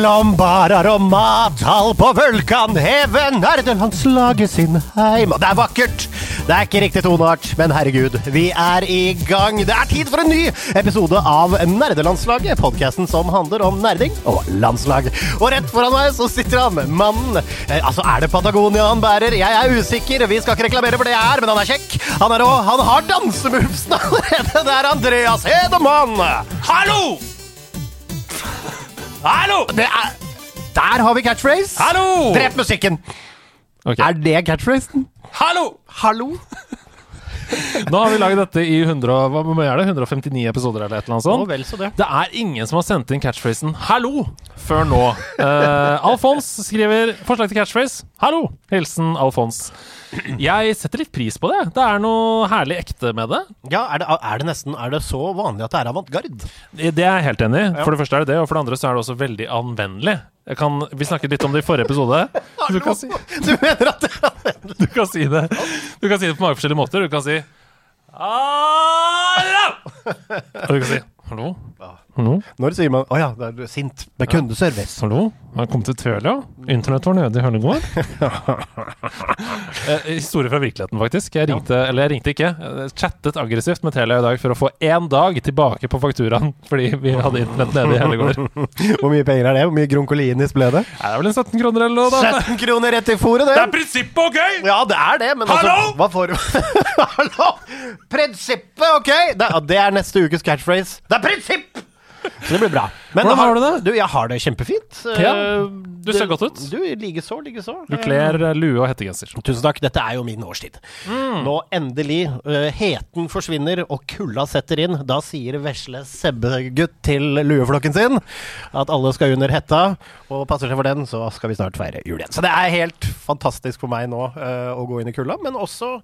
Mellom barer og mathall på vulkanheven nerdelandslaget sin heim. Og det er vakkert! Det er ikke riktig toneart, men herregud, vi er i gang. Det er tid for en ny episode av Nerdelandslaget, podkasten som handler om nerding og landslag. Og rett foran meg så sitter han, mannen eh, Altså, er det Patagonia han bærer? Jeg er usikker, vi skal ikke reklamere for det jeg er, men han er kjekk. Han er rå, han har dansemovesene allerede. Det er Andreas Hedemann. Hallo! Hallo! Det er Der har vi catchphrase. Hallo! Drep musikken. Okay. Er det catchphrasen? Hallo! Hallo? Nå har vi laget dette i 100, hva er det? 159 episoder eller et eller annet sånt. vel så det. Det er ingen som har sendt inn catchphrasen 'hallo' før nå. Uh, Alfons skriver forslag til catchphrase 'hallo'. Hilsen Alfons. Jeg setter litt pris på det. Det er noe herlig ekte med det. Ja, er det, er det nesten Er det så vanlig at det er avantgarde? Det er jeg helt enig i. For det første er det det, og for det andre så er det også veldig anvendelig. Kan, vi snakket litt om det i forrige episode. Du kan Du mener at du kan si det Du kan si det på mange forskjellige måter. Du kan si Hallo! Og du kan si hallo. Hallo. Når sier man Å ja, det er sint med kundeservice. Hallo, har jeg kom til Tølia. Internett var nede i Hønegård. eh, historie fra virkeligheten, faktisk. Jeg ringte, eller jeg ringte ikke. Jeg chattet aggressivt med Telia i dag for å få én dag tilbake på fakturaen, fordi vi hadde internett nede i Hønegård. Hvor mye penger er det? Hvor mye gronkolinis ble det? Det er vel en 17 kroner eller noe, da. 17 kroner rett i fòret, det! Det er prinsippet OK? Ja, det er det, men Hallo? altså Hva får du Hallo! Prinsippet, OK? Det, det er neste ukes catchphrase. Det er prinsipp! Så det blir bra. Men Hvordan har du det? Du, jeg har det kjempefint. Ja, Eh, du ser godt ut. Du, likeså, likeså. Du kler eh, lue og hettegenser. Tusen takk. Dette er jo min årstid. Mm. Nå endelig. eh, heten forsvinner og kulda setter inn. Da sier vesle Sebbegutt til lueflokken sin at alle skal under hetta. Og passer seg for den, så skal vi snart feire jul igjen. Så det er helt fantastisk for meg nå uh, å gå inn i kulda. Men også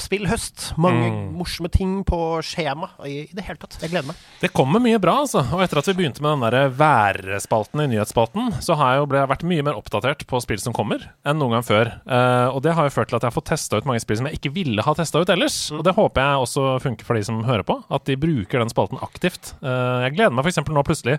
spill høst. Mange Mm. morsomme ting på skjema i, i det hele tatt. Jeg gleder meg. Det kommer mye bra, altså. Og etter at vi begynte med den der værspalten i nyhetsspalten, så har jeg jo ble, vært mye mer oppdatert på spill som kommer, enn noen gang før. Uh, og det har jo ført til at jeg har fått testa ut mange spill som jeg ikke ville ha testa ut ellers. Og det håper jeg også funker for de som hører på, at de bruker den spalten aktivt. Uh, jeg gleder meg f.eks. nå plutselig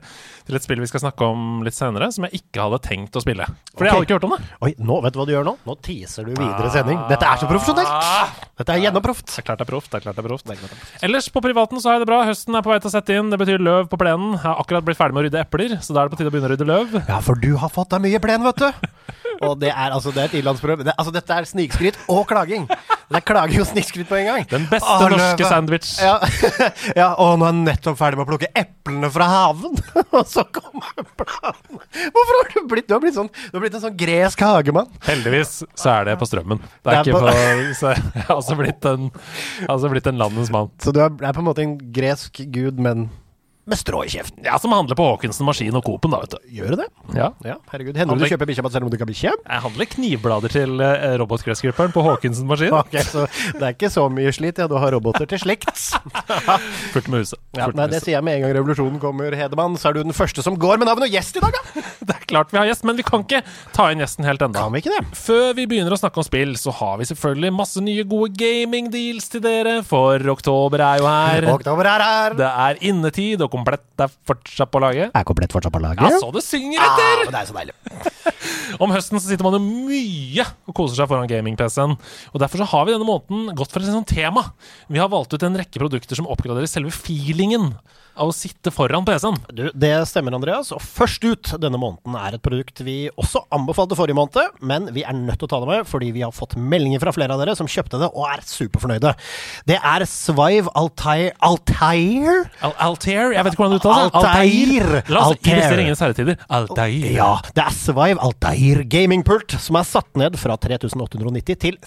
til et spill vi skal snakke om litt senere, som jeg ikke hadde tenkt å spille. For jeg Ok. hadde ikke hørt om det. Oi, nå, vet du hva du gjør nå? Nå teaser du videre sending. Dette er så profesjonelt! Dette er gjennomproft. Det er klart det er proft. det er klart det er proft. Ellers på privaten så har jeg det bra. Høsten er på vei til å sette inn. Det betyr løv på plenen. Jeg har akkurat blitt ferdig med å rydde epler, så da er det på tide å begynne å rydde løv. Ja, for du har fått deg mye plen, vet du. Og det er altså det er et ilandsproblem. Det, altså, dette er snikskryt og klaging. Det klager jo snikskryt på en gang. Den beste Å, norske sandwich. Ja, ja, og nå er jeg nettopp ferdig med å plukke eplene fra haven. Og så kommer planen. Hvorfor har du blitt Du har blitt, sånn, du har blitt en sånn gresk hagemann. Heldigvis så er det på strømmen. Det er, Det er ikke på- på, så jeg har også blitt en, altså blitt en landets mann. Så du er, er på en måte en gresk gud, men med strå i kjeften. Ja, Som handler på Haakonsen Maskin og Coop-en, da, vet du. Gjør du det? Ja. Ja, herregud. Hender det du kjøper bikkja selv om du ikke har bikkje? Jeg handler knivblader til uh, robotgressklipperen på Haakonsen Maskin. Ok, så det er ikke så mye slit, ja. Du har roboter til slikt. Fullt med huset. Ja, nei, det sier jeg med en gang revolusjonen kommer, Hedemann. Så er du den første som går. Men navn har vi noe gjest i dag, da! Det er klart vi har gjest, men vi kan ikke ta inn gjesten helt ennå. Kan vi ikke det? Før vi begynner å snakke om spill, så har vi selvfølgelig masse nye gode gaming-deals til dere, for oktober er jo her. Oktober er her. Det er innetid, og komplett er fortsatt på laget. Er komplett fortsatt på laget? Ja, så du synger etter! Ah, det er så deilig. Om høsten så sitter man jo mye og koser seg foran gaming-PC-en. Og Derfor så har vi denne måneden gått for et sånt tema. Vi har valgt ut en rekke produkter som oppgraderer selve feelingen av å sitte foran PC-en. Det stemmer, Andreas. Og først ut denne måneden er et produkt vi også anbefalte forrige måned, men vi er nødt til å ta det med fordi vi har fått meldinger fra flere av dere som kjøpte det og er superfornøyde. Det er Svive Altair Altair? Al Altair Jeg vet ikke hvordan du uttaler det. Altair. La oss Altair. investere ingen særetider. Altair. Ja, det er Svive Altair gamingpult som er satt ned fra 3890 til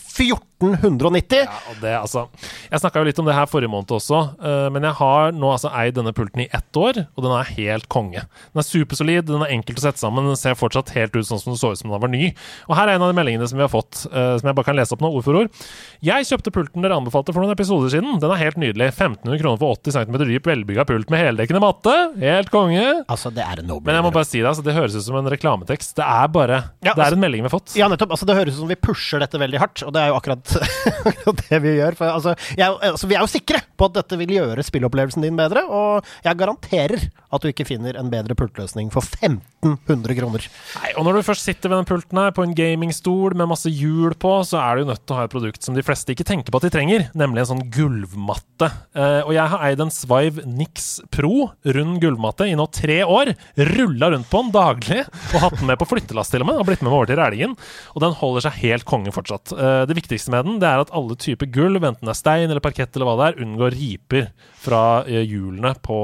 1490. Ja, og det, altså, jeg snakka jo litt om det her forrige måned også, eh, men jeg har nå altså eid denne pulten i ett år, og den er helt konge. Den er supersolid, den er enkelt å sette sammen, den ser fortsatt helt ut sånn som den så ut som den var ny. Og her er en av de meldingene som vi har fått, eh, som jeg bare kan lese opp nå, ord for ord. Jeg kjøpte pulten dere anbefalte for noen episoder siden. Den er helt nydelig. 1500 kroner for 80 cm dyp, velbygga pult med heldekkende matte. Helt konge. Altså, det er en nobel. Men jeg må bare si det, altså, det høres ut som en reklametekst. Det er bare Ja, Det er en melding vi har fått. Ja, nettopp. Altså, det høres ut som vi pusher dette veldig hardt, og det er jo akkurat, det vi gjør. For, altså, jeg, altså, vi er jo sikre på at dette vil gjøre spillopplevelsen din bedre, og jeg garanterer at du ikke finner en bedre pultløsning for 1500 kroner. Nei, og når du først sitter ved den pulten her på en gamingstol med masse hjul på, så er du jo nødt til å ha et produkt som de fleste ikke tenker på at de trenger, nemlig en sånn gulvmatte. Eh, og jeg har eid en Svive Nix Pro, rund gulvmatte, i nå tre år. Rulla rundt på den daglig, og hatt den med på flyttelass til og med. Og blitt med meg over til Rælingen. Og den holder seg helt konge fortsatt. Eh, det viktigste med den det er at alle typer gulv, enten det er stein eller parkett eller hva det er, unngår riper fra eh, hjulene på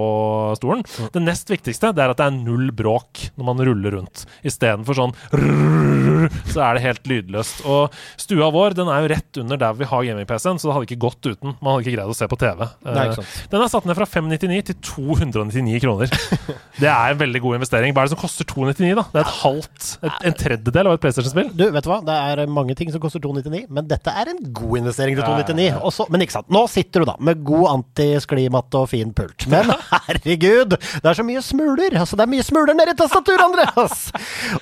stolen. Det nest viktigste det er at det er null bråk når man ruller rundt. Istedenfor sånn så er det helt lydløst. Og stua vår den er jo rett under der vi har gaming-PC-en, så det hadde ikke gått uten. Man hadde ikke greid å se på TV. Nei. Den er satt ned fra 599 til 299 kroner. Det er en veldig god investering. Hva er det som koster 299, da? Det er et halvt, et, en tredjedel av et PlayStation-spill. Du, vet du hva? Det er mange ting som koster 299, men dette er en god investering til Ja, ja, 299. Også, men ikke sant. Nå sitter du da med god antisklimatte og fin pult. Men herregud, det er så mye smuler! Altså, det er mye smuler nedi tastaturet, Andreas!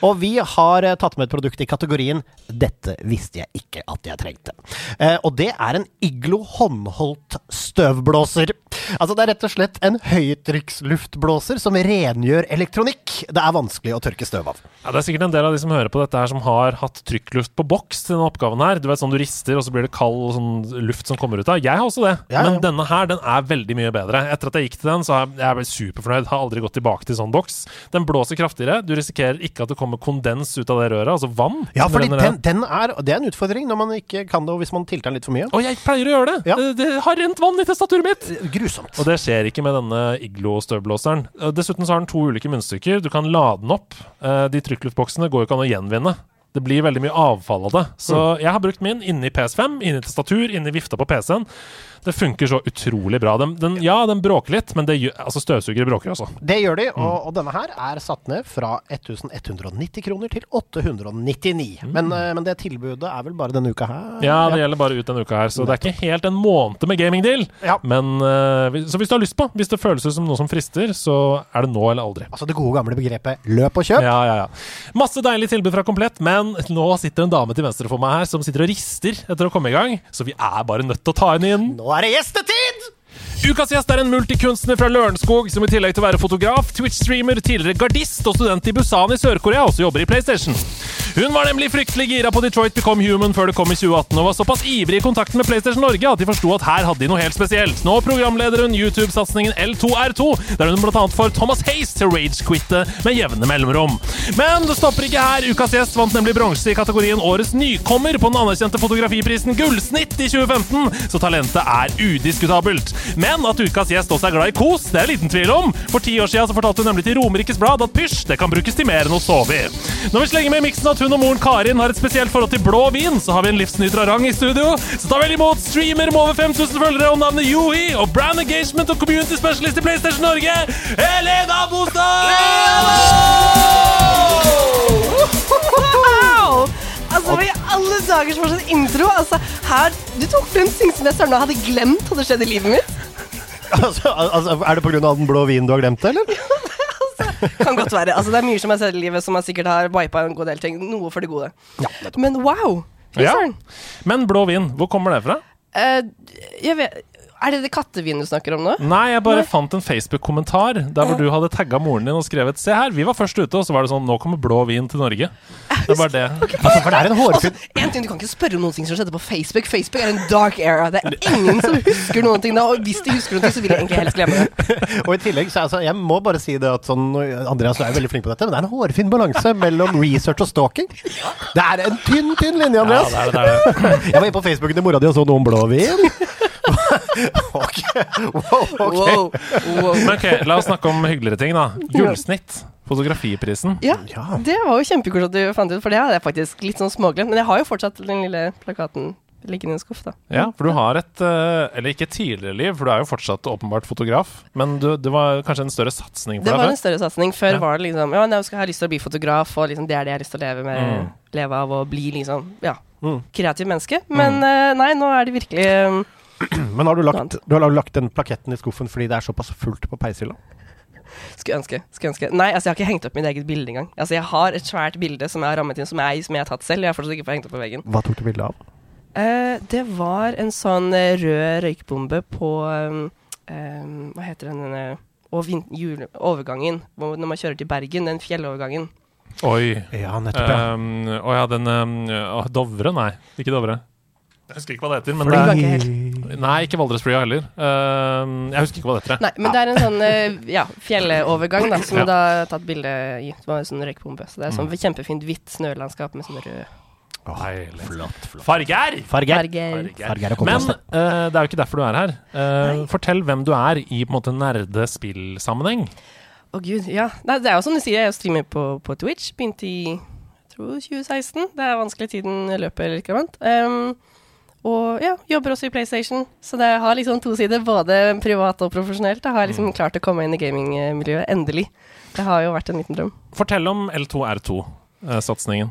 Og vi har eh, tatt med et produkt i kategorien 'Dette visste jeg ikke at jeg trengte'. Eh, og det er en Iglo håndholdt støvblåser. Altså, det er rett og slett en høytrykksluftblåser som rengjør elektronikk. Det er vanskelig å tørke støv av. Ja, Det er sikkert en del av de som hører på dette her som har hatt trykkluft på boks til denne oppgaven her. Du vet sånn du rister, og så blir det kald sånn luft som kommer ut av. Jeg har også det, Ja, ja. men denne her den er veldig mye bedre. Etter at jeg gikk til den, så har jeg- jeg superfornøyd. Har aldri gått tilbake til sånn boks. Den blåser kraftigere. Du risikerer ikke at det kommer kondens ut av det røret, altså vann. Ja, for fordi den, den er, det er en utfordring når man ikke kan det, og hvis man tiltar den litt for mye. Og jeg pleier å gjøre det. Ja. Det, det har rent vann i testaturet mitt. Grusomt. Og det skjer ikke med denne Iglo-støvblåseren. Eh, Dessuten så har den to ulike munnstykker. Du kan lade den opp. Eh, De trykkluftboksene går jo ikke an å gjenvinne. Det blir veldig mye avfall av det. Så jeg har brukt min inni PS5, inni tastatur, inni vifta på PC-en. Det funker så utrolig bra. Den, den, ja, den bråker litt, men det gjør, altså støvsugere bråker også. Det gjør de, Mm. og, og denne her er satt ned fra 1190 kroner til 899. Men, eh, men det tilbudet er vel bare denne uka her? Mm. Ja, det gjelder bare ut denne uka her, så det er ikke helt en måned med gamingdeal. Ja. Men eh, Så hvis du har lyst på, hvis det føles ut som noe som frister, så er det nå eller aldri. Altså det gode gamle begrepet løp og kjøp. Ja, ja, ja. Masse deilig tilbud fra Komplett, men nå sitter en dame til venstre for meg her som sitter og rister etter å komme i gang, så vi er bare nødt til å ta henne inn. Nå er det gjestetid! Ukas gjest er en multikunstner fra Lørenskog som i tillegg til å være fotograf, Twitch-streamer, tidligere gardist og student i Busan i Sør-Korea også jobber i PlayStation. Hun var nemlig fryktelig gira på Detroit Become Human før det kom i 2018, og var såpass ivrig i kontakten med PlayStation Norge at de forsto at her hadde de noe helt spesielt. Nå programleder hun YouTube-satsingen L2R2, der hun bl.a. får Thomas Hace til rage-quitte med jevne mellomrom. Men det stopper ikke her. Ukas gjest vant nemlig bronse i kategorien Årets nykommer på den anerkjente fotografiprisen Gullsnitt i 2015, så talentet er udiskutabelt. Men at ukas gjest også er glad i kos, det er liten tvil om. For ti år siden så fortalte hun nemlig til Romerikes Blad at pysj, det kan brukes til mer enn å sove i. Når vi slenger med miksen at hun og moren Karin har et spesielt forhold til blå vin, så har vi en livsnyter av rang i studio. Så ta vel imot streamer med over 5000 følgere og navnet Yohi og brand engagement og community specialist i PlayStation Norge, Helena Bostad! Altså, hva i alle dager som var sånn intro? Altså, her, Du tok frem ting som jeg søren meg hadde glemt hadde skjedd i livet mitt. Altså, altså, er det pga. den blå vinen du har glemt det, eller? Kan godt være. Altså, det er mye som har skjedd i livet som jeg sikkert har vipa en god del ting. Noe for det gode. Men wow! Ja. Men blå vin, hvor kommer det fra? Uh, jeg vet Er det det kattevin du snakker om nå? Nei, jeg bare Nei. fant en Facebook-kommentar der hvor du hadde tagga moren din og skrevet Se her, vi var først ute, og så var det sånn Nå kommer blå vin til Norge. Det var det. Altså, for det er en hårfin En ting, Du kan ikke spørre om noen ting som skjedde på Facebook. Facebook er en dark era. Det er ingen som husker noen ting da. Og hvis de husker noen ting, så vil jeg egentlig helst glemme det. Og i tillegg, så altså, jeg må bare si det at sånn Andreas du er veldig flink på dette, men det er en hårfin balanse mellom research og stalking. Det er en tynn, tynn linje, Ja, Andreas. det er det, det er det. Jeg var inne på Facebooken til mora di og så noen blå blåvin. ok. Wow, okay. Wow. wow. Men ok, la oss snakke om hyggeligere ting, da. Gullsnitt. Fotografiprisen. Ja, Ja. det var jo kjempekult at du fant ut, for det hadde jeg faktisk litt sånn småglemt. Men jeg har jo fortsatt den lille plakaten liggende i en skuff, da. Ja, for du har et eh, Eller ikke et tidligere liv, for du er jo fortsatt åpenbart fotograf. Men du, det var kanskje en større satsing Det for var en større satsing. Før Ja. var det liksom Ja, jeg har lyst til å bli fotograf, og liksom, det er det jeg har lyst til å leve med. Mm. Leve av og bli liksom Ja, Mm. kreativ menneske. Men mm. nei, nå er det virkelig eh, Men har du lagt, du har lagt den plaketten i skuffen fordi det er såpass fullt på peishylla? Skulle ønske. Skulle ønske. Nei, altså jeg har ikke hengt opp mitt eget bilde engang. Altså Jeg har et svært bilde som jeg har rammet inn, som jeg, som jeg har tatt selv. Jeg har fortsatt ikke fått hengt opp på veggen. Hva tok du bilde av? Eh, det var en sånn eh, rød røykbombe på um, um, Hva heter den denne og vin- jule, overgangen når man kjører til Bergen, den fjellovergangen. Oi. Ja, nettopp. ja. Um, å ja, den um, Dovre? Nei, ikke Dovre. Jeg husker ikke hva det heter. Men det er, ikke nei, ikke Valdresbrya heller. Uh, jeg husker ikke hva det heter. Nei, men det er en sånn uh, ja, fjellovergang da, som Ja. da har tatt bilde i. Det var en sånn røykbombe. Så det er sånn Mm. kjempefint hvitt snølandskap med sånn rød Deilig. Flott, flott. Farger! Farger. farger. Farger Men eh, det er jo ikke derfor du er her. Uh, fortell hvem du er i på en måte nerdespillsammenheng. Å gud, ja. Det er jo som du sier, jeg streamer på, på Twitch. Begynte i jeg tror 2016. Det er vanskelig tiden løper litt. Um, og ja, jobber også i PlayStation. Så det har liksom to sider, både privat og profesjonelt. Jeg har liksom klart å komme inn i gamingmiljøet, endelig. Det har jo vært en liten drøm. Fortell om L2R2-satsingen.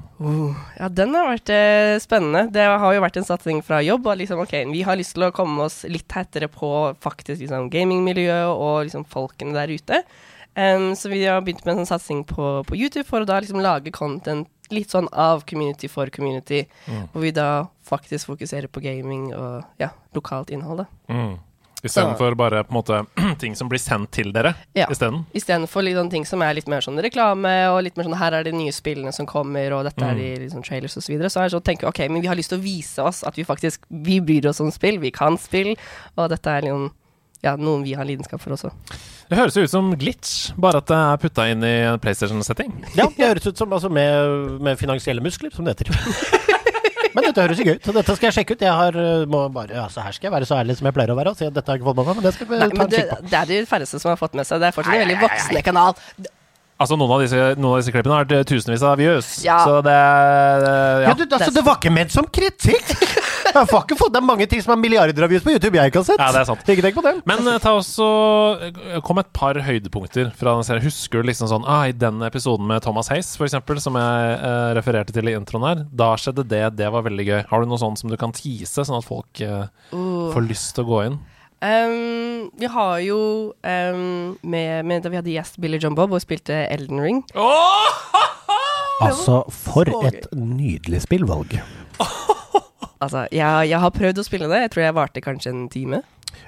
Ja, den har vært eh, spennende. Det har jo vært en satsing fra jobb. Og liksom, ok, vi har lyst til å komme oss litt tettere på faktisk liksom, gamingmiljøet og liksom, folkene der ute. Um, så vi har begynt med en sånn satsing på, på YouTube for å da liksom lage content litt sånn av community for community. Mm. Hvor vi da faktisk fokuserer på gaming og ja, lokalt innhold. da. Mm. Istedenfor bare på en måte ting som blir sendt til dere Ja. isteden. Istedenfor litt sånne ting som er litt mer sånn reklame, og litt mer sånn her er de nye spillene som kommer, og dette er de liksom trailers og så videre. Så er det sånn å tenke ok, men vi har lyst til å vise oss at vi faktisk vi bryr oss om spill, vi kan spill, og dette er liksom ja, noen vi har lidenskap for også. Det høres jo ut som glitch, bare at det er putta inn i en PlayStation-setting. Ja, det høres ut som altså, med, med finansielle muskler, som det heter. Men dette høres jo gøy ut, så dette skal jeg sjekke ut. Jeg har, uh, må bare, altså, her skal jeg være så ærlig som jeg pleier å være og si at dette har jeg ikke fått med meg, men det skal vi Nei, ta en det, kikk på. det er de færreste som har fått med seg. Det er fortsatt en veldig voksende kanal. Altså, noen av disse, noen av disse klippene har vært tusenvis av views, Ja. så det Ja, ja. du, altså, det var ikke ment som kritikk! Jeg har ikke fått, det er mange ting som er milliarder av views på YouTube jeg ikke har sett. Ja, det er sant. Ikke tenk på det. Men eh, ta også eh, Kom et par høydepunkter fra den serien. Husker du liksom sånn ah, I den episoden med Thomas Hayes, for eksempel, som jeg eh, refererte til i introen her, da skjedde det. Det var veldig gøy. Har du noe sånt som du kan tease, sånn at folk eh, Uh. får lyst til å gå inn? Um, vi har jo um, med, med Da vi hadde gjest Billy John Bob og spilte Elden Ring. Altså, for et nydelig spillvalg. Altså, jeg, jeg har prøvd å spille det. Jeg tror jeg varte kanskje en time.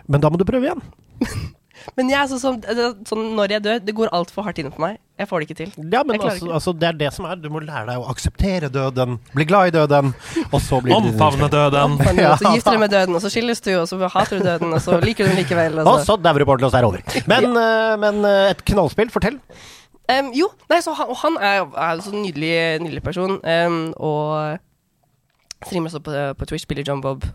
Men da må du prøve igjen. Men jeg så, sånn, sånn, når jeg dør, det går altfor hardt inn på meg. Jeg får det ikke til. Ja, men altså, ikke. altså, det er det som er. Du må lære deg å akseptere døden, bli glad i døden, og så blir det Omfavne døden. Men, Ja. så gifter du deg med døden, og så skilles du, og så hater du døden, og så liker du den likevel. Og Og så. så dauer du bort til og så er det over. Men, eh, men eh, et knallspill, fortell. Um, jo, nei, så han, og han er, er en sånn nydelig, nydelig person, um, og streamer også på, på Twitch, Billy John Bob.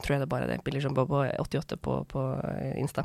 Tror jeg det er bare det. Billy John Bobo 88 på, på eh, Insta.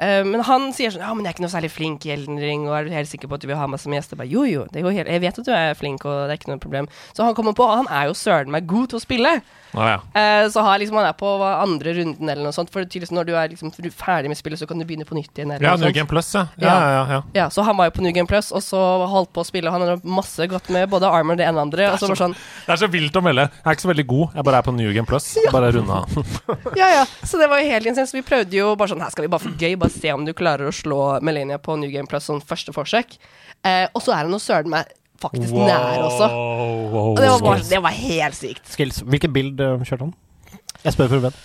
Uh, men han sier sånn Ja, men jeg er ikke noe særlig flink i Elden Ring, og er du helt sikker på at du vil ha meg som gjest? Jeg bare, jo, jo, det går helt, jeg vet at du er flink, og det er ikke noe problem. Så han kommer på, og han er jo søren meg god til å spille. Ah, ja. uh, så har liksom han er på andre runden eller noe sånt. For tydeligvis når du er liksom ferdig med spillet, så kan du begynne på nytt igjen. Ja, New. Game Plus, ja. Ja, ja, ja, så han var jo på New Game Plus, og så holdt på å spille. og Han hadde masse godt med både Armor og det ene og andre. Og så så, sånn Det er så vilt å melde. Jeg er ikke så veldig god. Jeg bare er på New Game Plus. Bare runda. Ja, ja. Så det var jo helt insens. Vi prøvde jo bare sånn Her skal vi bare for gøy, bare se om du klarer å slå Melania på New Game Plus sånn første forsøk. Eh, og så er det noe søren meg faktisk nær også. Og det var, bare, det var helt sykt. Skills. Hvilken bild eh, kjørte han? Jeg spør for en venn.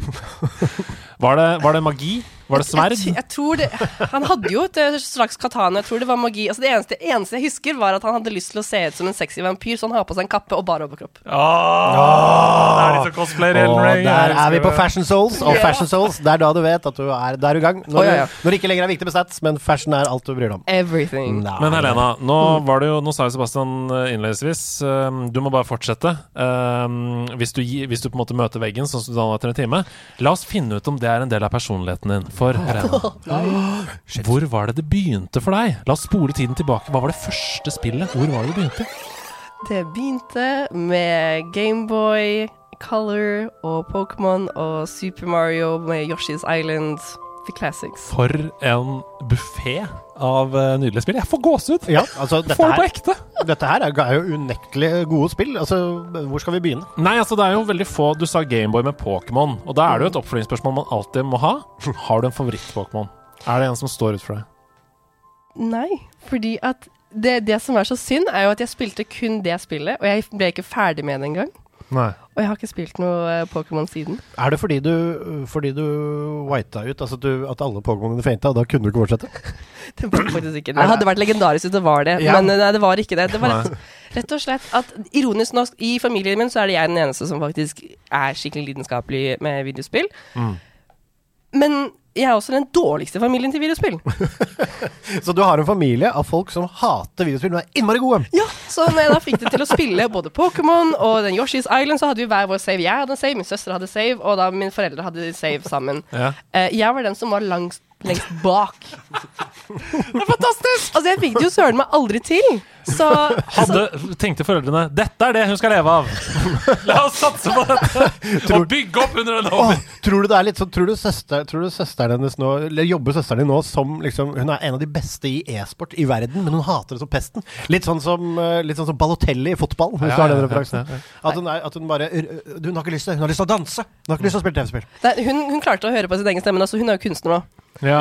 Var det, var det magi? Var det sverd? Jeg, jeg tror det Han hadde jo et eh, slags katana. Jeg tror det var magi. Altså Det eneste, eneste jeg husker, var at han hadde lyst til å se ut som en sexy vampyr, så han har på seg en kappe og bare overkropp. Det er litt så cosplayer i Elden Og Ring. der er vi på. Fashion Souls, og Fashion Souls, det er da du vet at du er, da er i gang. Når, oh, ja, ja. når det ikke lenger er viktig med stats, men fashion er alt du bryr deg om. Everything. Nei. Men Helena, nå var det jo Nå sa jo Sebastian eh, innledningsvis um, Du må bare fortsette. Um, hvis, du, hvis du på en måte møter veggen, sånn som du sa etter en time, la oss finne ut om det er en del av personligheten din. For hvor var det det begynte for deg? La oss spole tiden tilbake. Hva var det første spillet? Hvor var det det begynte? Det begynte med Gameboy, Color og Pokémon og Super Mario med Yoshi's Island. The classics. For en buffé av eh, nydelige spill. Jeg får gåsehud! Ja, altså, Får det på ekte! dette her er er jo unektelig gode spill. Altså, hvor skal vi begynne? Nei, altså det er jo veldig få Du sa Gameboy med Pokémon, og da er det jo et oppfølgingsspørsmål man alltid må ha. Har du en favoritt-Pokémon? Er det en som står ut for deg? Nei, fordi at det, det som er så synd, er jo at jeg spilte kun det spillet, og jeg ble ikke ferdig med det engang. Nei. Og jeg har ikke spilt noe eh, Pokémon siden. Er det fordi du, fordi du whita ut, altså du, at alle Pokémonene fainta, og da kunne du ikke fortsette? Det var faktisk ikke. Det Det hadde vært legendarisk hvis det var det, Ja. men eh, nei, det var ikke det. Det var rett, rett og slett at ironisk nok, i familien min så er det jeg den eneste som faktisk er skikkelig lidenskapelig med videospill. Mm. Men jeg er også den dårligste familien til videospill. Så du har en familie av folk som hater videospill, men er innmari gode. Ja, Så når jeg da fikk det til å spille både Pokémon og den Yoshi's Island, så hadde vi hver vår save. Jeg hadde en save, min søster hadde save, og da mine foreldre hadde save sammen. Ja. Eh, jeg var den som var langst, lengst bak. det er fantastisk! Altså, jeg fikk det jo søren meg aldri til. Så, så Hadde, tenkte foreldrene dette er det hun skal leve av. La oss satse på dette og bygge opp under den hobbyen. tror du det er litt sånn Tror du, søster, tror du søsteren hennes nå Eller jobber søsteren din nå som liksom Hun er en av de beste i e-sport i verden, men hun hater det som pesten. Litt sånn som, eh, litt sånn som Balotelli i fotball, hvis Ja, du har den referansen. ja, ja. At, hun er, at hun bare Hun har ikke lyst til Hun har lyst til å danse! Hun har ikke lyst til å spille TV-spill. Hun, hun klarte å høre på sin egen stemme, altså, hun er jo kunstner nå. Ja,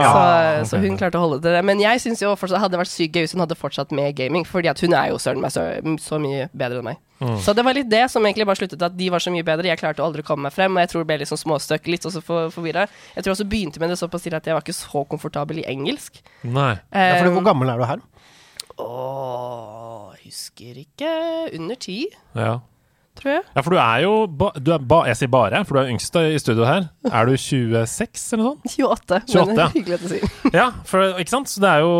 så, så hun klarte å holde til det. Men jeg syns jo fortsatt hadde vært sykt gøy hvis hun hadde fortsatt med gaming, fordi at hun er jo søren meg så, så mye bedre enn meg. Mm. Så det var litt det som egentlig bare sluttet at de var så mye bedre. Jeg klarte aldri å komme meg frem, og jeg tror det ble litt sånn småstøkk, litt også for, forvirra. Jeg tror også begynte med det såpass tidlig at jeg var ikke så komfortabel i engelsk. Nei. Ja, fordi, Um, hvor gammel er du her? Åh, husker ikke. Under ti, Ja. Tror jeg. ja, for du er jo ba, du er ba, Jeg sier bare, for du er yngst i studio her. Er du 26 eller noe sånt? 28. 28, men ja. hyggelig å si. Ja, for, ikke sant? Så det er jo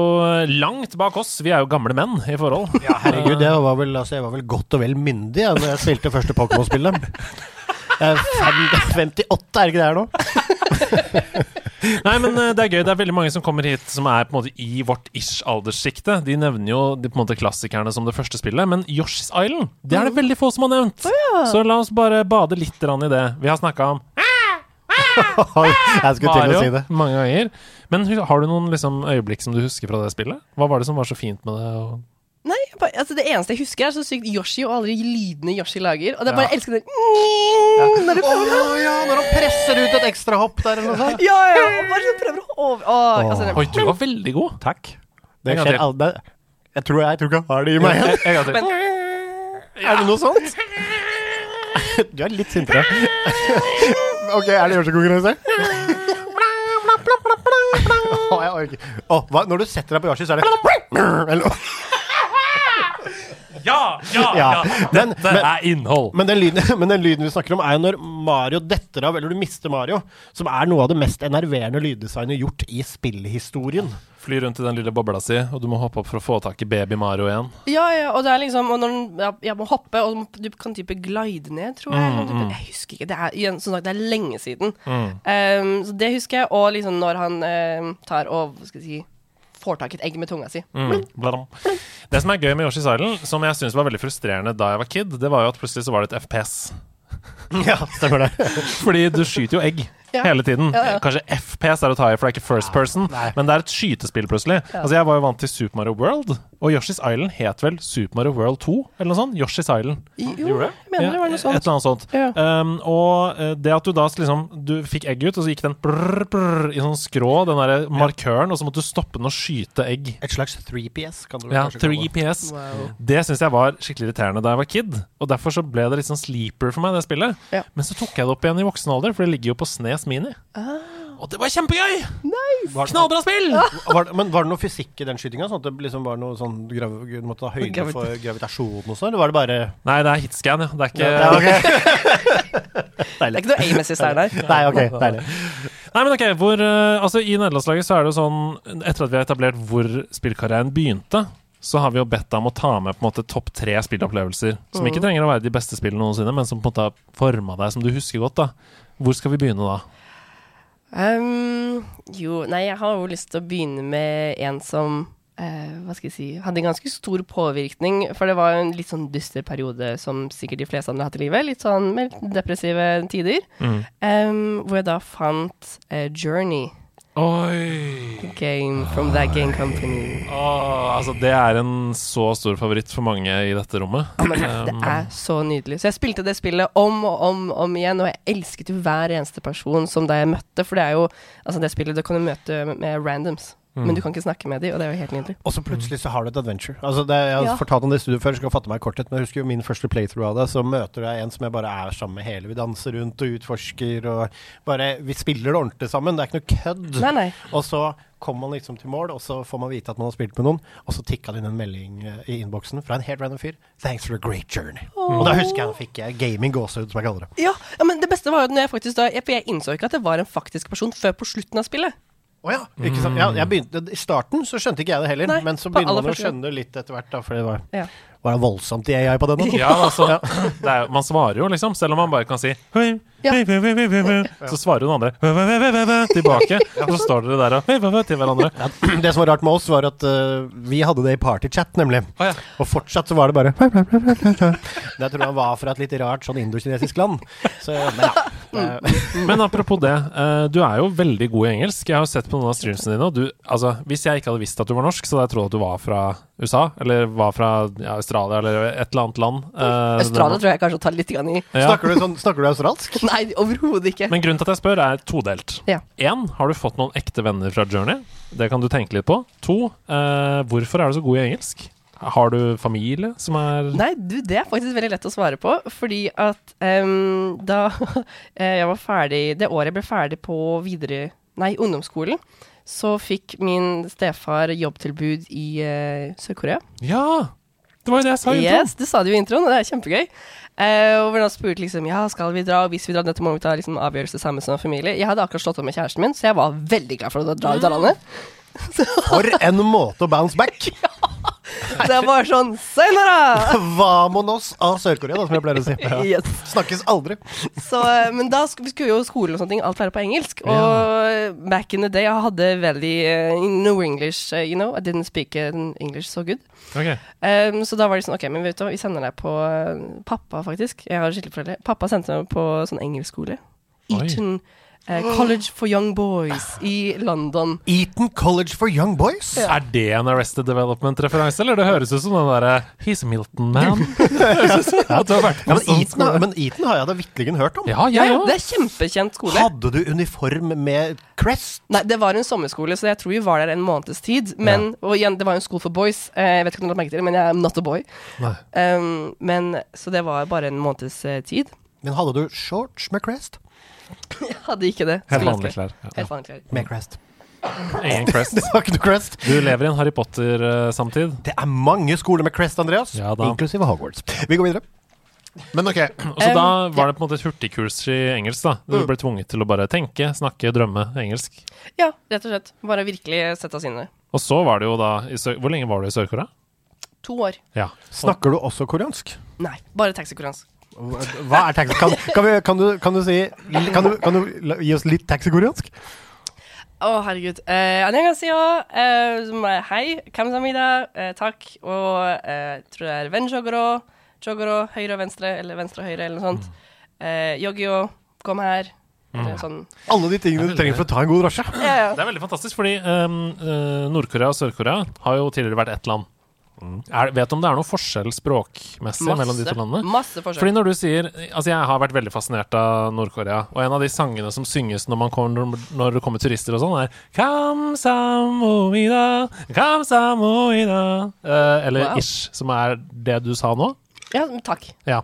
langt bak oss. Vi er jo gamle menn i forhold. Ja, herregud, jeg var vel, altså, jeg var vel godt og vel myndig da jeg spilte første Pokémon-spillet. Jeg er 58, er det ikke det her nå? Nei, men eh, det er gøy. Det er veldig mange som kommer hit som er på en måte i vårt ish-alderssjikte. De nevner jo de, på en måte klassikerne som det første spillet, men Yoshi's Island det er det veldig få som har nevnt. Så la oss bare bade litt i det. Vi har snakka om Jeg skulle til å si det. mange ganger. Men har du noen liksom, øyeblikk som du husker fra det spillet? Hva var det som var så fint med det? Nei, bare, altså det eneste jeg husker, er så sykt Yoshi og alle de lydene Yoshi lager. Og det er Ja. bare jeg elsker det. ja. Når prøver ja, når han presser ut et ekstra hopp der eller noe sånt. Ja, ja, og bare så prøver å over... Åh, altså, det- Oi, du var veldig god! Takk. Det gang skjer aldri. Jeg tror jeg, jeg tror ikke jeg har det i meg. En- en gang til. Men- Er det noe sånt? Du er litt sintere. OK, er det Yoshi-konkurranse? oh, jeg orker hva? Når du setter deg på Yoshi, så er det Eller, Ja, ja, Ja, men- Dette men- er innhold. men, den lyden, men den lyden vi snakker om, er jo når Mario detter av, eller du mister Mario, som er noe av det mest enerverende lyddesignet gjort i spillhistorien. Fly rundt i den lille bobla si, og du må hoppe opp for å få tak i baby Mario igjen. Ja, ja, og det er liksom Og når den ja, jeg må hoppe, og du kan type glide ned, tror jeg. Mm, mm. type, jeg husker ikke. Det er, igjen, som sagt, det er lenge siden. Mm. Um, så det husker jeg. Og liksom når han um, tar og hva skal jeg si får tak i et egg med tunga si. Mm. Det som er gøy med Yoshi's Island, som jeg syns var veldig frustrerende da jeg var kid, det var jo at plutselig så var det et FPS. Ja, stemmer det. Fordi du skyter jo egg Ja. hele tiden. Ja, ja. Kanskje FPS er å ta i, for det er ikke first person, nei. men det er et skytespill plutselig. Altså Jeg var jo vant til Super Mario World, og Yoshi's Island het vel Super Mario World 2, eller noe sånt? Yoshi's Island. Jo, jeg mener det var noe sånt. Et eller annet sånt. Ja. Um, og eh, det at du da liksom Du fikk egg ut, og så gikk den brr, brr, i sånn skrå, den derre markøren, og så måtte du stoppe den og skyte egg. Et slags 3PS, kan du vel Ja, kanskje kalle det. 3PS. Wow. Det syns jeg var skikkelig irriterende da jeg var kid. Og derfor så ble det litt sånn sleeper for meg, det spillet. Ja. Men så tok jeg det opp igjen i voksen alder, for det ligger jo på Snes Mini. Ah. Og det var kjempegøy! Nice. Knallbra spill! var, men var det noe fysikk i den skytinga? Sånn at det liksom var noe sånn grav, Du måtte ta høyde Gravit- for gravitasjon og sånn? Eller var det bare Nei, det er hitscan, ja. Det er ikke Ja, ok. Det er ikke noe aim assist der, nei. Nei, ok, deilig. Nei, men ok, hvor, eh, altså I nederlandslaget så er det jo sånn Etter at vi har etablert hvor spillkarrieren begynte, så har vi jo bedt deg om å ta med på en måte topp tre spillopplevelser. Som ikke trenger å være de beste spillene noensinne, men som på en måte har forma deg, som du husker godt. da Hvor skal vi begynne da? Um, jo, nei, jeg har jo lyst til å begynne med en som uh, hva skal jeg si Hadde en ganske stor påvirkning. For det var en litt sånn dyster periode som sikkert de fleste andre har hatt i livet. Litt sånn med depressive tider. Mm. Um, hvor jeg da fant uh, Journey. Oi! Game from that game company. Åh, altså, det er en så stor favoritt for mange i dette rommet. Men det Um, er så nydelig. Så jeg spilte det spillet om og om om igjen, og jeg elsket jo hver eneste person som da jeg møtte. For det er jo Altså, det spillet du kan møte med randoms, Mm. men du kan ikke snakke med dem, og det er jo helt nydelig. Og så plutselig så har du et adventure. Altså det, jeg har Ja. fortalt om det i studio før, skal fatte meg i korthet. Men jeg husker jo min første playthrough av det. Så møter jeg en som jeg bare er sammen med hele. Vi danser rundt og utforsker og bare Vi spiller det ordentlig sammen. Det er ikke noe kødd. Nei, nei. Og så kommer man liksom til mål, og så får man vite at man har spilt med noen, og så tikka det inn en melding eh, i innboksen fra en helt random fyr. 'Thanks for a great journey'. Og da husker jeg da fikk jeg gaming gåsehud, som jeg kaller det. Ja, ja, men det beste var jo når jeg faktisk da For jeg innså ikke at det var en faktisk person før på slutten av spillet. Å ja. Ikke sant? ja jeg begynte, I starten så skjønte ikke jeg det heller, Nei, men så på begynner aller man å første gang. skjønne det litt etter hvert, da, for det var, Ja. var det voldsomt i AI på den. da. Ja, altså, det er, jo- man svarer jo, liksom. Selv om man bare kan si «Hei, Ja. hei, hei, hei, hei, hei, hei», Så svarer hun andre tilbake. Og så står dere der og til hverandre. Det som var rart med oss, var at eh, vi hadde det i partychat, nemlig. Ja. Og fortsatt så var det bare Det tror jeg var fra et litt rart sånn indokinesisk land. Så, men ja. eh, Men apropos det, eh, du er jo veldig god i engelsk. Jeg har sett på noen av streamsene dine, og du, altså, hvis jeg ikke hadde visst at du var norsk, så hadde jeg trodd at du var fra USA, eller var fra ja, Australia, eller et eller annet land. Uh, Australia tror jeg kanskje tar litt i. Ja. Snakker, du sånn, snakker du australsk? Nei, overhodet ikke. Men grunnen til at jeg spør, er todelt. Ja. En, har du fått noen ekte venner fra Journey? Det kan du tenke litt på. To, eh, hvorfor er du så god i engelsk? Har du familie som er Nei, du, det er faktisk veldig lett å svare på. Fordi at um, da eh, jeg var ferdig Det året jeg ble ferdig på videre Nei, ungdomsskolen, så fikk min stefar jobbtilbud i uh, Sør-Korea. Ja! Det var jo det jeg sa i introen. Yes, du sa det jo i introen, og det er kjempegøy. Uh, og hvordan spurte liksom Ja, skal vi dra? Og hvis vi drar, dette må vi ta liksom, avgjørelse sammen som familie. Jeg hadde akkurat slått opp med kjæresten min, så jeg var veldig glad for å dra ut av landet. For en måte å bounce back! Jeg var sånn Sayonara! Vamonos av Sør-Korea, som jeg pleier å si. Yes. Snakkes aldri. Så, eh, men da skulle vi skulle jo skole og sånne ting, alt være på engelsk. Og back in the day, jeg hadde veldig uh, no English, uh, you know. I didn't speak eh, English so good. Okay. Um, så da var det sånn, ok, men vet du hva, vi sender deg på uh, Pappa, faktisk. Jeg har skilte foreldre. Pappa sendte meg på sånn engelskskole. Oi. Eton eh, College for Young Boys i London. Eton College for Young Boys. Er det en Arrested Development-referanse, eller det høres ut som den derre He's a Milton Man. Ja, men, sånn Eton, har- men Eton har jeg da vitterlig hørt om. Ja, Ja, jeg ja, det er kjempekjent skole. Hadde du uniform med crest? Nei, det var en sommerskole, så jeg tror vi var der en måneds tid. Men, og igjen, det var jo en school for boys. Eh, jeg vet ikke om du har merket det, men jeg er not a boy. Um, men, så det var bare en måneds eh, tid. Men hadde du shorts med crest? Jeg hadde ikke det. Helt vanlige klær. Ja. Helt vanlige klær. Med crest. Ingen crest. Det var ikke noe crest. Du lever i en Harry Potter-samtid. Det er mange skoler med crest, Andreas. Ja da. Inklusive Hogwarts. Vi går videre. Men ok, og så Um, da var det på en måte et hurtigkurs i engelsk, da. Du ble tvunget til å bare tenke, snakke, drømme engelsk. Ja, rett og slett. Bare virkelig sette oss inn i det. Og så var det jo da i Sør Hvor lenge var du i Sør-Korea? To år. Ja. Snakker du også koreansk? Nei, bare taxikonkurranse. Hva er taxi? Kan, kan, vi, kan, du, kan du si Kan du, kan du la- gi oss litt taxikoreansk? Å, herregud. Eh, 안녕하세요. Eh, som er hei. Kamsamida. Eh, takk. Og eh, tror det er venjogoro. Jogoro. Høyre og venstre. Eller venstre og høyre, eller noe sånt. Eh, Yogio. Kom her. Eller sånn. Alle de tingene du trenger for å ta en god drosje. Ja, ja. Det er veldig fantastisk, fordi um, eh, Nord-Korea og Sør-Korea har jo tidligere vært ett land. Er, vet du om det er noe forskjell språkmessig mellom de to landene? Masse forskjell. Fordi når du sier Altså, jeg har vært veldig fascinert av Nord-Korea, og en av de sangene som synges når, man kommer, når det kommer turister og sånn, er Kamsamoida, kamsamoida eh, Eller Wow. ish, som er det du sa nå. Ja, takk. Ja.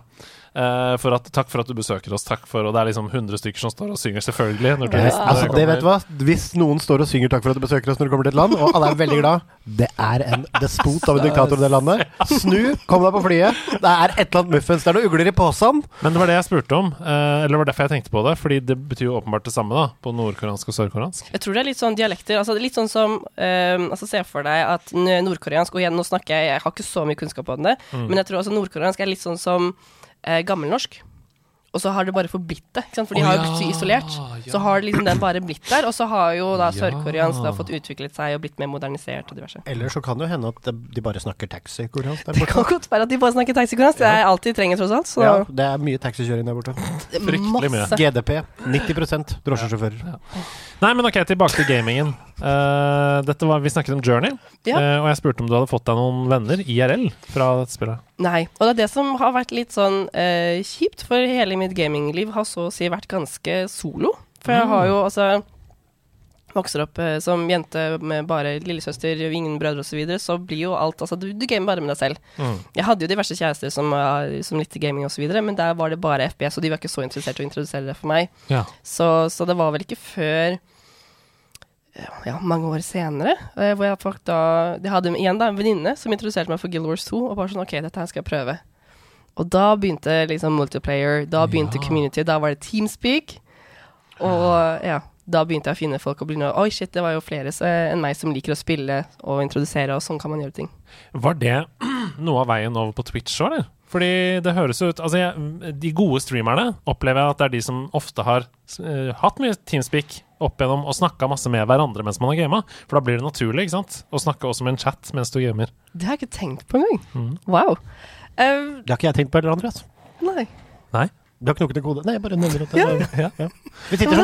Eh, for at, takk for at du besøker oss. Takk for Og det er liksom 100 stykker som står og synger, selvfølgelig. Når turistene Altså, det vet du hva? Hvis noen står og synger 'takk for at du besøker oss' når du kommer til et land, og alle er veldig glad Det er en despot av en diktator i det landet. Snu, kom deg på flyet. Det er et eller annet muffens. Det er noen ugler i posen. Men det var det jeg spurte om. Uh, eller det var derfor jeg tenkte på det. Fordi det betyr jo åpenbart det samme da på nordkoreansk og sørkoreansk. Jeg tror det er litt sånn dialekter. Altså, litt sånn som eh, altså, Se for deg at nordkoreansk Og igjen, nå snakker jeg Jeg har ikke så mye kunnskap om det, men jeg tror altså nordkoreansk er litt sånn som eh, gammelnorsk. og så har det bare forblitt det. Ikke sant? For de har jo blitt så isolert. ja. Så har liksom den bare blitt der. Og så har jo da sørkoreansk da fått utviklet seg og blitt mer modernisert og diverse. Eller så kan det jo hende at de bare snakker taxi-koreansk der Det kan godt være at de bare snakker taxikoreansk. Det er alt de trenger, tross alt. Så Ja, det er mye taxikjøring der borte. Fryktelig mye. GDP 90% Ja. Nei, men ok, tilbake til gamingen. Eh, dette var, vi snakket om Journey, Ja. uh, og jeg spurte om du hadde fått deg noen venner IRL fra dette spillet. Nei. Og det er det som har vært litt sånn uh, kjipt, for hele mitt gamingliv har så å si vært ganske solo. For jeg har jo altså Vokser opp som jente med bare lillesøster, ingen brødre osv., så, videre, så blir jo alt Altså, du, du gamer bare med deg selv. Mm. Jeg hadde jo diverse kjærester som, som likte gaming osv., men der var det bare FPS, og de var ikke så interessert i å introdusere det for meg. Ja. Så, så det var vel ikke før ja, mange år senere, eh, hvor jeg faktisk da Jeg hadde igjen da en venninne som introduserte meg for Guild Wars 2, og bare sånn OK, dette her skal jeg prøve. Og da begynte liksom multiplayer, da begynte Ja. community, da var det Teamspeak. Og ja, da begynte jeg å finne folk og bli noe Oi, shit, det var jo flere så, enn meg som liker å spille og introdusere, og sånn kan man gjøre ting. Var det noe av veien over på Twitch òg, eller? Fordi det høres ut Altså, jeg, de gode streamerne opplever jeg at det er de som ofte har uh, hatt mye Teamspeak opp igjennom og snakka masse med hverandre mens man har gama. For da blir det naturlig, ikke sant? Å snakke også med en chat mens du gamer. Det har jeg ikke tenkt på engang. Mm. Wow. Um, Det har ikke jeg tenkt på heller, Andreas. nei. Nei? Du har knokket en kode? Nei, jeg bare nevner at det Ja. Ja. ja. Vi sitter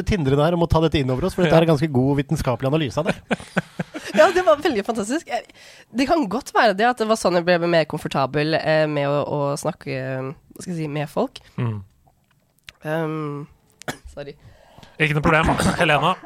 som tindre, der og må ta dette inn over oss, for dette er en ganske god vitenskapelig analyse av det. Ja, det var veldig fantastisk. Det kan godt være det at det var sånn jeg ble mer komfortabel eh, med å, å snakke hva skal jeg si, med folk. Mm. Um, sorry. Ikke noe problem. Helena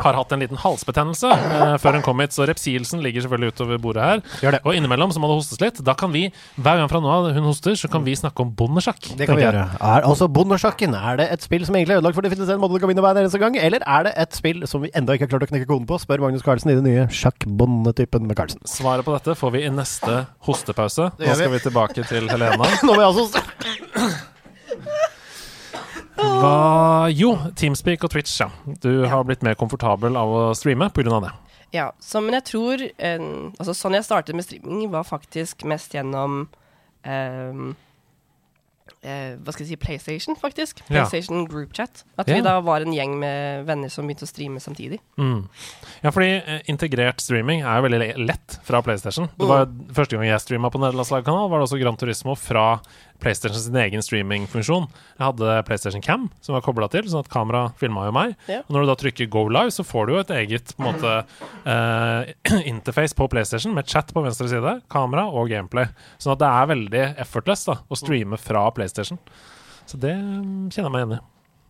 har hatt en liten halsbetennelse eh, før hun kom hit, så Repsilsen ligger selvfølgelig utover bordet her. Gjør det. Og innimellom så må det hostes litt. Da kan vi, hver gang fra nå av hun hoster, så kan vi snakke om bondesjakk. Det kan vi gjøre. Er, altså, bondesjakken, er det et spill som egentlig er ødelagt for det finnes en måte du kan vinne hver eneste gang, eller er det et spill som vi enda ikke har klart å knekke koden på? Spør Magnus Carlsen i den nye sjakk-bondetypen med Carlsen. Svaret på dette får vi i neste hostepause. Nå skal vi tilbake til Helena. Nå må jeg altså Hva Jo, Teamspeak og Twitch, ja. Du har blitt mer komfortabel av å streame pga. det. Ja, så, men jeg tror eh, altså, Sånn jeg startet med streaming, var faktisk mest gjennom eh, eh, Hva skal jeg si PlayStation, faktisk. PlayStation Group Chat. At Ja. vi da var en gjeng med venner som begynte å streame samtidig. Mm. Ja, fordi eh, integrert streaming er jo veldig lett fra PlayStation. Det var mm. Første gang jeg streama på nederlandslaget kanal, var det også Gran Turismo fra PlayStation sin egen streamingfunksjon. Jeg hadde PlayStation Cam som var kobla til, sånn at kamera filma jo meg. Ja. Og når du da trykker go live, så får du jo et eget på en måte uh, interface på PlayStation med chat på venstre side, kamera og gameplay. Sånn at det er veldig effortless da, å streame fra PlayStation. Så det mm, kjenner jeg meg igjen i.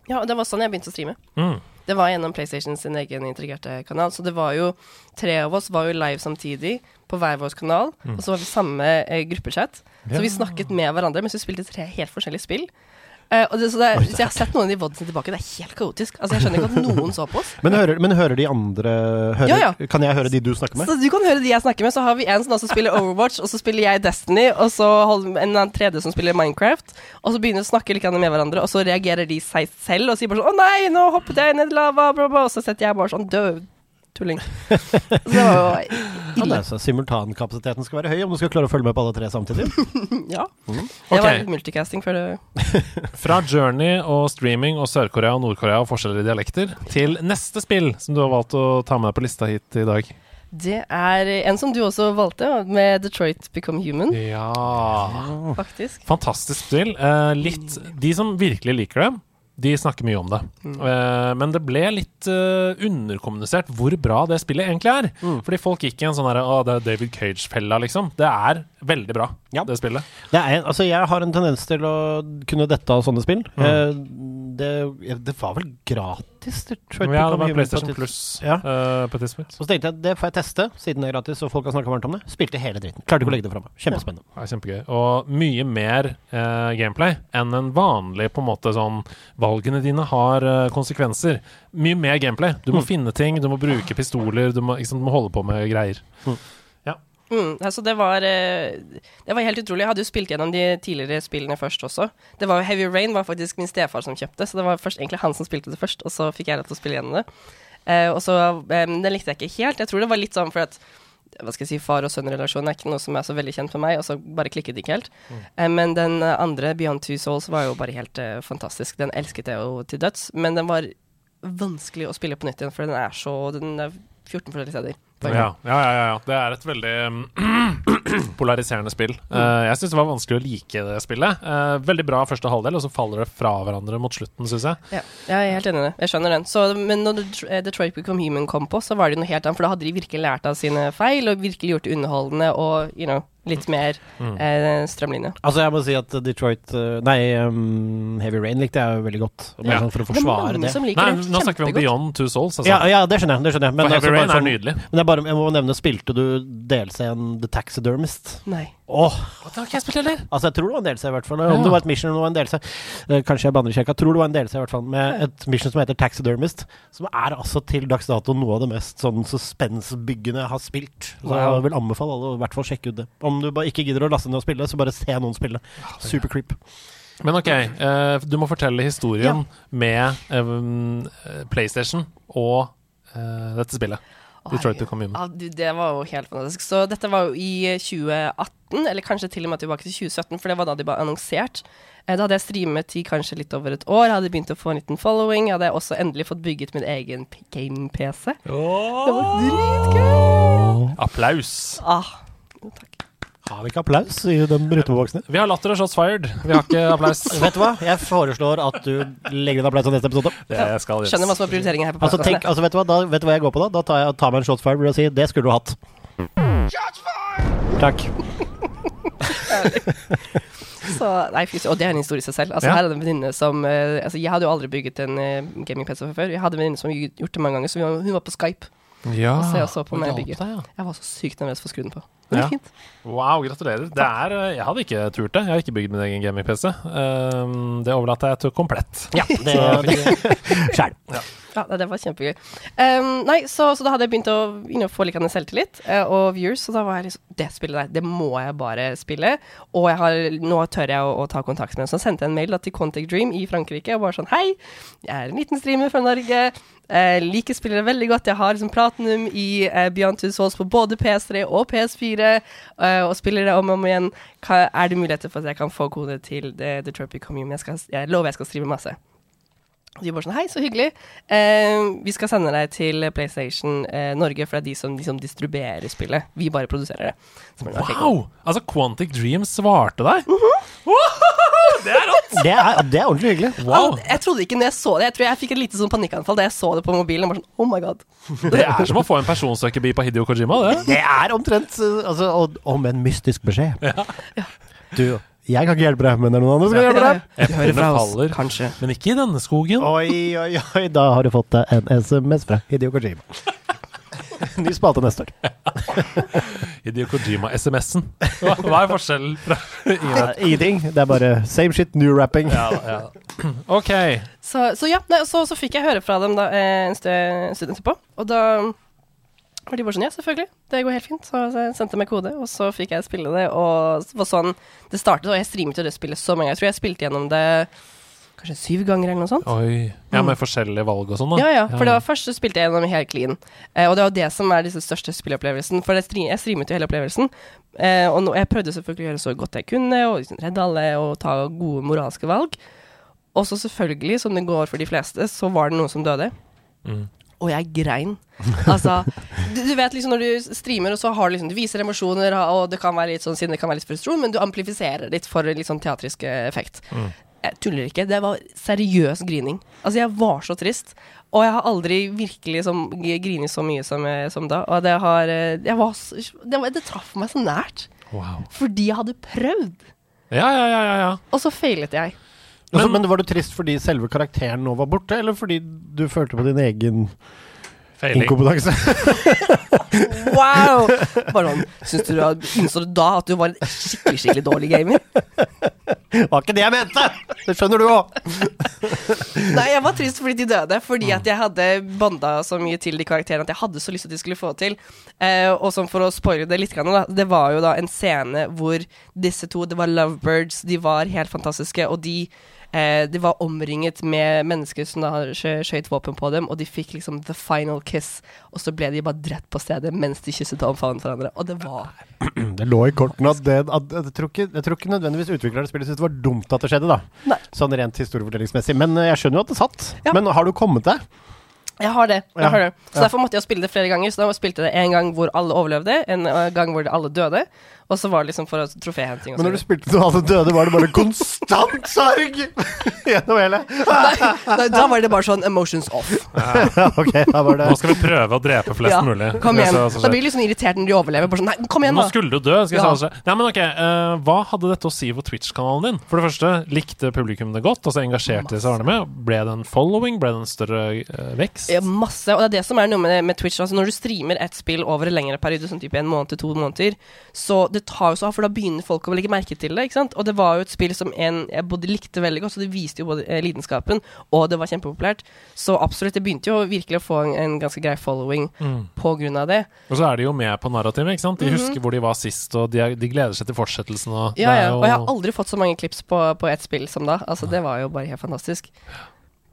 Ja, og det var sånn jeg begynte å streame. Mm. Det var gjennom PlayStation sin egen integrerte kanal. Så det var jo tre av oss var jo live samtidig på hver vår kanal. Og så var vi samme eh, gruppechat. Så vi snakket med hverandre mens vi spilte tre helt forskjellige spill. Og det, så, det, Oi, så jeg har sett noen av de vodsene tilbake. Det er helt kaotisk. Altså Jeg skjønner ikke at noen så på oss. Men hører, men hører de andre hører, Ja, ja. Kan jeg høre de du snakker med? Så du kan høre de jeg snakker med. Så har vi en som også spiller Overwatch, og så spiller jeg Destiny, og så holder en annen tredje som spiller Minecraft. Og så begynner de å snakke litt med hverandre, og så reagerer de seg selv og sier bare sånn 'Å nei, nå hoppet jeg ned i lava', bla, bla. Og så setter jeg bare sånn død tulling. Så det var jo Ja, ille. så simultankapasiteten skal være høy om du skal klare å følge med på alle tre samtidig. Ja. Mm. Det var litt multicasting før det Fra journey og streaming og Sør-Korea og Nord-Korea og forskjellige dialekter til neste spill som du har valgt å ta med deg på lista hit i dag. Det er en som du også valgte, med Detroit Become Human, Ja faktisk. Fantastisk spill. Eh, litt De som virkelig liker det, de snakker mye om det. Eh, men det ble litt eh, underkommunisert hvor bra det spillet egentlig er. Fordi folk gikk i en sånn herre Å, det er David Cage-fella, liksom. Det er veldig bra, Ja. det spillet. Det er, altså, jeg har en tendens til å kunne dette av sånne spill. Eh, det, det var vel gratis? Detroit Ja, det var PlayStation Plus Ja. uh, på et tidspunkt. Og så tenkte jeg det får jeg teste, siden det er gratis og folk har snakka varmt om det. Spilte hele dritten. Klarte ikke å legge det fra meg. Kjempespennende. Ja, kjempegøy. Og mye mer uh, gameplay enn en vanlig på en måte sånn Valgene dine har uh, konsekvenser. Mye mer gameplay. Du må finne ting, du må bruke pistoler, du må, sant, du må holde på med greier. Mm, altså det var eh, Det var helt utrolig. Jeg hadde jo spilt gjennom de tidligere spillene først også. Det var Heavy Rain var faktisk min stefar som kjøpte, så det var først egentlig han som spilte det først, og så fikk jeg lov til å spille gjennom det. Eh, og så eh, Den likte jeg ikke helt. Jeg tror det var litt sånn for at hva skal jeg si, far og sønn-relasjonen er ikke noe som er så veldig kjent for meg, og så bare klikket det ikke helt. Eh, men den andre, Beyond Two Souls, var jo bare helt eh, fantastisk. Den elsket jeg jo til døds, men den var vanskelig å spille på nytt igjen, for den er så Den er 14 forskjellige steder. Ja, ja, ja, ja. Det er et veldig polariserende spill. Uh, jeg syns det var vanskelig å like det spillet. Uh, veldig bra første halvdel, og så faller det fra hverandre mot slutten, syns jeg. Ja, jeg er helt enig i det. Jeg skjønner den. Så, men når eh, Detroit Become Human kom på, så var det noe helt annet. For da hadde de virkelig lært av sine feil, og virkelig gjort det underholdende og you know, litt mer Mm. eh, strømlinje. Altså, jeg må si at Detroit eh, Nei, um, Heavy Rain likte jeg jo veldig godt. Ja. sånn for å forsvare det. som liker Nei, det nå snakker vi om. Beyond Two Souls. Altså. Ja, ja, det skjønner jeg. Det skjønner jeg. Men, For Heavy altså, Rain bare er nydelig. men jeg, bare, jeg må nevne, spilte du DLC-en The Taxidermist? Nei. Åh, Det har ikke jeg spilt heller. altså Jeg tror det var en delse, i hvert fall. Ja. Om det var et mission eller det var en DLC. Eh, kanskje jeg banner i kirka. Tror det var en delse, i hvert fall. Med et mission som heter Taxidermist. Som er altså til dags dato noe av det mest sånn suspensbyggende jeg har spilt. Så jeg vil anbefale alle å i hvert fall sjekke ut det. Om du bare ikke gidder å laste ned og spille, så bare se noen spille. Super creep. Men ok, uh, du må fortelle historien med um, eh, PlayStation og uh, dette spillet. Detroit Oi. Become Human. Ja, du, det var jo helt fantastisk. Så dette var jo i 2018, eller kanskje til og med tilbake til 2017, for det var da de var annonsert. Da hadde jeg streamet i kanskje litt over et år, hadde begynt å få en liten following. Hadde jeg også endelig fått bygget min egen game-PC. Oh! Det var dritgøy! Applaus. Ah, takk. Har vi ikke applaus i den rytmeboksen? Vi har latter og shots fired. Vi har ikke applaus. Vet du hva? Jeg foreslår at du legger inn applaus i neste episode. Det skal gjøres. Skjønner hva som er prioriteringen her på Altså, tenk, altså vet, du hva? Da, vet du hva jeg går på da? Da tar jeg tar meg en shots fired og sier det skulle du hatt. Takk. Så, nei. Og det er en historie i seg selv. Altså, Ja. her er det en venninne som uh, altså, Jeg hadde jo aldri bygget en uh, gaming-PC fra før. Jeg hadde en venninne som gjort det mange ganger, så vi var, hun var på Skype. Ja, Og så jeg, så på meg bygge. deg, ja. Jeg var så sykt nervøs for å skru den på. Det Ja. fint. Wow, gratulerer. Det er, eh, jeg hadde ikke turt det. Jeg har ikke bygd min egen gaming-PC. Um, det overlater jeg til komplett. Ja, det, Skjær. Ja, nei, det var kjempegøy. Um, nei, så, så da hadde jeg begynt å you know, få litt selvtillit uh, og viewers, og da var jeg liksom Det spillet der, det må jeg bare spille. Og jeg har, nå tør jeg å, å ta kontakt med dem. Så jeg sendte jeg en mail da, til Contact Dream i Frankrike og bare sånn Hei, jeg er en liten streamer fra Norge. Jeg liker spillere veldig godt. Jeg har liksom platinum i uh, Beyond Two Souls på både PS3 og PS4, eh, og det om og om igjen. Er det muligheter for at jeg kan få kode til The, The Tropic Commune? Jeg, jeg lover jeg skal streame masse. Og de bare sånn Hei, så hyggelig. Eh, vi skal sende deg til PlayStation eh, Norge, for det er de som, de som distribuerer spillet. Vi bare produserer det. Så bare. Wow! Altså, Quantic Dream svarte deg? Det er, det er ordentlig hyggelig. Wow! Altså, jeg trodde ikke når jeg så det. Jeg tror jeg fikk et lite sånn panikkanfall da jeg så det på mobilen. Bare sånn, oh my god. Det er som å få en personsøkerby på Hidio Kojima, det. Det er omtrent uh, altså, og, Om en mystisk beskjed. Du, jeg kan ikke hjelpe deg, men det er noen andre som kan hjelpe deg. Eplene faller, kanskje. men ikke i denne skogen. Oi, oi, oi, da har du fått deg en SMS fra Hidio Kojima. Ny spalte neste år. Hidio Kojima-SMS-en. Hva, hva er forskjellen fra. Ingenting. Det er bare same shit, new rapping. Ja, ja. OK. Så, så ja, nei, så, så fikk jeg høre fra dem da, eh, en stund, en stund etterpå. Og da var de bare sånn Ja, selvfølgelig. Det går helt fint. Så jeg sendte meg kode, og så fikk jeg spille det. Og det var sånn det startet. Og jeg streamet jo det spillet så mange ganger. Jeg tror jeg spilte gjennom det kanskje syv ganger eller noe sånt. Oi. Ja, med forskjellige valg og sånn, da. Ja, ja, for det var først så spilte jeg gjennom helt clean. Eh, og det var det som er den største spilleopplevelsen. For stream, jeg streamet jo hele opplevelsen. Eh, og nå, jeg prøvde selvfølgelig å gjøre så godt jeg kunne, og liksom redde alle og ta gode moralske valg. Og så selvfølgelig, som det går for de fleste, så var det noen som døde. Mm. Og jeg grein. Altså, du, du vet liksom når du streamer, og så har du liksom Du viser emosjoner, og det kan være litt sånn sinne, det kan være litt frustrasjon, men du amplifiserer litt for litt sånn teatrisk effekt. effekt. Jeg tuller ikke. Det var seriøs grining. Altså, jeg var så trist. Og jeg har aldri virkelig som, grinet så mye som, eh, som da. Og det har eh, jeg var, det, det traff meg så nært. Wow. Fordi jeg hadde prøvd. Ja, ja, ja, ja, ja. Og så feilet jeg. Altså, men var du trist fordi selve karakteren nå var borte, eller fordi du følte på din egen Feiling. inkompetanse? Wow! Bare sånn, Syns du da, innså du da at du var en skikkelig, skikkelig dårlig gamer? var ikke det jeg mente! Det skjønner du òg. Nei, jeg var trist fordi de døde. Fordi at jeg hadde banda så mye til de karakterene at jeg hadde så lyst til at de skulle få til. Eh, og sånn for å spoile det litt, grann, da, det var jo da en scene hvor disse to, det var lovebirds, de var helt fantastiske, og de Eh, de var omringet med mennesker som da skjø- skjøt våpen på dem, og de fikk liksom the final kiss. Og så ble de bare drept på stedet mens de kysset og omfavnet hverandre. Og det var Det lå i kortene at, det, at jeg, tror ikke, jeg tror ikke nødvendigvis utviklerne av spillet syntes det var dumt at det skjedde, da. Nei. Sånn rent historiefortellingsmessig. Men eh, jeg skjønner jo at det satt. Ja. Men har du kommet deg? Jeg har det. jeg Ja. har det. Så derfor måtte jeg spille det flere ganger. Så da spilte jeg det en gang hvor alle overlevde, en eh, gang hvor alle døde. Og så var det liksom for troféhenting. Men når du spilte til alle døde, var det bare konstant sorg gjennom hele Nei, da var det bare sånn emotions off. okay, da var det Nå skal vi prøve å drepe flest Ja, mulig. Kom igjen. Det så- så Da blir du litt sånn irritert når de overlever. Bare sånn, nei, kom igjen Nå skulle du dø. Skal jeg Ja. si det. Nei, men ok, uh, Hva hadde dette å si for Twitch-kanalen din? For det første, likte publikum det godt? Altså Engasjerte de seg med? Ble det en following? Ble det en større uh, vekst? Ja, masse. Og det er det som er noe med, med Twitch. Altså Når du streamer et spill over en lengre periode, sånn type en måned til to måneder, så det tar jo så av, for da begynner folk å legge merke til det. ikke sant? Og det var jo et spill som en jeg både likte veldig godt, så det viste jo både eh, lidenskapen, og det var kjempepopulært. Så absolutt, det begynte jo virkelig å få en, en ganske grei following Mm. på grunn av det. Og så er de jo med på narrativet. ikke sant? De husker hvor de var sist, og de, er, de gleder seg til fortsettelsen. Og. Ja, ja. Og jeg har aldri fått så mange klips på, på ett spill som da. Altså, det var jo bare helt fantastisk.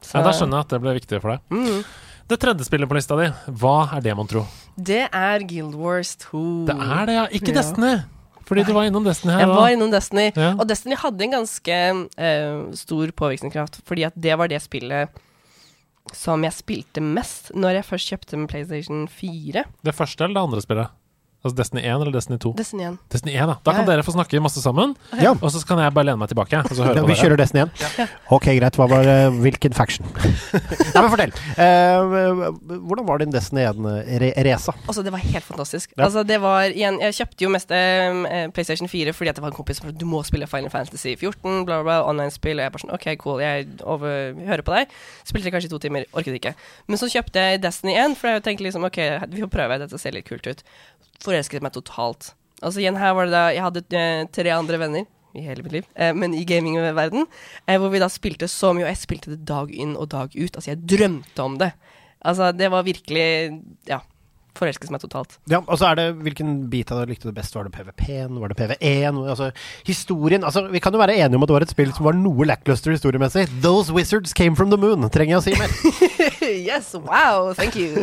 Så- ja, Da skjønner jeg at det ble viktig for deg. Mhm. Det tredje spillet på lista di, hva er det, mon tro? Det er Guild Wars 2. Det er det, ja. Ikke Ja. Destiny. Fordi du var innom Destiny her. Jeg var innom Destiny, Ja. og Destiny hadde en ganske uh, stor påvirkningskraft, fordi at det var det spillet som jeg spilte mest når jeg først kjøpte med PlayStation 4. Det første eller det andre spillet? Altså Destiny 1 eller Destiny 2? Destiny 1. Destiny 1, da. Da kan Ja. dere få snakke masse sammen, Ja. og så kan jeg bare lene meg tilbake. Og så høre Ja, vi kjører Destiny igjen. Ok, greit. Hva var uh, Hvilken faction? Nei, men fortell. Uh, hvordan var din Destiny 1-race? Altså, det var helt fantastisk. Ja. Altså, det var igjen Jeg kjøpte jo mest uh, PlayStation 4 fordi at det var en kompis som sa du må spille Final Fantasy 14, bla, bla, bla, online-spill, og jeg bare sånn OK, cool, jeg over, hører på deg. Spilte kanskje i to timer, orket ikke. Men så kjøpte jeg Destiny 1, for jeg tenkte liksom OK, vi får prøve, dette ser litt kult ut. Forelsket meg totalt. Altså igjen, her var det da Jeg hadde eh, tre andre venner i hele mitt liv, eh, men i gamingverden, eh, hvor vi da spilte så mye, og jeg spilte det dag inn og dag ut. Altså, jeg drømte om det. Altså, det var virkelig Ja. Forelsket meg totalt. Ja, og så er det Hvilken bit av det likte du best? Var det PVP-en? Var det PV1? Altså, historien Altså, Vi kan jo være enige om at det var et spill som var noe lackluster historiemessig. Those wizards came from the moon. Trenger jeg å si mer? yes, wow, thank you.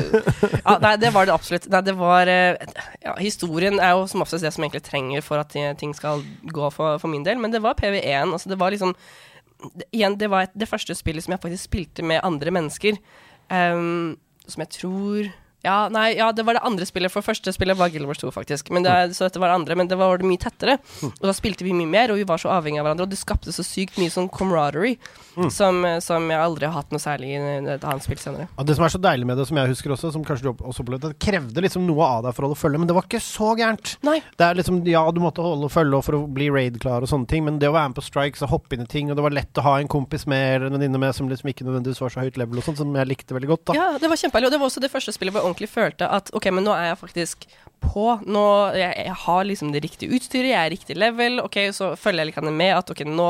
Ja, nei, det var det absolutt. Nei, det var eh, ja, Historien er jo som oftest det som egentlig trenger for at ting skal gå for, for min del, men det var PV1. Altså, det var liksom Igjen, det var et, det første spillet som jeg faktisk spilte med andre mennesker. Um, som jeg tror ja, nei, ja, det var det andre spillet. For første spillet var Guild Wars 2, faktisk. Men det, så dette var det andre, men det var det mye tettere. Og da spilte vi mye mer, og vi var så avhengige av hverandre. Og det skapte så sykt mye sånn camaraderie som, eh, som jeg aldri har hatt noe særlig i et annet spill senere. Og det som er så deilig med det, som jeg husker også, som kanskje du også opplevde, det krevde liksom noe av deg for å holde følge, men det var ikke så gærent. Nei. Det er liksom, Ja, du måtte holde følge for å bli raid-klar og sånne ting, men det å være med på strikes og hoppe inn i ting, og det var lett å ha en kompis med eller en venninne med som liksom ikke nødvendigvis var så høyt level og sånn, som jeg likte veldig godt, da. Ja, det var kjempeherlig. Og det var også det første spillet hvor jeg følte at ok, men nå er jeg faktisk på. Nå, jeg, jeg har liksom det riktige utstyret, jeg er riktig level. Ok, Så følger jeg litt med at ok, nå,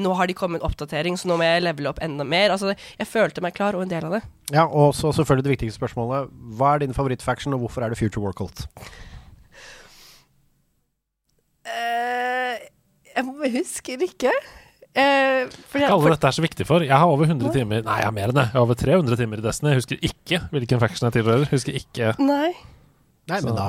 nå har de kommet med oppdatering, så nå må jeg levele opp enda mer. Altså, jeg følte meg klar og en del av det. Ja, og så selvfølgelig det viktigste spørsmålet. Hva er din favorittfaction, og hvorfor er det Future War Cult? Eh, jeg husker ikke. Uh, for Ikke alle dette er så viktig for. Jeg har over 100 timer Nei, jeg har mer enn det. Jeg har over 300 timer i Destiny. Jeg husker ikke hvilken faction jeg tilhører. Husker ikke Nei, Nei, men da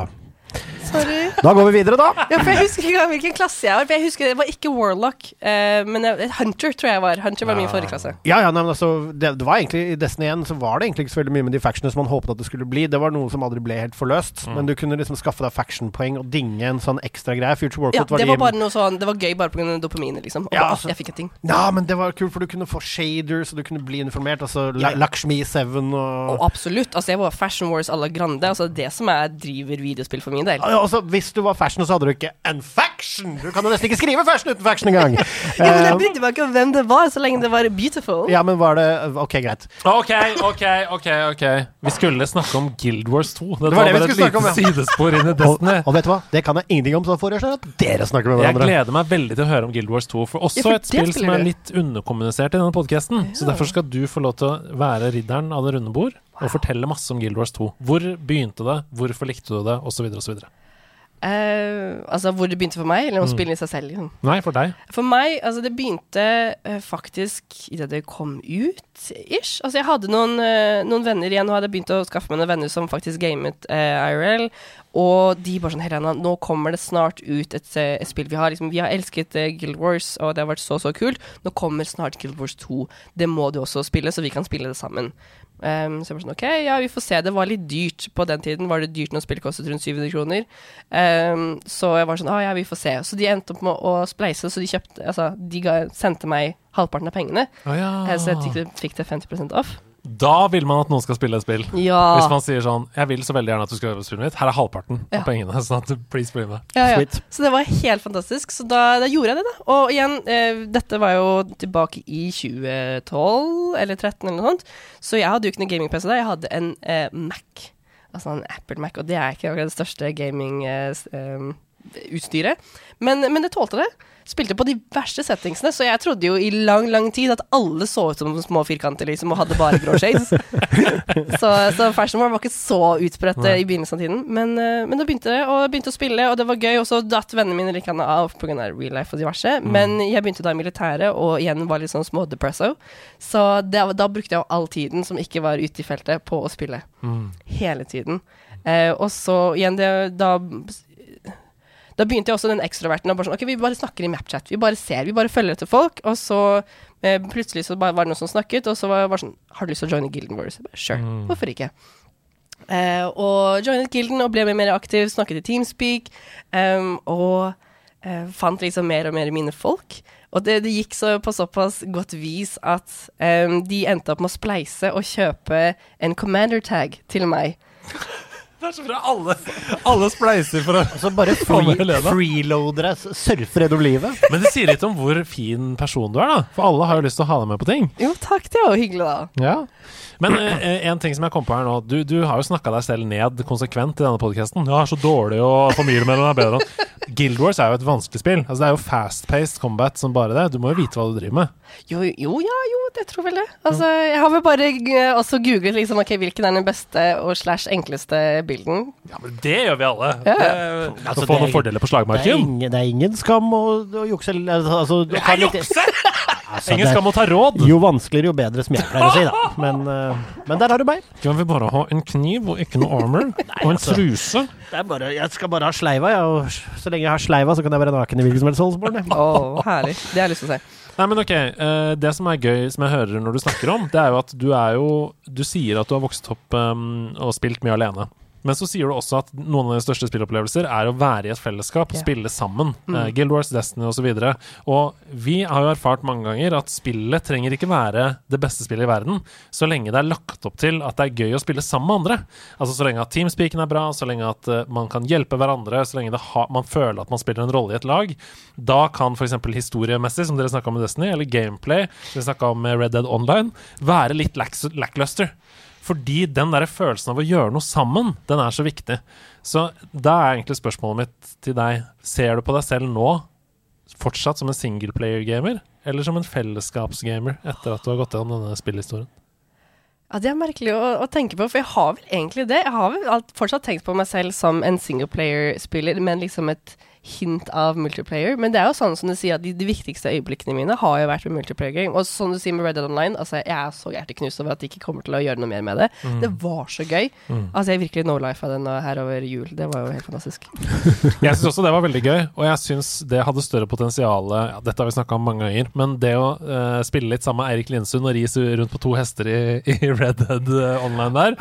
sorry. Da går vi videre, da. Ja, for Jeg husker ikke engang hvilken klasse jeg var. For jeg husker Det var ikke Warlock, uh, men jeg, Hunter tror jeg var. Hunter var min forrige klasse. Ja, ja, nei, men altså, det, det var egentlig I Destiny 1 så var det egentlig ikke så veldig mye med de factionene som man håpet at det skulle bli. Det var noe som aldri ble helt forløst. Men du kunne liksom skaffe deg faction-poeng og dinge en sånn ekstra greie. Future Warcraft Ja, det var det de var bare noe sånn Det var gøy bare pga. dopaminet, liksom. Og Ja, bare, altså- jeg fikk en ting. Ja, men det var kult, for du kunne få shaders, og du kunne bli informert. Altså Ja, Lakshmi 7 og Og absolutt. Altså, jeg var Fashion Wars à la Grande. Altså, det som er driver videospill for min del. Altså, Hvis du var fashion, så hadde du ikke en faction! Du kan jo nesten ikke skrive fashion uten faction engang! Ja, men Eh, Jeg brydde meg ikke om hvem det var, så lenge det var beautiful. ja, men var det Ok, greit. OK, OK, OK. ok Vi skulle snakke om Guild Wars 2. Det, var var, det vi bare et skulle snakke om, lite sidespor inn i Og, Destiny. og vet du hva? Det kan jeg ingenting om, så da foreslår jeg at dere snakker med Jeg gleder meg veldig til å høre om Guild Wars 2, for også Ja, for et spill som er litt underkommunisert i denne podkasten. Så derfor skal du få lov til å være ridderen av det runde bord og fortelle masse om Guild Wars 2. Hvor begynte det, hvorfor likte du det, osv. osv. Uh, altså hvor det begynte for meg, eller om Mm. spillene i seg selv. Liksom. Nei, for deg. For meg, altså det begynte uh, faktisk idet det kom ut, ish. Altså jeg hadde noen, uh, noen venner igjen, og hadde begynt å skaffe meg noen venner som faktisk gamet uh, IRL. Og de bare sånn Helena, nå kommer det snart ut et, eh, et spill. Vi har liksom, vi har elsket eh, Guild Wars, og det har vært så, så kult. Nå kommer snart Guild Wars 2. Det må du også spille, så vi kan spille det sammen. Um, så jeg bare sånn, ok, ja, vi får se. Det var litt dyrt på den tiden. Var det dyrt når spillet kostet rundt 700 kroner? Um, så jeg var sånn, ah, ja, vi får se. Så de endte opp med å spleise, så de kjøpte, altså, de ga, sendte meg halvparten av pengene. Å ja. eh, Så jeg fikk det, 50% off. Da vil man at noen skal spille et spill. Ja. Hvis man sier sånn 'Jeg vil så veldig gjerne at du skal øve spillet mitt', her er halvparten Ja. av pengene. Sånn at du please bli med. Ja, ja. Sweet. Så det var helt fantastisk. Så da, da gjorde jeg det, da. Og igjen, eh, dette var jo tilbake i 2012 eller 2013 eller noe sånt. Så jeg hadde jo ikke noe gaming-PC da. Jeg hadde en eh, Mac. Altså en Apple Mac, og det er ikke akkurat det største gaming-utstyret. Men, men det tålte det. Spilte på de verste settingsene, så jeg trodde jo i lang, lang tid at alle så ut som små firkanter, liksom, og hadde bare grå shades. så, så Fashion War var ikke så utbredt eh, i begynnelsen av tiden. Men, eh, men da begynte det, og jeg begynte å spille, og det var gøy. Og så datt vennene mine litt av pga. real life og diverse. Men jeg begynte da i militæret, og igjen var litt sånn smådepresso. Så det, da brukte jeg jo all tiden som ikke var ute i feltet, på å spille. Mm. Hele tiden. Eh, og så igjen, det, da da begynte jeg også den ekstroverten. og Bare sånn, ok, Vi bare snakker i Mapchat. Vi bare ser. Vi bare følger etter folk. Og så eh, plutselig så var det noen som snakket, og så var jeg bare sånn Har du lyst til å joine Gilden Wars? Jeg bare, Sure. Mm. Hvorfor ikke? Eh, og joinet Gilden og ble mer, mer aktiv, snakket i Teamspeak. Um, og eh, fant liksom mer og mer mine folk. Og det, det gikk så på såpass godt vis at um, de endte opp med å spleise og kjøpe en commander tag til meg. Det er så bra. Alle, alle spleiser for å Altså bare free, Helena. freeloadere, surfer gjennom livet. Men det sier litt om hvor fin person du er, da. For alle har jo lyst til å ha deg med på ting. Jo, takk, det var hyggelig, da. Ja. Men eh, en ting som jeg kom på her nå. Du, du har jo snakka deg selv ned konsekvent i denne podkasten. Du er så dårlig, og familiemedlemmene er bedre. Guild Wars er jo et vanskelig spill. Altså Det er jo fast-paced combat som bare det. Du må jo vite hva du driver med. Jo, jo, ja, jo, det tror vel det. Altså, jeg har vel bare eh, også googlet liksom, okay, hvilken er den beste og slash enkleste bilden. Ja, men det gjør vi alle. Ja. Det- Altså, Å få noen fordeler på Det er, slagmarken. ingen, det er ingen skam å, å jukse. Altså, du kan ikke- Altså, Ingen skam å ta råd. Jo vanskeligere, jo bedre, som jeg pleier å si, da. Men, uh, men der har du meg. Kan vi bare ha en kniv og ikke noe armor? Og en altså. truse? Det er bare, jeg skal bare ha sleiva, ja, og så lenge jeg har sleiva, så kan jeg være naken i hvilken som helst Holsborn. Oh, herlig. Det har jeg lyst til å se. Nei, men ok. eh, det som er gøy, som jeg hører når du snakker om, det er jo at du er jo Du sier at du har vokst opp um, og spilt mye alene. Men så sier du også at noen av dine største spillopplevelser er å være i et fellesskap, yeah. spille sammen. Mm. Uh, Guild Wars, Destiny osv. Og, så og vi har jo erfart mange ganger at spillet trenger ikke være det beste spillet i verden, så lenge det er lagt opp til at det er gøy å spille sammen med andre. Altså Så lenge at teamspeaken er bra, så lenge at uh, man kan hjelpe hverandre, så lenge man føler at man spiller en rolle i et lag, da kan f.eks. historiemessig, som dere snakka om med Destiny, eller gameplay, som vi snakka om med Red Dead Online, være litt lackluster. Fordi den der følelsen av å gjøre noe sammen, den er så viktig. Så da er egentlig spørsmålet mitt til deg Ser du på deg selv nå fortsatt som en singleplayer-gamer, eller som en fellesskapsgamer etter at du har gått gjennom denne spillhistorien? Ja, Det er merkelig å, å tenke på, for jeg har vel egentlig det. Jeg har vel fortsatt tenkt på meg selv som en singleplayer-spiller, men liksom et hint av multiplayer. Men det er jo sånn som du sier, at de, de viktigste øyeblikkene mine har jo vært med multiplayer game. Og sånn du sier med Red Dead Online, altså jeg er så hjerteknust over at de ikke kommer til å gjøre noe mer med det. Det var så gøy. Mm. Altså jeg virkelig no life av den her over jul. Det var jo helt fantastisk. Jeg syns også det var veldig gøy, og jeg syns det hadde større potensial ja, Dette har vi snakka om mange ganger, men det å uh, spille litt sammen med Eirik Lindsund og ri rundt på to hester i, i Red Dead Online der,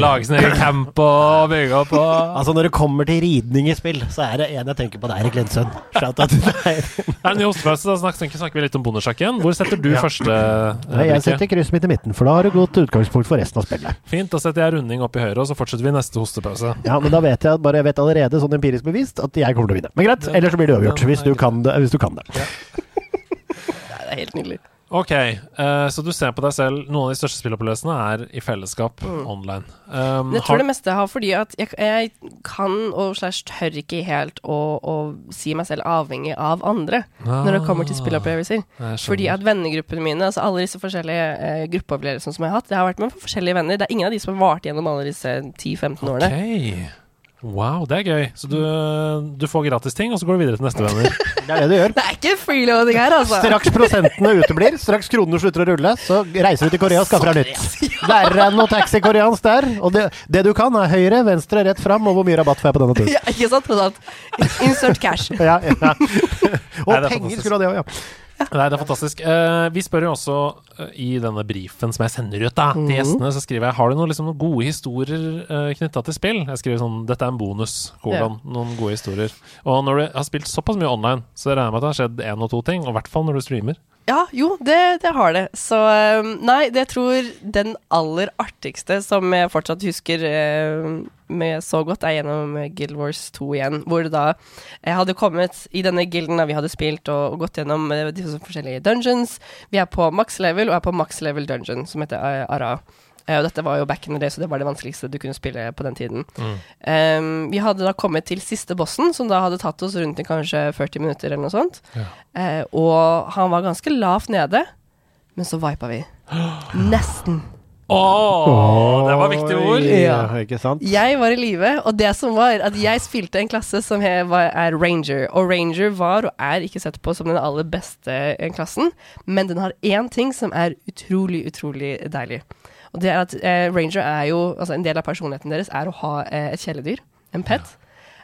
lage sin egen camp og bygge opp og Altså, når det kommer til ridning i spill, så er det en jeg tenker på, er Erik Lendsøn. Shout out til deg. Er hostepause, da snakker, snakker vi litt om bondesjakk igjen. Hvor setter du Ja. første eh, Nei, Jeg setter krysset mitt i midten, for da har du godt utgangspunkt for resten av spillet. Fint, da setter jeg runding opp i høyre, og så fortsetter vi neste hostepause. Ja, men da vet jeg bare jeg vet allerede sånn empirisk bevist, at jeg kommer til å vinne. Men greit, ellers så blir det uavgjort, hvis du kan det. Hvis du kan det. Det er helt nydelig. Ok, uh, så du ser på deg selv Noen av de største spillopplevelsene er i fellesskap Mm. online. Um, jeg jeg har- det meste har fordi at jeg, jeg kan og slash tør ikke helt å, å si meg selv avhengig av andre når det kommer til spillopplevelser. Ah, skjønner. Fordi at vennegruppene mine, altså alle disse forskjellige eh, gruppeopplevelsene som jeg har hatt, det har vært med forskjellige venner. Det er ingen av de som har vart gjennom alle disse 10-15 årene. Ok. Wow, det er gøy. Så du, du får gratis ting, og så går du videre til neste venner. Det er det du gjør. Det er ikke freeloading her, altså. Straks prosentene uteblir, straks kronene slutter å rulle, så reiser du til Korea og skaffer deg nytt. Verre enn noe taxi-koreansk der. Og det, det du kan, er høyre, venstre, rett fram, og hvor mye rabatt får jeg på denne turen. Ja, ikke sant? Tross alt. Insert cash. Ja, ja. Og Nei, er penger skulle du ha det òg, ja. Nei, det er fantastisk. Uh, vi spør jo også i denne brifen som jeg sender ut da, til gjestene, så skriver jeg Har du noen, liksom, gode historier uh, knytta til spill. Jeg skriver sånn Dette er en bonus. Kolon. Noen gode historier. Og når du har spilt såpass mye online, så regner jeg med at det har skjedd én og to ting. Og i hvert fall når du streamer. Ja, jo, det, det har det. Så um, nei, det tror den aller artigste som jeg fortsatt husker uh, med så godt, er gjennom Guild Wars 2 igjen. Hvor det da jeg hadde kommet i denne gilden da vi hadde spilt og, og gått gjennom uh, de forskjellige dungeons. Vi er på max level, og er på max level dungeon, som heter uh, Ara. Eh, og dette var jo back in the day, så det var det vanskeligste du kunne spille på den tiden. Um, vi hadde da kommet til siste bossen, som da hadde tatt oss rundt i kanskje 40 minutter eller noe sånt. Ja. Uh, og han var ganske lavt nede, men så vipa vi. Nesten. Åh, det var viktige ord! Ja. Ikke sant? Jeg var i live, og det som var at jeg spilte en klasse som var, er ranger. Og ranger var og er ikke sett på som den aller beste eh, klassen, men den har én ting som er utrolig, utrolig deilig. Og det er at eh, ranger er jo Altså en del av personligheten deres er å ha eh, et kjæledyr, en pet.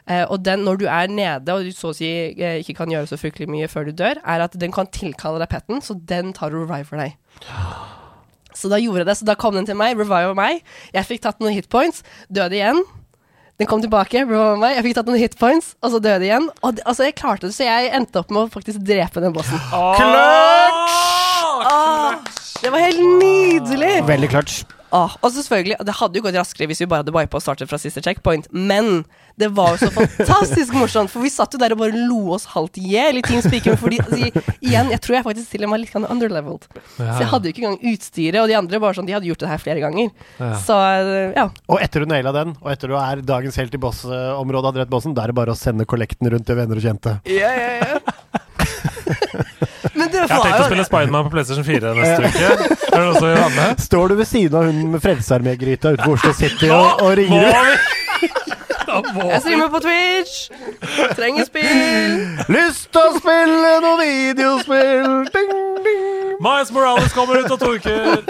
Eh, og den, når du er nede og du så å si eh, ikke kan gjøre så fryktelig mye før du dør, er at den kan tilkalle deg petten, så den tar du og river deg. Så da gjorde jeg det, så da kom den til meg, reviva meg. Jeg fikk tatt noen hitpoints, døde igjen. Den kom tilbake, reviva meg, jeg fikk tatt noen hitpoints, og så døde igjen. Og det, altså, jeg klarte det, så jeg endte opp med å faktisk drepe den bossen. Åh, det var helt nydelig! Veldig klart. Åh, og selvfølgelig, det hadde jo gått raskere hvis vi bare hadde wipa og startet fra siste checkpoint, men det var jo så fantastisk morsomt, for vi satt jo der og bare lo oss halvt i hjel i Teamspeaker, fordi altså, igjen, jeg tror jeg faktisk til og med var litt underleveled. Så jeg hadde jo ikke engang utstyret, og de andre bare sånn, de hadde gjort det her flere ganger. Ja. Så eh, ja. Og etter du naila den, og etter du er dagens helt i bossområdet, hadde rett bossen, da er det bare å sende kollekten rundt til venner og kjente. Ja, ja, ja. Men det Jeg har tenkt å spille Spiderman på PlayStation 4 neste uke. Er det også med? Står du ved siden av hun med Frelsesarmé-gryta utenfor Oslo City og, og ringer ut? Jeg streamer på Twitch! Trenger spill! Lyst til å spille noen videospill! Ding, ding. Miles Morales kommer ut og to uker!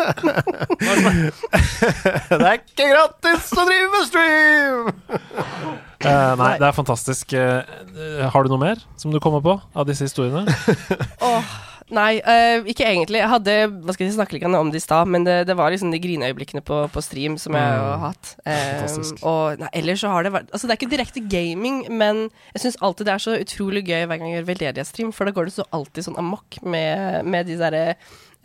Det er ikke gratis å drive med stream! Uh, nei, det er fantastisk. Uh, har du noe mer som du kommer på av disse historiene? Åh, nei, uh, ikke egentlig. Jeg hadde Hva skal jeg si, snakke litt om det i stad, men det, det var liksom de grineøyeblikkene på, på stream som jeg har hatt. Um, og nei, ellers så har det vært Altså, det er ikke direkte gaming, men jeg syns alltid det er så utrolig gøy hver gang jeg gjør veldedighetsstream, for da går det så alltid sånn amok med, med de derre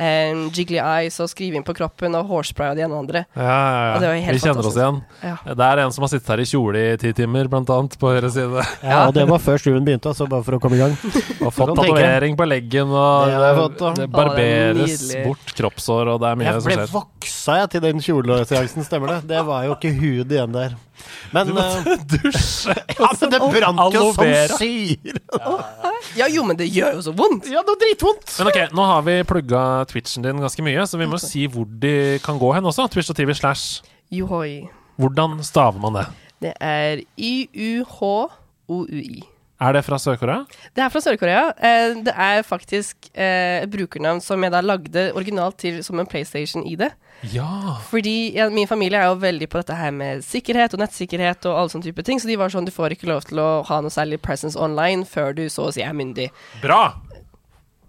eh, jiggly eyes og skriving på kroppen og hårspray og de ene og andre. Ja, ja, Og det var ja. helt Vi kjenner oss igjen. Ja. Det er en som har sittet her i kjole i ti timer, blant annet, på høyre side. Ja, og det var før stuen begynte, altså, bare for å komme i gang. Og fått tatovering på leggen, og Det fått, det barberes Å, det bort kroppsår, og det er mye Jeg ble skjer. voksa jeg til den kjoleseansen, stemmer det? Det var jo ikke hud igjen der. Men eh, Dusje! Ja, men det brant jo som syre! Ja, jo, men det gjør jo så vondt! Ja, det var dritvondt! Men ok, nå har vi plugga Twitchen din ganske mye, så vi må si hvor de kan gå hen også. Twitch og TV slash. Juhoi. Hvordan staver man det? Det er Y-U-H-O-U-I. Er det fra Sør-Korea? Det er fra Sør-Korea. Eh, det er faktisk eh, et brukernavn som jeg da lagde originalt til som en PlayStation-ID. Ja. Fordi ja, min familie er jo veldig på dette her med sikkerhet og nettsikkerhet og alle sånne type ting, så de var sånn du får ikke lov til å ha noe særlig presence online før du så å si er myndig. Bra!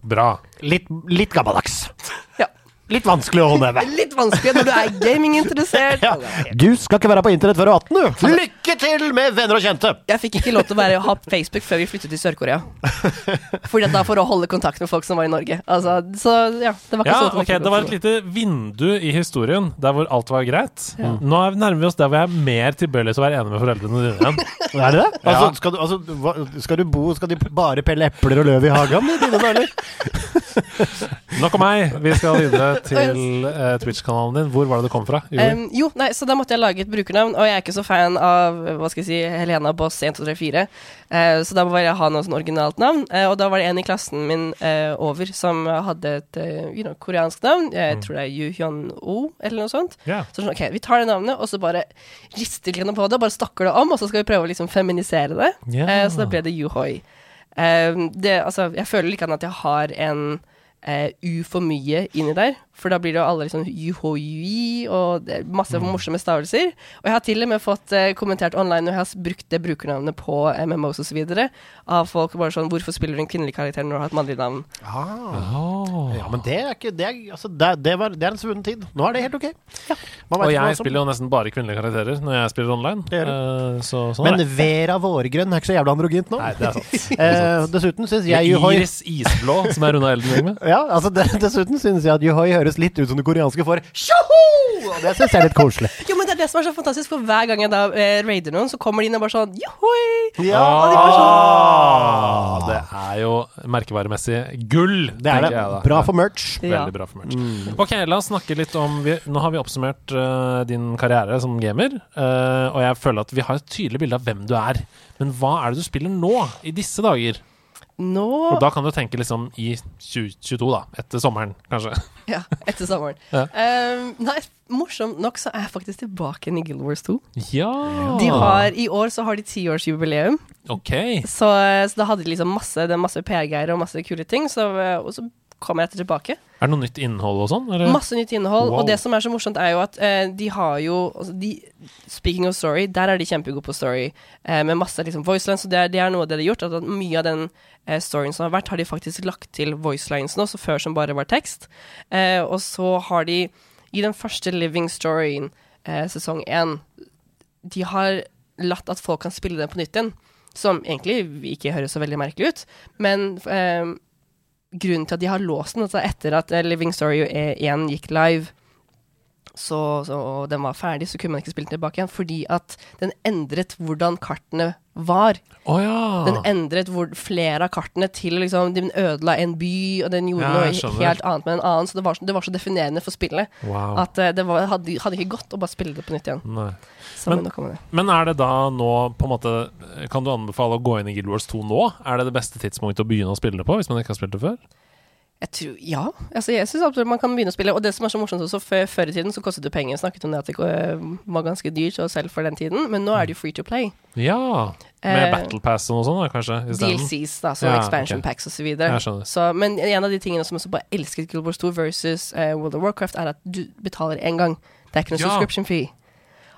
Bra. Litt, litt gammeldags. Ja. Litt vanskelig å håndheve. Litt vanskelig når du er gaminginteressert. Ja. Du skal ikke være på internett før du er 18, du. Lykke til med venner og kjente! Jeg fikk ikke lov til å være, ha Facebook før vi flyttet til Sør-Korea. Fordi da for å holde kontakt med folk som var i Norge. Altså, så ja, det var ikke Ja, så okay, Det var et lite vindu i historien der hvor alt var greit. Nå er- nærmer vi oss der hvor jeg er mer tilbøyelig til å være enig med foreldrene dine igjen. Er det det? Altså, skal, du, altså, hva, skal du bo Skal de bare pelle epler og løv i hagen? Nok om meg. Vi skal videre til eh, Twitch-kanalen din. Hvor var det du kom fra? Um, jo, nei, så da måtte jeg lage et brukernavn, og jeg er ikke så fan av hva skal jeg si, Helena Boss 1234. uh, så da må jeg ha noe sånn originalt navn. Uh, og da var det en i klassen min uh, over som hadde et eh, you know, koreansk navn. Jeg tror det er Yuhyun-O, eller noe sånt. Yeah. Så sånn, ok, vi tar det navnet, og så bare rister vi på det, og bare stakker det om, og så skal vi prøve å liksom feminisere det. Yeah. Eh, så da ble det Yuhoi. Eh, det, altså, jeg føler ikke at jeg har en uh, U for mye inni der, for da blir det jo alle liksom Yuhoi og det er masse morsomme stavelser. Og jeg har til og med fått eh, kommentert online når jeg har brukt det brukernavnet på MMOs og så videre, av folk bare sånn Hvorfor spiller du en kvinnelig karakter når du har et mannlig navn? Ah. Oh. Ja, men det er ikke Det er, altså, det, er- det, var, det er en svunnen tid. Nå er det helt ok. Ja. Og jeg spiller jo nesten bare kvinnelige karakterer når jeg spiller online. Det Eh, så sånn Men er. Vera Vårgrønn er ikke så jævla androgynt nå. Nei, det er sant. Eh, dessuten syns jeg Yuhoi Iris Isblå, som er Runa Elden med. ja, altså det, Dessuten syns jeg at Yuhoi høres litt ut som det koreanske for tjoho! Og det syns jeg er litt koselig. Jo, men det er det som er så fantastisk, for hver gang jeg da eh, raider noen, så kommer de inn og bare sånn Johoi! Ja, Ah, det er jo merkevaremessig gull, Det er det. Bra for merch. Ja. Veldig bra for merch. Ok, la oss snakke litt om vi, Nå har vi oppsummert uh, din karriere som gamer, uh, og jeg føler at vi har et tydelig bilde av hvem du er. Men hva er det du spiller nå, i disse dager? Nå Og da kan du tenke liksom i 2022, da. Etter sommeren, kanskje. Ja, etter sommeren. Ja. Um, nei, morsomt nok så er jeg faktisk tilbake i Guild Wars 2. Ja! De har, I år så har de tiårsjubileum, Ok. så, så da hadde de liksom masse, masse PR-greier og masse kule ting. Så, og så kommer jeg etter tilbake. Er det noe nytt innhold og sånn? Masse nytt innhold. Wow. Og det som er så morsomt, er jo at eh, de har jo altså de, Speaking of story, der er de kjempegode på story, eh, med masse liksom voicelines. Og det det er noe av det de har gjort. At mye av den eh, storyen som har vært, har de faktisk lagt til voicelines nå, så før som bare var tekst. Eh, og så har de, i den første Living Storyen, eh, sesong én, de har latt at folk kan spille den på nytt igjen. Som egentlig ikke høres så veldig merkelig ut, men eh, grunnen til at de har låst den, altså etter at eh, Living Story 1 gikk live, så, så, og den var ferdig, så kunne man ikke spille den tilbake igjen, fordi at den endret hvordan kartene var. Oh, ja! Den endret hvor, flere av kartene til liksom, Den ødela en by, og den gjorde Ja, noe helt annet med en annen. Så det var, så- det var så definerende for spillet Wow. at eh, det var, hadde, hadde ikke gått å bare spille det på nytt igjen. Men-. Men er det da nå på en måte Kan du anbefale å gå inn i Guild Wars 2 nå? Er det det beste tidspunktet å begynne å spille det på, hvis man ikke har spilt det før? Jeg tror, ja. Altså, jeg syns absolutt man kan begynne å spille. Og det som er så morsomt også, før, før i tiden så kostet det penger. Snakket om det at det øh, var ganske dyrt og selv for den tiden, men nå er det jo free to play. Ja! Med Eh, Battle Pass og noe sånt, da, kanskje? DLCs, da, så Ja, expansion okay. packs. Så, men en av de tingene som jeg bare elsket Wars 2 versus uh, World of Warcraft, er at du betaler én gang. Det er ikke noe Ja. subscription fee.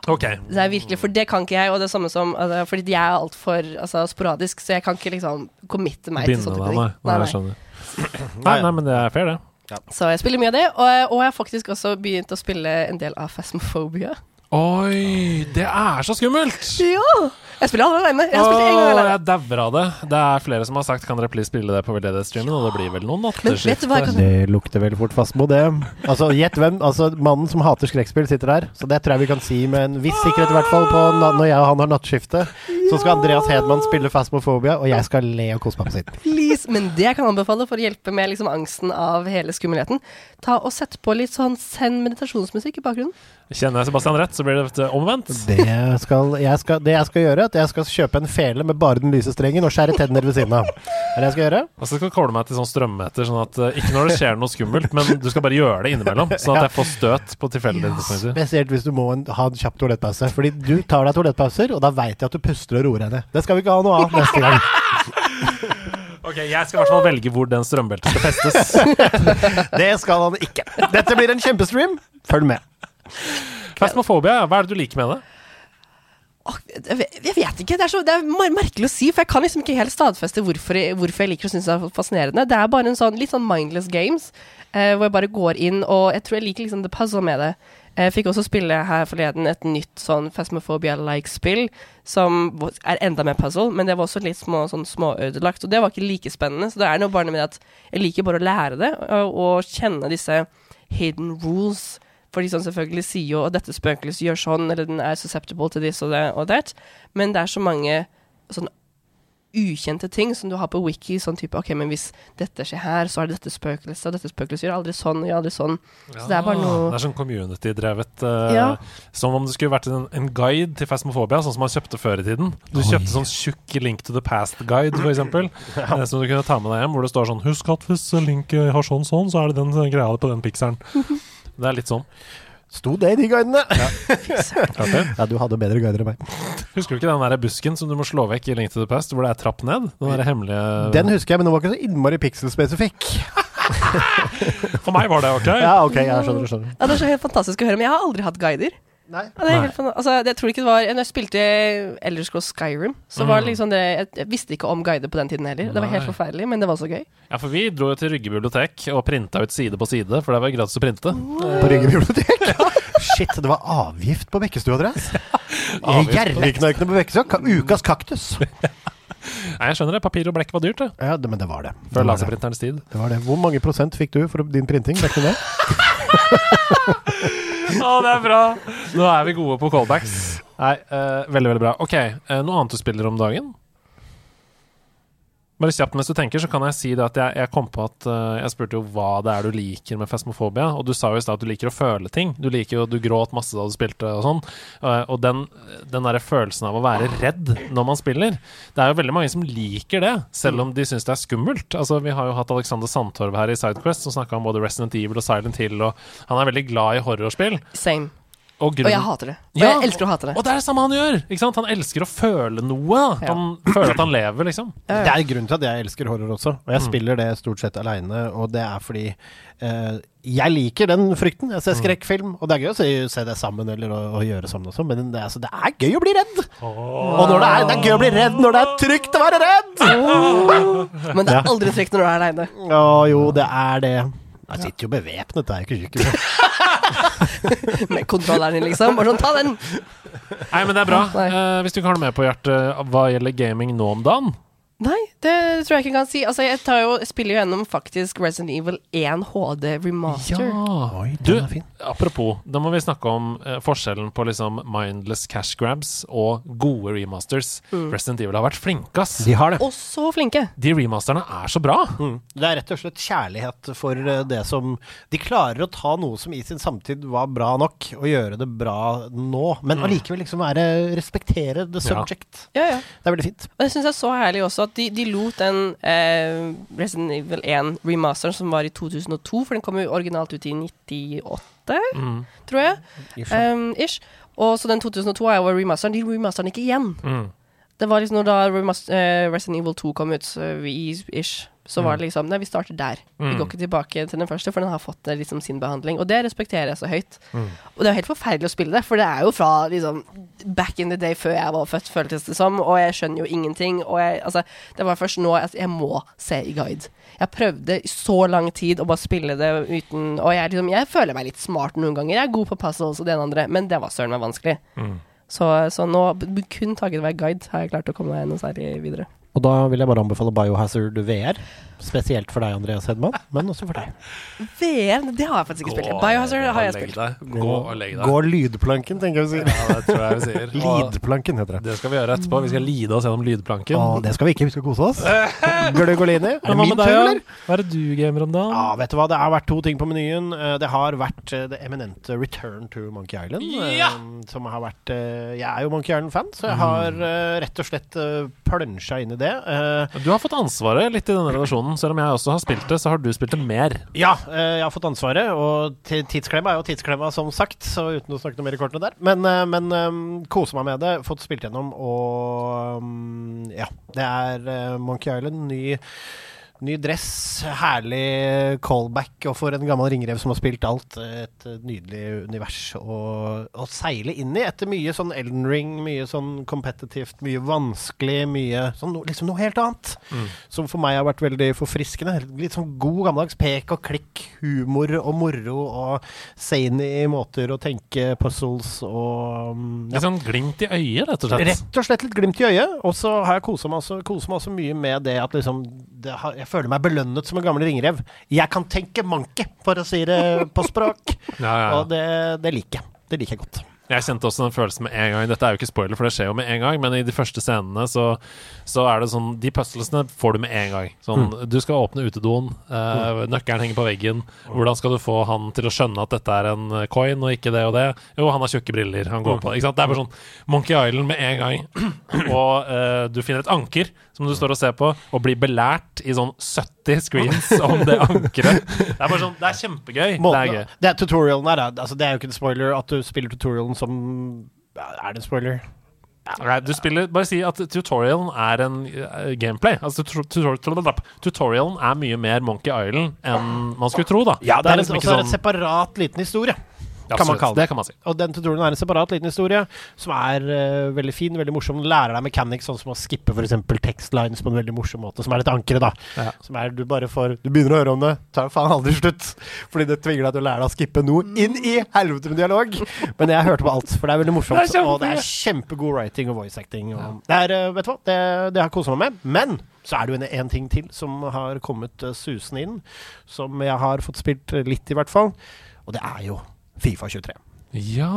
Ok. Det er virkelig, For det kan ikke jeg, og det er samme som altså, Fordi jeg er altfor altså, sporadisk, så jeg kan ikke liksom committe meg til Binde sånne deg, ting. nei. Nei, Nei, nei. Nei, men det er fair, det. Så jeg spiller mye av det, og, og jeg har faktisk også begynt å spille en del av Phasmophobia. Oi, det er så skummelt! Ja! Jeg spiller alle alene. Jeg spilt en gang alene. jeg dauer av det. Det er flere som har sagt Kan dere please spille det på veldedighetsstreamen, og det blir vel noen hva jeg kan Det lukter veldig fort fastmo, det. Altså, Gjett hvem. Altså, Mannen som hater skrekkspill, sitter der. Så det tror jeg vi kan si med en viss sikkerhet, i hvert fall, på na når jeg og han har nattskifte. Så skal Andreas Hedman spille Fasmofobia, og jeg skal le og kose meg på sitt. Please. Men det jeg kan anbefale for å hjelpe med liksom angsten av hele skummelheten, ta og sett på litt sånn send meditasjonsmusikk i bakgrunnen. Kjenner jeg Sebastian rett, så blir det omvendt. Det, skal, jeg skal, det jeg skal gjøre, at jeg skal kjøpe en fele med bare den lyse strengen og skjære tenner ved siden av. Er det jeg skal gjøre? Og så skal jeg kåle meg til sånn strømmeter, sånn at eh, ikke når det skjer noe skummelt, men du skal bare gjøre det innimellom, sånn at jeg får støt på tilfeldige tidspunkter. Spesielt hvis du må en, ha en kjapp toalettpause. Fordi du tar deg toalettpauser, og da veit jeg at du puster og roer henne. Det skal vi ikke ha noe av neste gang. Ok, Jeg skal i hvert fall velge hvor den strømbeltet skal festes. Det skal han ikke. Dette blir en kjempestream. Følg med. Phasmophobia, hva er det du liker med det? Jeg vet- ikke. Det er, så, det er merkelig å si, for jeg kan liksom ikke helt stadfeste hvorfor jeg, hvorfor jeg liker å synes det er fascinerende. Det er bare en sånn litt sånn mindless games, eh, hvor jeg bare går inn, og jeg tror jeg liker liksom the puzzle med det. Jeg fikk også spille her forleden et nytt sånn Phasmophobia-like spill, som er enda mer puzzle, men det var også litt små, sånn småødelagt, og det var ikke like spennende. Så det er noe bare med at jeg liker bare å lære det, og, og kjenne disse hidden rules. For de selvfølgelig sier jo at dette spøkelset gjør sånn, eller den er susceptible til this og det og that, men det er så mange sånn ukjente ting som du har på wiki. Sånn type OK, men hvis dette skjer her, så er det dette spøkelset, og dette spøkelset gjør aldri sånn og gjør aldri sånn. Så det er bare noe Det er sånn community-drevet. Uh, Ja. Som om det skulle vært en, en guide til Fasmofobia, sånn som man kjøpte før i tiden. Du kjøpte sånn tjukk Link to the Past-guide, for eksempel, eh, som du kunne ta med deg hjem, hvor det står sånn Husk at hvis Link eh, har sånn sånn, så er det den greia på den pikselen. Det er litt sånn. Sto det i de guidene? Ja. Ja, du hadde bedre guider enn meg. Husker du ikke den der busken som du må slå vekk i Link to the Past, hvor det er trapp ned? Den der hemmelige Den husker jeg, men den var ikke så innmari pixelspesifikk. For meg var det ok. Ja, ok, jeg skjønner, skjønner. Ja, Det er så helt fantastisk å høre, men jeg har aldri hatt guider. Nei. Ja, det er helt altså, jeg tror ikke det var Når jeg spilte Elders Cross Skyrim, så var det liksom det jeg, jeg visste ikke om guider på den tiden heller. Det var helt forferdelig, men det var så gøy. Ja, for vi dro jo til Rygge bibliotek og printa ut side på side, for det var gratis å printe. På Rygge bibliotek? Shit, det var avgift på Bekkestua deres. Avgift på Bekkestua. Ka- Ukas kaktus. Nei, jeg skjønner det. Papir og blekk var dyrt, det. Ja, det, men det var det. Før det. laserprinterens tid. det var det. Hvor mange prosent fikk du for din printing? Du det? Å, det er bra! Nå er vi gode på callbacks. Nei, uh, veldig, veldig bra. Ok, uh, noe annet du spiller om dagen? Bare kjapt mens du tenker, så kan jeg si det at jeg, jeg kom på at uh, Jeg spurte jo hva det er du liker med fesmofobia, og du sa jo i stad at du liker å føle ting. Du liker jo Du gråt masse da du spilte og sånn. Uh, og den, den derre følelsen av å være redd når man spiller Det er jo veldig mange som liker det, selv om de syns det er skummelt. Altså Vi har jo hatt Alexander Sandtorv her i Sidequest, som snakka om både Resident Evil og Silent Hill, og han er veldig glad i horrorspill. Same. Og, Og jeg hater det. Og Ja, jeg elsker å hate det. og det er det samme han gjør! Ikke sant? Han elsker å føle noe. da. Ja. Han føler at han lever, liksom. Det er grunnen til at jeg elsker horror også. Og jeg spiller det stort sett aleine, og det er fordi eh, jeg liker den frykten. Jeg ser skrekkfilm, og det er gøy å se, se det sammen eller å, å gjøre sammen også, men det, er- altså, det er gøy å bli redd! Og når det, er, det er gøy å bli redd når det er trygt å være redd! Men det er aldri trygt når du er aleine. Å jo, det er det. Jeg sitter jo bevæpnet, det er jo ikke tjukk. Med kontrolleren din, liksom. Bare sånn, ta den! Nei, men det er bra. Nei. Eh, hvis du ikke har noe mer på hjertet hva gjelder gaming nå om dagen? Nei, det tror jeg ikke jeg kan si. Altså, jeg, tar jo, jeg spiller jo gjennom faktisk Resident Evil 1 HD remaster. Oi, Du, er fin. apropos, da må vi snakke om eh, forskjellen på liksom mindless cash grabs og gode remasters. Mm. Resident Evil har vært flinke, ass. De har det. Og så flinke! De remasterne er så bra. Mm. Det er rett og slett kjærlighet for eh, det som De klarer å ta noe som i sin samtid var bra nok, og gjøre det bra nå, men allikevel liksom være respektere the subject. Ja, ja. Det er veldig fint. Og det syns jeg er så herlig også, at de, de lot den eh, Resident Evil 1 remasteren som var i 2002, for den kom jo originalt ut i 98, Mm. tror jeg. Um, ish. Og så den 2002 er jo remasteren. De remasteren ikke igjen. Mm. Det var liksom når da eh, Resident Evil 2 kom ut, så ish, så var det liksom Nei, vi starter der. Vi Mm. går ikke tilbake til den første, for den har fått eh, liksom sin behandling. Og det respekterer jeg så høyt. Mm. Og det er jo helt forferdelig å spille det, for det er jo fra liksom back in the day før jeg var født, føltes det som, og jeg skjønner jo ingenting. Og jeg, altså, det var først nå at jeg må se i guide. Jeg prøvde i så lang tid å bare spille det uten Og jeg, liksom, jeg føler meg litt smart noen ganger. Jeg er god på puzzles og det ene andre, men det var søren meg vanskelig. Mm. Så, så nå, kun takket være guide, har jeg klart å komme meg noe særlig videre. Og da vil jeg bare anbefale Biohazard VR. Spesielt for deg, Andreas Hedman, men også for deg. VM, det har jeg faktisk ikke spilt. Biohazard har jeg spilt. deg. Gå og legg deg. Gå lydplanken, tenker jeg vi sier. Ja, det tror jeg vi sier. Lydplanken heter det. det skal vi gjøre etterpå. Vi skal lide oss gjennom lydplanken. Å, det skal vi ikke, vi skal kose oss. Gløgolini. Hva med deg, eller? Hva er det du gamer om da? Ja, vet du hva, det har vært to ting på menyen. Eh, Det har vært eh, det eminente Return to Monkey Island. eh, Ja! Som har vært Jeg er jo Monkey Island-fan, så jeg har eh, rett og slett plønsja inn i det. Du har fått ansvaret litt i denne relasjonen. Selv om jeg også har spilt det, så har du spilt det mer. Ja, eh, jeg har fått ansvaret, og ti- tidsklemma er jo tidsklemma, som sagt, så uten å snakke noe mer i kortene der. Men, eh, men kose meg med det, fått spilt gjennom, og mm, ja. Det er eh, Monkey Island, ny Ny dress, herlig callback, og for en gammel ringrev som har spilt alt, et nydelig univers å, å seile inn i etter mye sånn Elden Ring, mye sånn kompetitivt, mye vanskelig, mye sånn liksom noe helt annet. Som for meg har vært veldig forfriskende. Litt sånn god gammeldags pek og klikk, humor og moro og zany måter å tenke puzzles og mm, ja. Litt sånn glimt i øyet, rett og slett. Rett og slett litt glimt i øyet. Og så har jeg kosa meg, også- koset meg også mye med det at liksom det har, Jeg føler meg belønnet som en gammel ringrev. Jeg kan tenke manke, for å si det på språk. Ja, ja. Og det, det liker jeg. Det liker jeg godt. Jeg kjente også den følelsen med en gang. Dette er jo ikke spoiler, for det skjer jo med en gang, men i de første scenene så, så er det sånn De puzzlesene får du med en gang. Sånn, Du skal åpne utedoen, eh, nøkkelen henger på veggen. Hvordan skal du få han til å skjønne at dette er en eh, coin og ikke det og det? Jo, han har tjukke briller, han går på det. Ikke sant? Det er bare sånn Monkey Island med en gang. og eh, du finner et anker som du står og ser på, og blir belært i sånn 70 screens om det ankeret. Det er bare sånn Det er kjempegøy. Det er gøy. det er tutorialen her, altså, det er jo ikke en spoiler at du spiller tutorialen som Er det en spoiler? Nei, du spiller Bare si at tutorialen er en eh, gameplay. Altså tut- Tutorialen er mye mer Monkey Island enn man skulle tro, da. Ja, det er, liksom en, også er det en separat liten historie. Kan man kalle det. det kan man si. Og den tutorialen er en separat liten historie som er uh, veldig fin, veldig morsom. Den lærer deg mechanics, sånn som å skippe f.eks. tekstlines på en veldig morsom måte, som er et ankeret, da. Ja. Som er du bare får Du begynner å høre om det, tar faen aldri slutt. Fordi det tvinger deg til å lære deg å skippe noe inn i helvete med dialog. Men jeg hørte på alt, for det er veldig morsomt. Det er og det er kjempegod writing og voice acting. Og det er, uh, vet du hva, det, det har jeg kosa meg med. Men så er det jo en, en ting til som har kommet uh, susende inn, som jeg har fått spilt eh, litt, i hvert fall. Og det er jo Fifa 23. Ja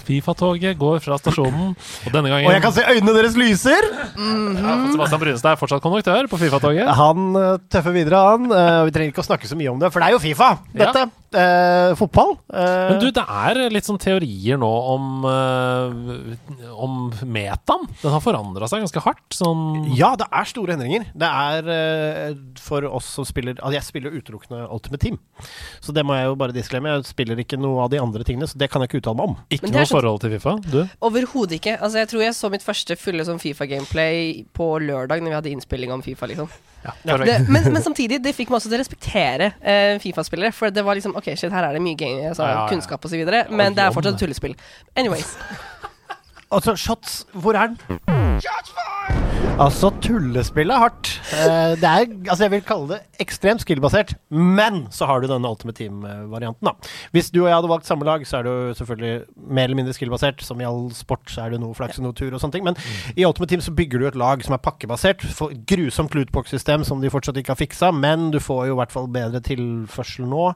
Fifa-toget går fra stasjonen, og denne gangen Og jeg kan se øynene deres lyser! ja, Sebastian Brynestad er fortsatt konduktør på Fifa-toget. Han uh, tøffer videre, han. Uh, vi trenger ikke å snakke så mye om det, for det er jo Fifa, dette. Uh, fotball. Eh. Men du, det er litt sånn teorier nå om eh, Om metaen. Den har forandra seg ganske hardt. Sånn ja, det er store endringer. Det er uh, for oss som spiller Altså, jeg spiller utelukkende Ultimate Team, så det må jeg jo bare disklemme. Jeg spiller ikke noe av de andre tingene, så det kan jeg ikke uttale meg om. ikke noe sånn- forhold til Fifa, du? Overhodet ikke. Altså, jeg tror jeg så mitt første fulle sånn Fifa-gameplay på lørdag når vi hadde innspilling om Fifa. liksom det, men, men samtidig, det fikk meg også til å respektere uh, Fifa-spillere. For det var liksom OK, shit, her er det mye gang, altså, Ja, ja, ja. kunnskap osv., men det er fortsatt et tullespill. Anyways. Altså, shots Hvor er den? Altså, tullespillet er hardt. Eh, det er, altså jeg vil kalle det ekstremt skill-basert, men så har du denne Ultimate Team-varianten. da. Hvis du og jeg hadde valgt samme lag, så er det jo selvfølgelig mer eller mindre skill-basert. Som i all sport så er det noe flaks og noe tur og sånne ting. Men i Ultimate Team så bygger du et lag som er pakkebasert. For grusomt lootbox-system som de fortsatt ikke har fiksa, men du får jo i hvert fall bedre tilførsel nå.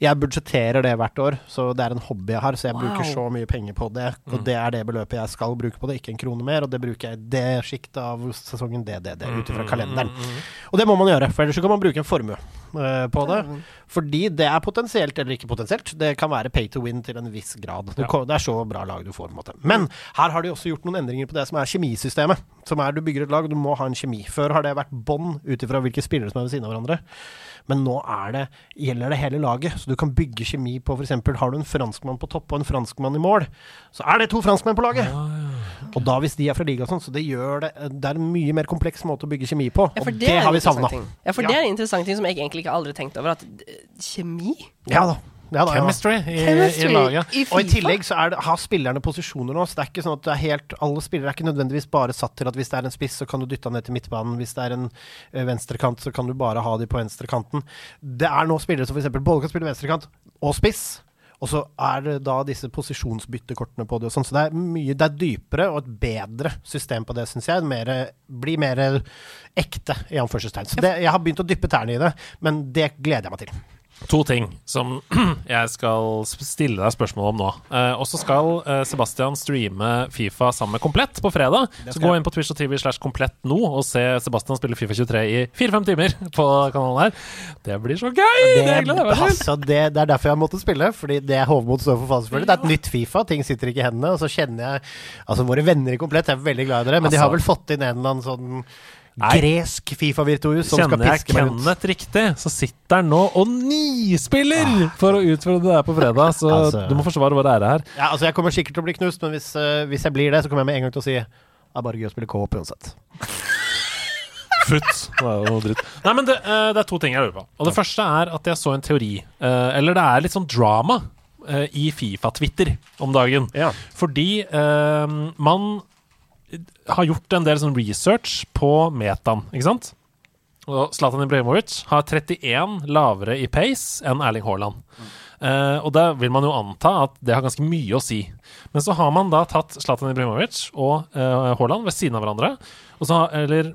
Jeg budsjetterer det hvert år, så det er en hobby jeg har, så jeg bruker så mye penger på det. Og det er det beløpet jeg skal bruke på det, ikke en krone mer. Og det bruker jeg i det sjiktet av sesongen det, det, det, ut ifra kalenderen. Og det må man gjøre, for ellers kan man bruke en formue uh, på det. Fordi det er potensielt, eller ikke potensielt, det kan være pay to win til en viss grad. Det, ja. det er så bra lag du får, på en måte. Men her har de også gjort noen endringer på det som er kjemisystemet. Som er du bygger et lag, du må ha en kjemi. Før har det vært bånd ut ifra hvilke spillere som er ved siden av hverandre. Men nå er det, gjelder det hele laget, så du kan bygge kjemi på f.eks. Har du en franskmann på topp og en franskmann i mål, så er det to franskmenn på laget. Og da hvis de er fra liga og sånn, så det gjør det Det er en mye mer kompleks måte å bygge kjemi på. Ja, og det, det, er har vi interessant savna. Ja, for Ja. det er en interessant ting som jeg egentlig ikke aldri tenkte over. At eh, kjemi Ja da. Ja, da, ja. Chemistry i, Chemistry i laget. i Og i tillegg så er det, har spillerne posisjoner nå. Så det er ikke sånn at det er helt Alle spillere er ikke nødvendigvis bare satt til at hvis det er en spiss, så kan du dytte han ned til midtbanen. Hvis det er en eh, venstrekant, så kan du bare ha de på venstrekanten. Det er nå spillere som f.eks. både kan spille venstrekant og spiss. Og så er det da disse posisjonsbyttekortene på det og sånn. Så det er mye Det er dypere og et bedre system på det, syns jeg. Mere, blir mer ekte, i anførselstegn. Så det, jeg har begynt å dyppe tærne i det, men det gleder jeg meg til. To ting som jeg skal stille deg spørsmål om nå. Eh, og så skal eh, Sebastian streame Fifa sammen med Komplett på fredag. Så gå inn på Twitch og TV slash Komplett nå og se Sebastian spille Fifa 23 i fire-fem timer på kanalen her. Det blir så gøy! Det, Det, gleder altså, det, det er derfor jeg måtte spille, fordi det Hovmod står for faen, selvfølgelig. Det er et nytt Fifa, ting sitter ikke i hendene. Og så kjenner jeg Altså, våre venner i Komplett er veldig glad i dere, men de har Altså- vel fått inn en eller annen sånn. Gresk Fifa-virtuos som skal Kjenner piske meg jeg Kenneth riktig, så sitter han nå og nispiller for å utfordre det her på fredag. Så Altså- du må forsvare vår ære her. Ja, altså, jeg kommer sikkert til å bli knust, men hvis, uh, hvis jeg blir det, så kommer jeg med en gang til å si det er bare gøy å spille co-op uansett. Futt. Det er jo dritt. Nei, men det, eh, det er to ting jeg lurer på. Og det første er at jeg så en teori, eh, eller det er litt sånn drama, i Fifa-Twitter om dagen. Ja. Fordi man har gjort en del sånn research på metaen, ikke sant? Og Zlatan Ibrahimovic har 31 lavere i pace enn Erling Haaland. Eh, og da vil man jo anta at det har ganske mye å si. Men så har man da tatt Zlatan Ibrahimovic og uh, Haaland ved siden av hverandre. Og så, har- eller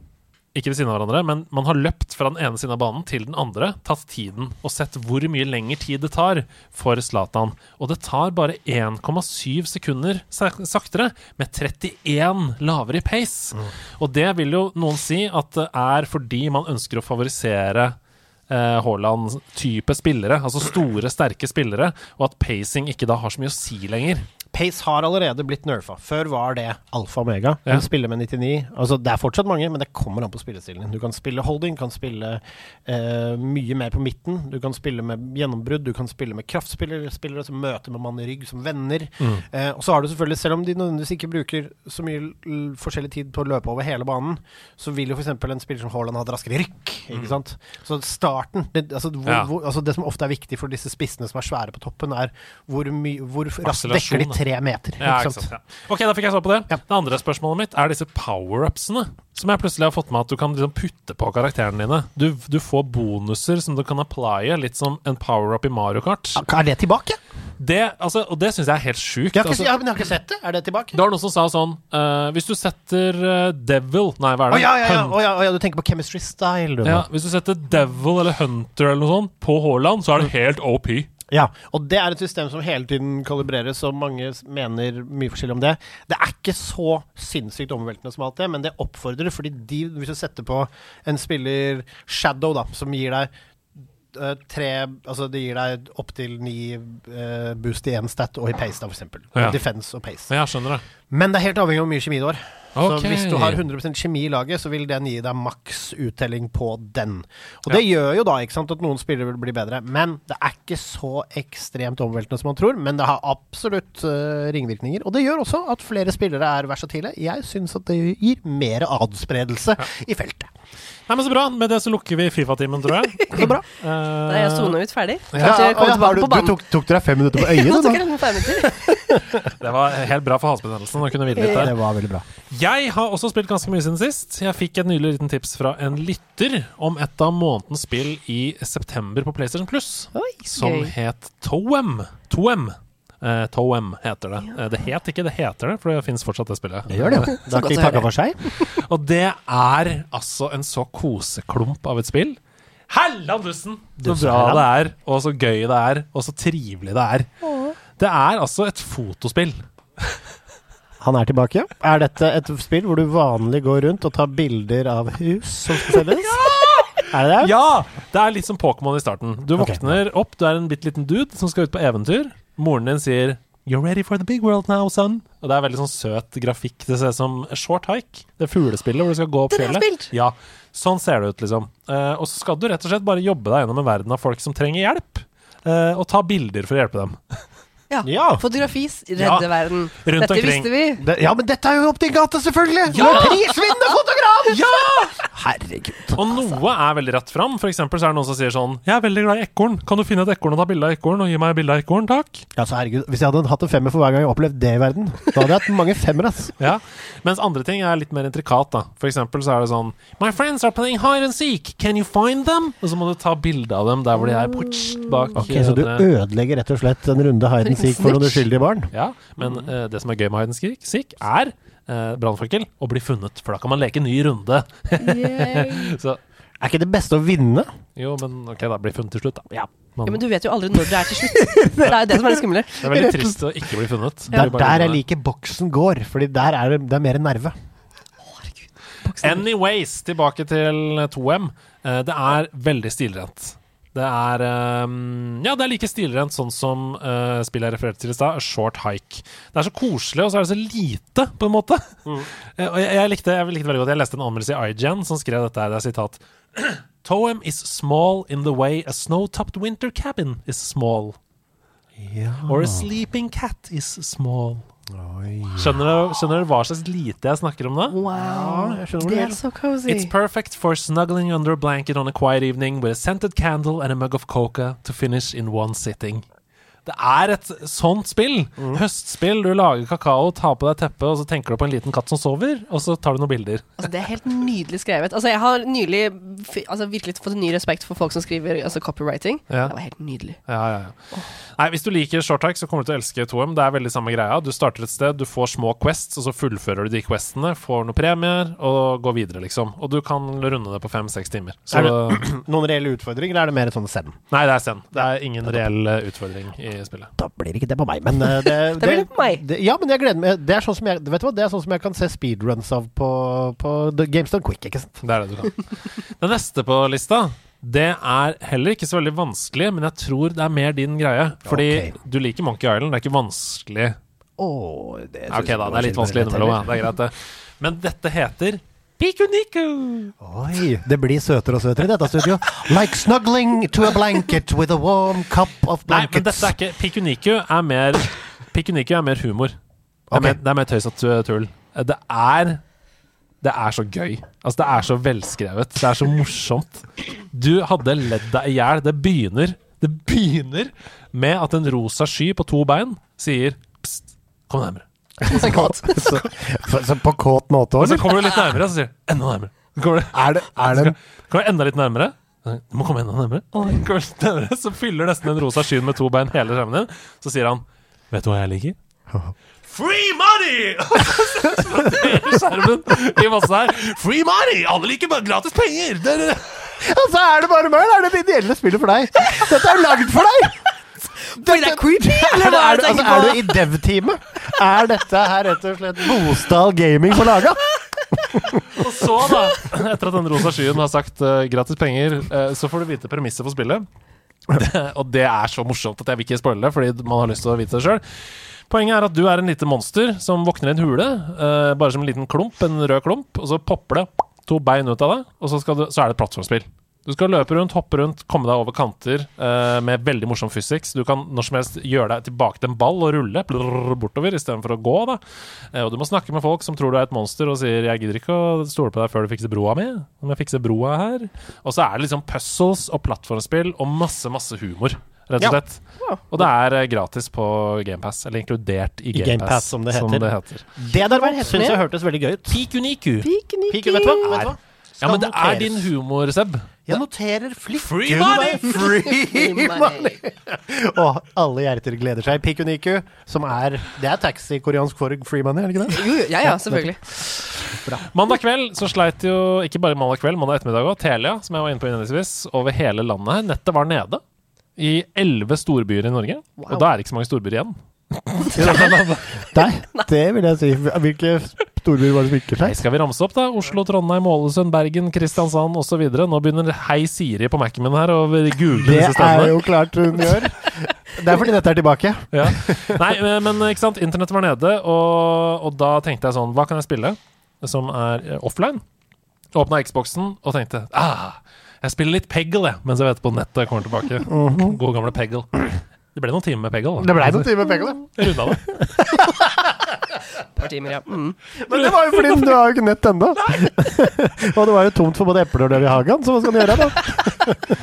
ikke ved siden av hverandre, men man har løpt fra den ene siden av banen til den andre, tatt tiden og sett hvor mye lengre tid det tar for Zlatan. Og det tar bare 1,7 sekunder saktere, med 31 lavere i pace. Og det vil jo noen si at det er fordi man ønsker å favorisere eh, Haaland-type spillere, altså store, sterke spillere, og at pacing ikke da har så mye å si lenger. Pace har allerede blitt nerfa. Før var det alfa og omega. Ja. Du spiller med 99. Altså, det er fortsatt mange, men det kommer an på spillestilen din. Du kan spille holding, kan spille uh, mye mer på midten. Du kan spille med gjennombrudd, du kan spille med kraftspillere, spillere som møter med mann i rygg, som venner. Eh, og så har du selvfølgelig, selv om de nødvendigvis ikke bruker så mye forskjellig tid på å løpe over hele banen, så vil jo f.eks. en spiller som Haaland ha et raskere rykk. Ikke sant? Så starten det, altså, hvor, Ja. hvor, altså, det som ofte er viktig for disse spissene som er svære på toppen, er hvor, my, hvor raskt dekker de tre meter. Ja, ikke sant? Ja. Ok, da fikk jeg svar på det. Ja. Det andre spørsmålet mitt er disse power-upsene. Som jeg plutselig har fått med at du kan liksom putte på karakterene dine. Du, du får bonuser som du kan applye, litt som en power-up i Mario Kart. Er det tilbake? Det, altså, og det syns jeg er helt sjukt. Jeg Altså, ja, men jeg har ikke sett det. Er det tilbake? det var noen som sa sånn uh, Hvis du setter uh, Devil Nei, hva er Å oh, ja, ja, ja, oh, ja, du tenker på chemistry style, du. ja, Hvis du setter Devil eller Hunter eller noe sånt på Haaland, så er det helt OP. Ja, og det er et system som hele tiden kalibreres, og mange mener mye forskjellig om det. Det er ikke så sinnssykt omveltende som alt det, men det oppfordrer, fordi de, hvis du setter på en spiller Shadow, da, som gir deg eh, tre Altså det gir deg opptil ni eh, boost i én stat og i pace, da, eksempel. Ja. Defense og pace. Ja, skjønner det. Men det er helt avhengig av hvor mye kjemi du har. Okay. Så hvis du har 100 kjemi i laget, så vil den gi deg maks uttelling på den. Og det gjør jo da ikke sant, at noen spillere vil bli bedre. Men det er ikke så ekstremt omveltende som man tror. Men det har absolutt uh, ringvirkninger. Og det gjør også at flere spillere er versatile. Jeg syns at det gir mer adspredelse i feltet. Nei, men Så bra. Med det så lukker vi Fifa-timen, tror jeg. Så bra. Uh, Da er jeg sona ut ferdig. Ja, ja, du, du tok, tok dere fem minutter på øyet, minutter. det var helt bra for halsbetennelsen å kunne hvile litt der. Det var veldig bra. Jeg har også spilt ganske mye siden sist. Jeg fikk et nylig liten tips fra en lytter om et av månedens spill i september på PlayStation Plus, Oi, som het Toem. Toem. Uh, Toem heter det. Eh, det het ikke, det heter det, for det fins fortsatt det spillet. Det gjør det. Det har ikke takka for seg. Og det er altså en så koseklump av et spill. Hellandussen! Så bra det er, og så gøy det er, og så trivelig det er. Det er altså et fotospill. Han er tilbake. Er dette et spill hvor du vanlig går rundt og tar bilder av hus som skal selges? Er det det? Ja! Det er litt som Pokémon i starten. Du Ok. våkner opp, du er en bitte liten dude som skal ut på eventyr. Moren din sier You're ready for the big world now, son. Og det er veldig sånn søt grafikk. Det ser ut som Short Hike. Det fuglespillet hvor du skal gå opp fjellet. Ja, sånn ser det ut, liksom. Eh, og så skal du rett og slett bare jobbe deg gjennom en verden av folk som trenger hjelp. eh, og ta bilder for å hjelpe dem. Ja. Ja. Fotografi redder Ja. verden. Rundt Dette omkring. visste vi. Det, ja, men dette er jo opp til gata, selvfølgelig! Ja! Du er prisvinnende fotograf! Ja! Herregud. Og noe er veldig rett fram. For eksempel så er det noen som sier sånn Jeg er veldig glad i ekorn. Kan du finne et ekorn og ta bilde av ekorn og gi meg bilde av ekorn, takk? Ja, så herregud, Hvis jeg hadde hatt en femmer for hver gang jeg har opplevd det i verden, da hadde jeg hatt mange femmere. ass. Ja. Mens andre ting er litt mer intrikat. da For eksempel så er det sånn My friends are playing hide and seek. Can you find them? Og så må du ta bilde av dem der hvor de er bak. Ok, Så du eh, ødelegger rett og slett en runde hide and seek for noen uskyldige barn? Ja, men eh, det som er gøy med hide and seek, seek er uh, brannfakkel og bli funnet. For da kan man leke ny runde. så Er ikke det beste å vinne? jo, men ok, da. Bli funnet til slutt, da. Ja. Man, Ja, men du vet jo aldri når det er til slutt. Det er jo det som er det skumle. det er veldig trist å ikke bli funnet. Det er der jeg liker boksen går, Fordi der er det, det er mer nerve. Anyways, tilbake til 2M. Eh, det er veldig stilrent. Det er um, Ja, det er like stilrent sånn som uh, spillet jeg refererte til i stad, Short Hike. Det er så koselig, og så er det så lite, på en måte. Eh, og jeg, jeg, likte, jeg likte veldig godt Jeg leste en anmeldelse i IGN som skrev dette her. Det er sitat Toem is small in the way a snow-topped winter cabin is small. Or a sleeping cat is small. Skjønner dere, skjønner dere hva slags lite jeg snakker om da? Wow. er så cozy. It's perfect for snuggling under a blanket on a quiet evening with a scented candle and a mug of coca to finish in one sitting. Det er et sånt spill. Mm. Høstspill. Du lager kakao, tar på deg teppet, og så tenker du på en liten katt som sover, og så tar du noen bilder. Altså, det er helt nydelig skrevet. Altså, jeg har nylig altså, virkelig fått en ny respekt for folk som skriver altså, copywriting. Ja. Det var helt nydelig. Ja, ja, ja. Nei, Hvis du liker short hike, så kommer du til å elske 2M. Det er veldig samme greia. Du starter et sted, du får små quests, og så fullfører du de questene, får noen premier, og går videre, liksom. Og du kan runde det på fem-seks timer. Så Er det noen reelle utfordringer, eller er det mer et sånn send? Nei, det er send. Det er ingen reell utfordring. utfordring i spillet. Da blir ikke det på meg, men eh, det, Det blir det på meg. Det, ja, men jeg gleder meg. Det er sånn som jeg, vet du hva? Det er sånn som jeg kan se speedruns av på, på GameStone Quick, ikke sant? Det er det du kan. Det neste på lista det er heller ikke så veldig vanskelig, men jeg tror det er mer din greie. Fordi okay. du liker Monkey Island. Det er ikke vanskelig Oh, det Ok, da. Det er litt vanskelig innimellom. Ja. Det er greit, det. Men dette heter Pikuniku. Oi, det blir søtere og søtere i dette studio. Like snuggling to a blanket with a warm cup of blankets. Nei, men dette er ikke Pikuniku er mer Pikuniku er mer humor. Det er, mer, det er mer tøys og tull. Det er Det er så gøy. Altså, det er så velskrevet. Det er så morsomt. Du hadde ledd deg i hjel. Det begynner Det begynner med at en rosa sky på to bein sier Pst, kom nærmere. så, så, så på kåt måte Og òg, så kommer du litt nærmere, og så sier du enda nærmere. Kommer du, Er det, er det kommer du enda litt nærmere. Du må komme enda nærmere. Kommer du nærmere. Så fyller nesten den rosa skyen med to bein hele skjermen din. Så sier han Vet du hva jeg liker? Free money! Skjermen i masse her. Free money! Alle liker bare gratis penger! Og så er det bare meg! Det er det ideelle spillet for deg. Dette er jo lagd for deg! Blir det creepy, Er, eller det, hva er, du, det altså, er du i dev-teamet? Er dette her rett og slett Bostad Gaming på laga? Og så, da, etter at den rosa skyen har sagt uh, gratis penger, uh, så får du vite premisset for spillet. Og det er så morsomt at jeg vil ikke spoile det, fordi man har lyst til å vite det sjøl. Poenget er at du er en lite monster som våkner i en hule, uh, bare som en liten klump, en rød klump, og så popper det to bein ut av deg, og så, skal du, så er det et plattformspill. Du skal løpe rundt, hoppe rundt, komme deg over kanter uh, med veldig morsom physics. Du kan når som helst gjøre deg tilbake til en ball og rulle blrr, bortover istedenfor å gå. da. Uh, og du må snakke med folk som tror du er et monster og sier 'jeg gidder ikke å stole på deg før du fikser broa mi'. Om jeg fikser broa her. Og så er det liksom puzzles og plattformspill og masse, masse humor. Rett og Ja. Ja. Og det er eh, gratis på GamePass, eller inkludert i GamePass, Game Pass, som det heter. heter. Det der Hva heter syns jeg hørtes veldig gøy ut. Pikuniku. Pikuniku. Pikuniku. vet du hva? Vet du hva? Ja, men det noteres. er din humor, Seb. Jeg noterer flittig. Free money! Free money! Og alle hjerter gleder seg. Pikuniku, som er Det er taxi-koreansk for free money, er det ikke det? Jo, jo, ja, ja, selvfølgelig. Mandag kveld så sleit jo ikke bare mandag kveld, mandag ettermiddag òg, Telia, som jeg var inne på innledningsvis, over hele landet her. Nettet var nede. I elleve storbyer i Norge. Og da er det ikke så mange storbyer igjen. Nei, det vil jeg si. Hvilke storbyer var det som ikke Nei, skal vi ramse opp, da? Oslo, Trondheim, Ålesund, Bergen, Kristiansand osv. Nå begynner Hei Siri på Mac-en min her å google Det disse er jo klart hun gjør. Det er fordi dette er tilbake. Ja. Nei, men ikke sant, internettet var nede, og, og da tenkte jeg sånn Hva kan jeg spille som er eh, offline? Åpna Xboxen og tenkte ah, jeg spiller litt Peggle, jeg, mens jeg vet på nettet kommer tilbake. God gamle Peggle. Det ble noen timer med Peggle. da. Det ble noen timer med Peggle, ja. runda det. Et par timer, ja. Mm. Men det var jo fordi du har jo ikke nett ennå. og det var jo tomt for både epler og løv i hagen, så hva skal du gjøre da?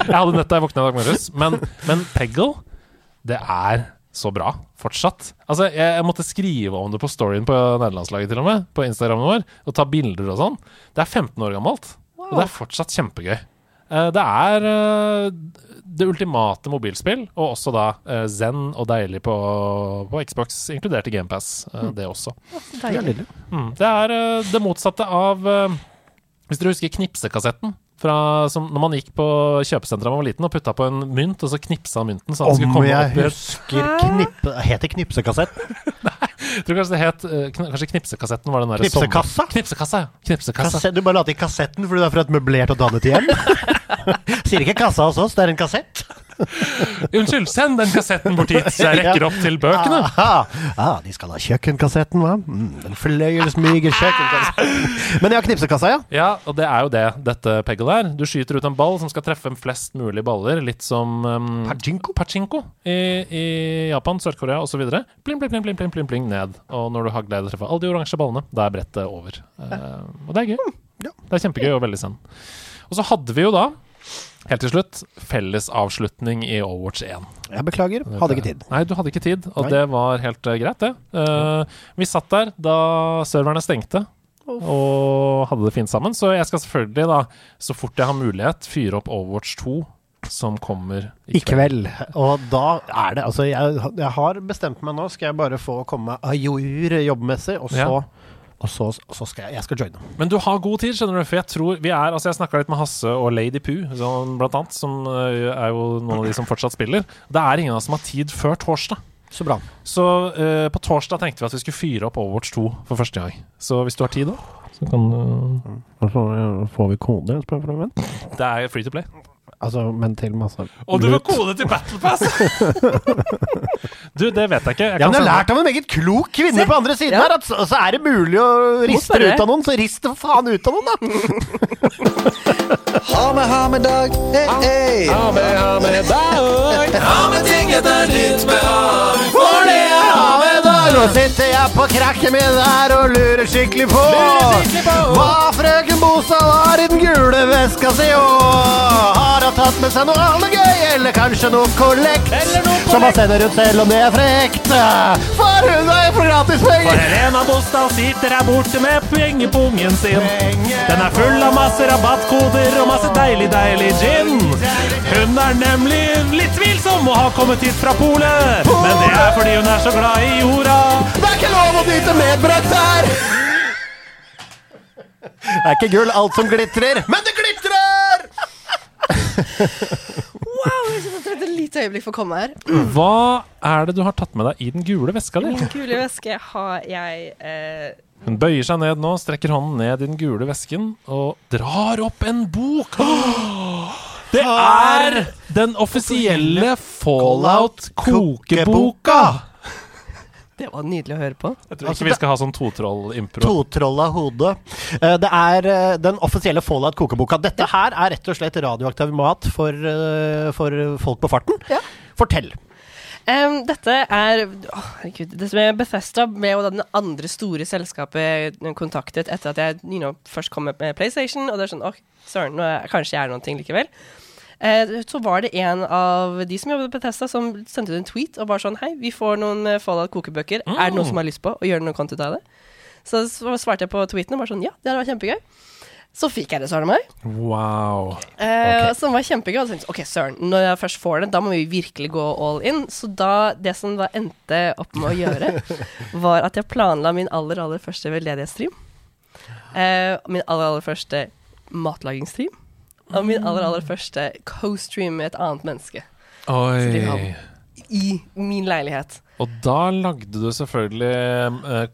Jeg hadde nett da jeg våkna i dag morges, men, men Peggle, det er så bra fortsatt. Altså, jeg, jeg måtte skrive om det på storyen på nederlandslaget til og med, på Instagramen vår, og ta bilder og sånn. Det er 15 år gammelt, og det er fortsatt kjempegøy. Uh, Det er eh, det ultimate mobilspill, og også da uh, zen og deilig på, på Xbox, inkludert i GamePass, det også. Deilig. Mm. Det er uh, det motsatte av eh, Hvis dere husker knipsekassetten fra, som når man gikk på kjøpesenteret da man var liten og putta på en mynt, og så knipsa mynten så Om komme jeg opp husker knippe... Het det knipsekassetten? Jeg tror kanskje det het eh, Kanskje knipsekassetten var den der Knipsekassa? Knipsekassa, ja. Knipsekassa. Kasse- Du bare la til kassetten fordi du er fra et møblert og dannet hjem? Sier ikke kassa hos oss, det er en kassett. Unnskyld, send den kassetten bort hit, så jeg rekker opp til bøkene. Ah, Ah, de skal ha kjøkkenkassetten, hva? Mm, den fløyelsmyge kjøkkenkassetten. Men ja, knipsekassa, ja. Ja, og det er jo det dette Peggle er. Du skyter ut en ball som skal treffe flest mulig baller, litt som um, Pachinko? Pachinko i, i Japan, Sør-Korea osv. Pling, pling, pling, pling, pling, pling, pling, ned. Og når du har glede av å treffe alle de oransje ballene, da er brettet over. Uh, og det er gøy. Ja. Det er kjempegøy og veldig send. Og så hadde vi jo da Helt til slutt, fellesavslutning i Overwatch 1. Jeg beklager, hadde ikke tid. Nei, du hadde ikke tid, og Nei. det var helt eh, greit, det. Uh, vi satt der da serverne stengte. Og hadde det fint sammen. Så jeg skal selvfølgelig, da, så fort jeg har mulighet, fyre opp Overwatch 2, som kommer I kveld. Og da er det Altså, jeg, jeg har bestemt meg nå. Skal jeg bare få komme a jour jobbmessig, og så Ja. Og så, og så skal jeg, jeg skal joine. Men du har god tid, skjønner du. For jeg tror vi er Altså, jeg snakka litt med Hasse og Lady Poo, sånn, blant annet, som eh, er jo noen av de som fortsatt spiller. Det er ingen av oss som har tid før torsdag. Så bra. Så uh, på torsdag tenkte vi at vi skulle fyre opp Overwatch 2 for første gang. Så hvis du har tid da, så kan eh, får vi kode? Det er free to play. Altså, men til masse Og du var kone til Battle Pass! du, det vet jeg ikke. Jeg Ja, men jeg har lært av en meget klok kvinne Se. på andre siden Ja. her at så, så er det mulig å riste ut av noen, så rist for faen ut av noen, da! Ha med, ha med dag. Hey, hey. Ha med dag Ha med ting etter ditt behag. For det er ha dag! Nå sitter jeg på krakken min her og lurer skikkelig på hva frøken Bostad har i den gule veska si, og har hun tatt med seg noe annet gøy, eller kanskje noe kollekt, som han sender ut selv om det er frekt, for hun er for gratis For penger! Helena Bostad sitter her borte med pengepungen sin. Den er full av masse rabattkoder og masse deilig, deilig gin. Hun er nemlig litt tvilsom og har kommet hit fra Polet. Men det er fordi hun er så glad i jorda. Det er ikke lov å nyte medbrakt her! Det er ikke gull alt som glitrer, men det glitrer! Wow, jeg synes jeg trengte et lite øyeblikk for å komme her. Hva er det du har tatt med deg i den gule veska di? den gule veske har jeg eh, Hun bøyer seg ned nå, strekker hånden ned i den gule vesken og drar opp en bok. Det er den offisielle Fallout-kokeboka! Det var nydelig å høre på. Jeg tror ikke vi skal ha sånn totroll-impro. Totrolla hode. hodet Det er eh, den offisielle Fallout-kokeboka. Dette her er rett og slett radioaktiv mat for, eh, for folk på farten. Ja. Fortell. Um, dette er Herregud. Det som er Bethesda ble jo da den andre store selskapet kontaktet etter at jeg you know, først kom med PlayStation. Og det er sånn Å, søren, nå er, kanskje jeg er noen ting likevel. Eh, så var det en av de som jobbet på Testa, som sendte ut en tweet og bare sånn Hei, vi får noen eh, Fallout kokebøker. Er det noen som har lyst på å gjøre noe content av det? Så, så svarte jeg på tweeten og bare sånn Ja, det hadde vært kjempegøy. Så fikk jeg det, søren meg. Wow. Eh, Som var kjempegøy. Og tenkte ok, søren, når jeg først får det, da må vi virkelig gå all in. Så da, det som da endte opp med å gjøre, var at jeg planla min aller, aller første veldedighetsstream. Eh, min aller, aller første matlagingstream. Og min aller, aller første co-stream med et annet menneske. de har- Oi. I min leilighet. Og da lagde du selvfølgelig eh,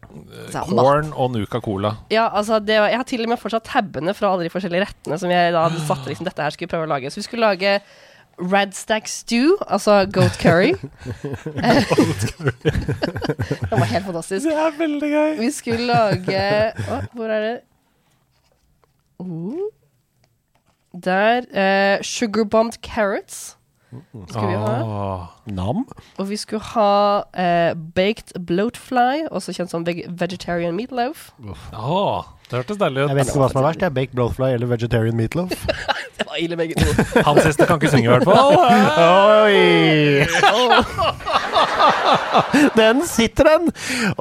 corn og Nuka Cola. Ja, altså det var, Jeg har til og med fortsatt tabbene fra alle de forskjellige rettene som jeg da hadde satt liksom, dette her skulle prøve å lage. Så vi skulle lage Radstack stew, altså goat curry. det var helt fantastisk. Det er veldig gøy. Vi skulle lage Å, hvor er det oh. Der. eh, Sugarbombed carrots skulle vi ha. Åh. Nam. Og vi skulle ha eh, baked bloatfly, også kjent som veg vegetarian meatloaf. Åh, det hørtes deilig Jeg vet ikke hva som er verst. Det er baked bloatfly eller vegetarian meatloaf. Det var ille begge to. Han siste kan ikke synge, i hvert fall. Oi! Den sitter, den!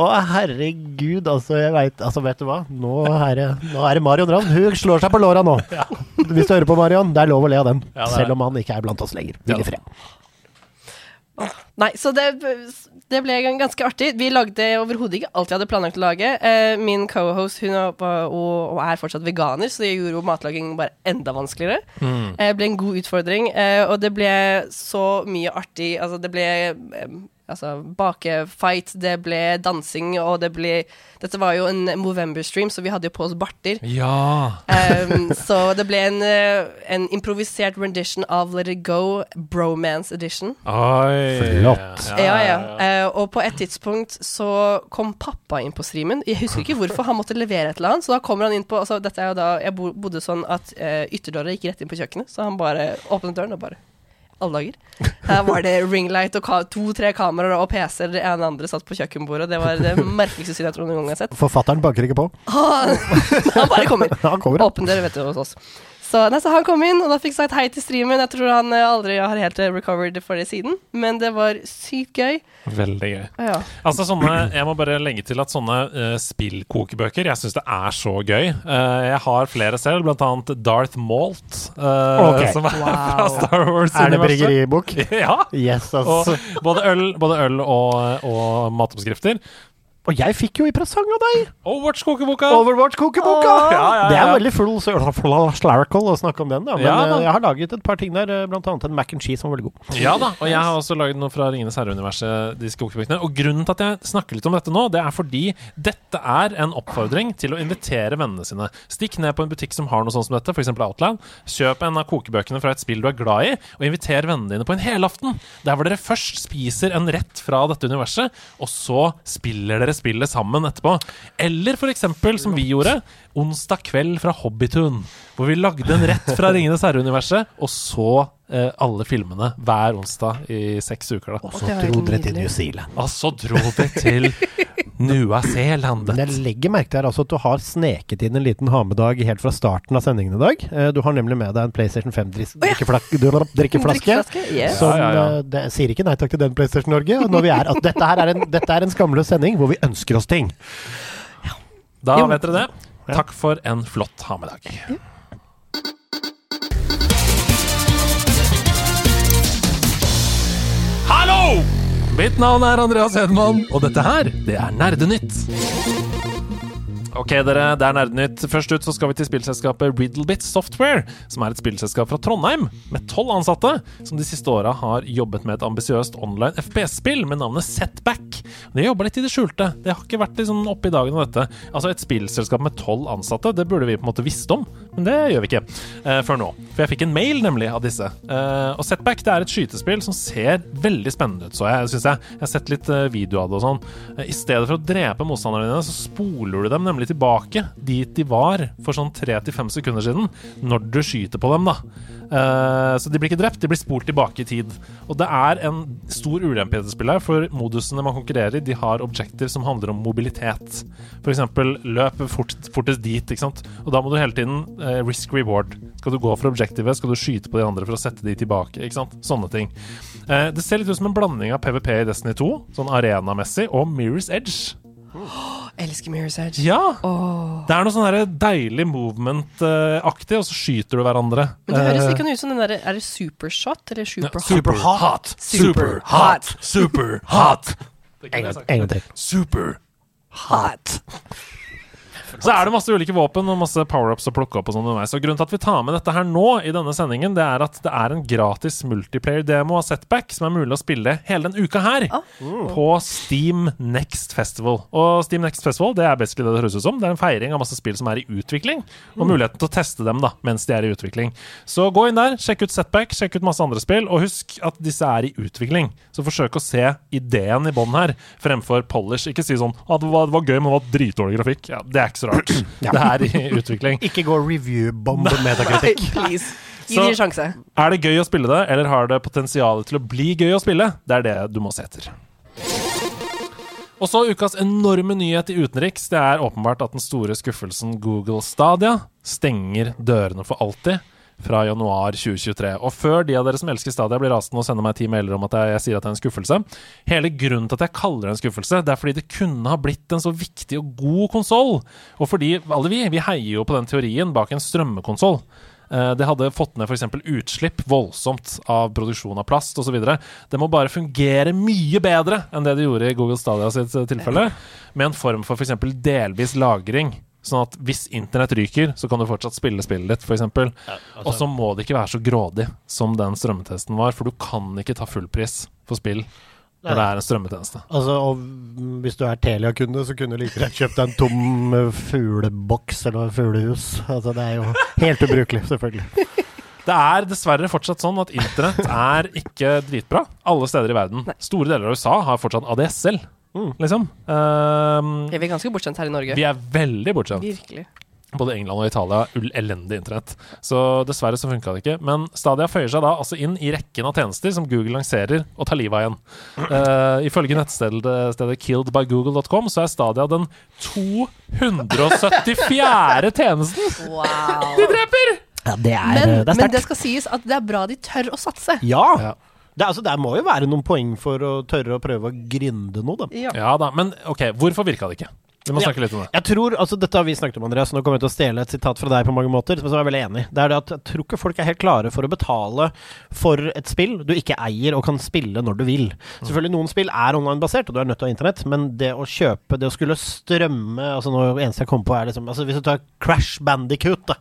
Å, herregud, altså, jeg vet, altså, vet du hva? Nå er det, nå er det Marion Ravn. Hun slår seg på låra nå. Hvis du hører på Marion, det er lov å le av den. Ja, selv om han ikke er blant oss lenger. Hvil i fred. Nei, så det, det ble ganske artig. Vi lagde overhodet ikke alt vi hadde planlagt å lage. Eh, min cohost hun er, og, og er fortsatt veganer, så det gjorde jo matlaging bare enda vanskeligere. Mm. Eh, Det ble en god utfordring, eh, og det ble så mye artig. Altså, det ble eh, altså, bakefight, det ble dansing, og det ble Dette var jo en Movember-stream, så vi hadde jo på oss barter. Ja. Um, så det ble en, eh, en improvisert rendition av Let It Go, Bromance Edition. Oi. Flott. Ja, ja. Eh, og på et tidspunkt så kom pappa inn på streamen. Jeg husker ikke hvorfor, han måtte levere et eller annet. Så da kommer han inn på altså, Dette er jo da Jeg bodde sånn at uh, ytterdøra gikk rett inn på kjøkkenet, så han bare åpnet døren og bare alle dager. Her var det ringlight og to-tre kameraer og PC-er. Det ene andre satt på kjøkkenbordet. Det var det merkeligste synet jeg tror noen gang jeg har sett. Forfatteren banker ikke på. Han, han bare kommer. Han kommer, ja. Åpen dør, vet du, hos oss. Så, nei, så han kom inn, og da fikk sagt hei til streamen. Jeg tror han eh, aldri har helt eh, recovered for det siden, men det var sykt gøy. Veldig gøy. Ja. Altså sånne, Jeg må bare legge til at sånne uh, spillkokebøker Jeg syns det er så gøy. Uh, jeg har flere selv, blant annet Darth Malt, uh, okay. som er fra Star Wars. Er det bryggeribok? Ja. Yes, Og både øl, både øl og, og matoppskrifter. Og jeg fikk jo i presang av deg Overwatch-kokeboka! Overwatch-kokeboka! Oh. Ja, ja, Det er veldig full slarical å snakke om den, da. Men Ja, da. eh, jeg har laget et par ting der, eh, blant annet en mac and cheese som var veldig god. Ja da, og jeg har også laget noe fra Ringenes herre-universet. disse kokebøkene. Og grunnen til at jeg snakker litt om dette nå, det er fordi dette er en oppfordring til å invitere vennene sine. Stikk ned på en butikk som har noe sånt som dette, f.eks. Outland. Kjøp en av kokebøkene fra et spill du er glad i, og inviter vennene dine på en helaften. Der hvor dere først spiser en rett fra dette universet, og så spiller dere spillet sammen etterpå. Eller eksempel, som vi gjorde, onsdag kveld fra Hobbytun. Hvor vi lagde en rett fra Ringenes herre-universet, og så eh, alle filmene hver onsdag i seks uker. da Og så dro dere til. New Zealand. Og så dro vi til Nua Zealandet. Men jeg legger merke til her altså at du har sneket inn en liten ha-med-dag helt fra starten av sendingen i dag. Eh, Du har nemlig med deg en PlayStation 5-drikkeflaske. Drikkeflaske? Yes. Som Ja, ja, ja. eh, det, sier ikke nei takk til den PlayStation Norge. Når vi er, at dette, her er en, dette er en skamløs sending hvor vi ønsker oss ting. Da vet dere det. Takk for en flott ha-med-dag. Hallo! Mitt navn er Andreas Hedman, og dette her, det er Nerdenytt. Ok, dere, det er Nerdenytt. Først ut så skal vi til spillselskapet Riddlebit Software, som er et spillselskap fra Trondheim med tolv ansatte, som de siste åra har jobbet med et ambisiøst online FPS-spill med navnet Setback. De har jobba litt i det skjulte. Det har ikke vært liksom oppe i dagen av dette. Altså Et spillselskap med tolv ansatte, det burde vi på en måte visst om, men det gjør vi ikke eh, før nå. For jeg fikk en mail nemlig av disse. Eh, og Setback det er et skytespill som ser veldig spennende ut, så jeg syns jeg. Jeg har sett litt eh, video av det og sånn. Eh, I stedet for å drepe motstanderne dine, så spoler du dem nemlig tilbake dit de var for sånn tre til fem sekunder siden, når du skyter på dem, da. Eh, så de blir ikke drept, de blir spolt tilbake i tid. Og det er en stor ulempe i dette spillet, for modusene man konkurrerer i, de har objekter som handler om mobilitet. Eksempel løp fort, fortest dit, ikke sant. Og da må du hele tiden eh, risk reward. Skal du gå for objektivet, skal du skyte på de andre for å sette de tilbake, ikke sant. Sånne ting. Eh, det ser litt ut som en blanding av PVP i Destiny 2, sånn arenamessig, og Mirror's Edge. Elsker Mirror's Edge. Ja! Åh. Det er noe sånn her deilig movement-aktig, og så skyter du hverandre. Men det høres Eh, ikke noe ut som den derre Er det supershot eller ja, superhot? super hot! Super hot! Super hot! En gang, til. Super Hot. Så er det masse ulike våpen og masse power-ups å plukke opp. og sånn underveis. Og Grunnen til at vi tar med dette her nå, i denne sendingen, det er at det er en gratis multiplayer-demo av Setback som er mulig å spille hele den uka her. Ah. På Steam Next Festival. Og Steam Next Festival det er basically det det høres ut som. Det er en feiring av masse spill som er i utvikling, og muligheten til å teste dem da, mens de er i utvikling. Så gå inn der, sjekk ut Setback, sjekk ut masse andre spill, og husk at disse er i utvikling. Så forsøk å se ideen i bånn her, fremfor polish. Ikke si sånn at det var, det var gøy, men det var dritdårlig grafikk. Ja, det er ikke så rart. Det er i utvikling. Ikke gå review-bomb metakritikk. Please. Gi det en sjanse. Er det gøy å spille det, eller har det potensial til å bli gøy å spille? Det er det du må se etter. Og så ukas enorme nyhet i utenriks. Det er åpenbart at den store skuffelsen Google Stadia stenger dørene for alltid fra januar 2023. Og før de av dere som elsker Stadia blir rasende og sender meg ti mailer om at jeg, jeg sier at det er en skuffelse Hele grunnen til at jeg kaller det en skuffelse, det er fordi det kunne ha blitt en så viktig og god konsoll. Og fordi alle vi, vi heier jo på den teorien bak en strømmekonsoll. Eh, Det hadde fått ned f.eks. utslipp voldsomt av produksjon av plast osv. Det må bare fungere mye bedre enn det det gjorde i Google Stadia sitt tilfelle, med en form for f.eks. delvis lagring. Sånn at hvis internett ryker, så kan du fortsatt spille spillet ditt, f.eks. Og så må det ikke være så grådig som den strømmetesten var, for du kan ikke ta fullpris for spill når det er en strømmetjeneste. Altså, og hvis du er Telia-kunde, så kunne du like gjerne kjøpt deg en tom eh, fugleboks eller fuglehus. Altså, det er jo helt ubrukelig, selvfølgelig. Det er dessverre fortsatt sånn at internett er ikke dritbra alle steder i verden. Store deler av USA har fortsatt ADSL, liksom. Ehm, Vi er ganske bortskjemt her i Norge. vi er veldig bortskjemt. Virkelig. Både England og Italia har elendig internett. Så dessverre så funka det ikke. Men Stadia føyer seg da altså inn i rekken av tjenester som Google lanserer og tar livet av igjen. Uh, ifølge nettstedet killedbygoogle.com så er Stadia den 274. tjenesten Wow. de dreper! Ja, det er, Men, det er men det skal sies at det er bra de tør å satse. Ja. Ja. Det, er, altså, det må jo være noen poeng for å tørre å prøve å grinde noe, da. Ja. Ja da, men ok, hvorfor virka det ikke? Vi må Ja. snakke litt om det. Jeg tror, altså Dette har vi snakket om, Andreas. Nå kommer jeg til å stjele et sitat fra deg på mange måter. som jeg er veldig enig. Det er det at Jeg tror ikke folk er helt klare for å betale for et spill du ikke eier og kan spille når du vil. Selvfølgelig Noen spill er online-basert, og du er nødt til å ha internett, men det å kjøpe, det å skulle strømme altså nå, eneste jeg kommer på, er liksom altså Hvis du tar Crash Bandicoot, da.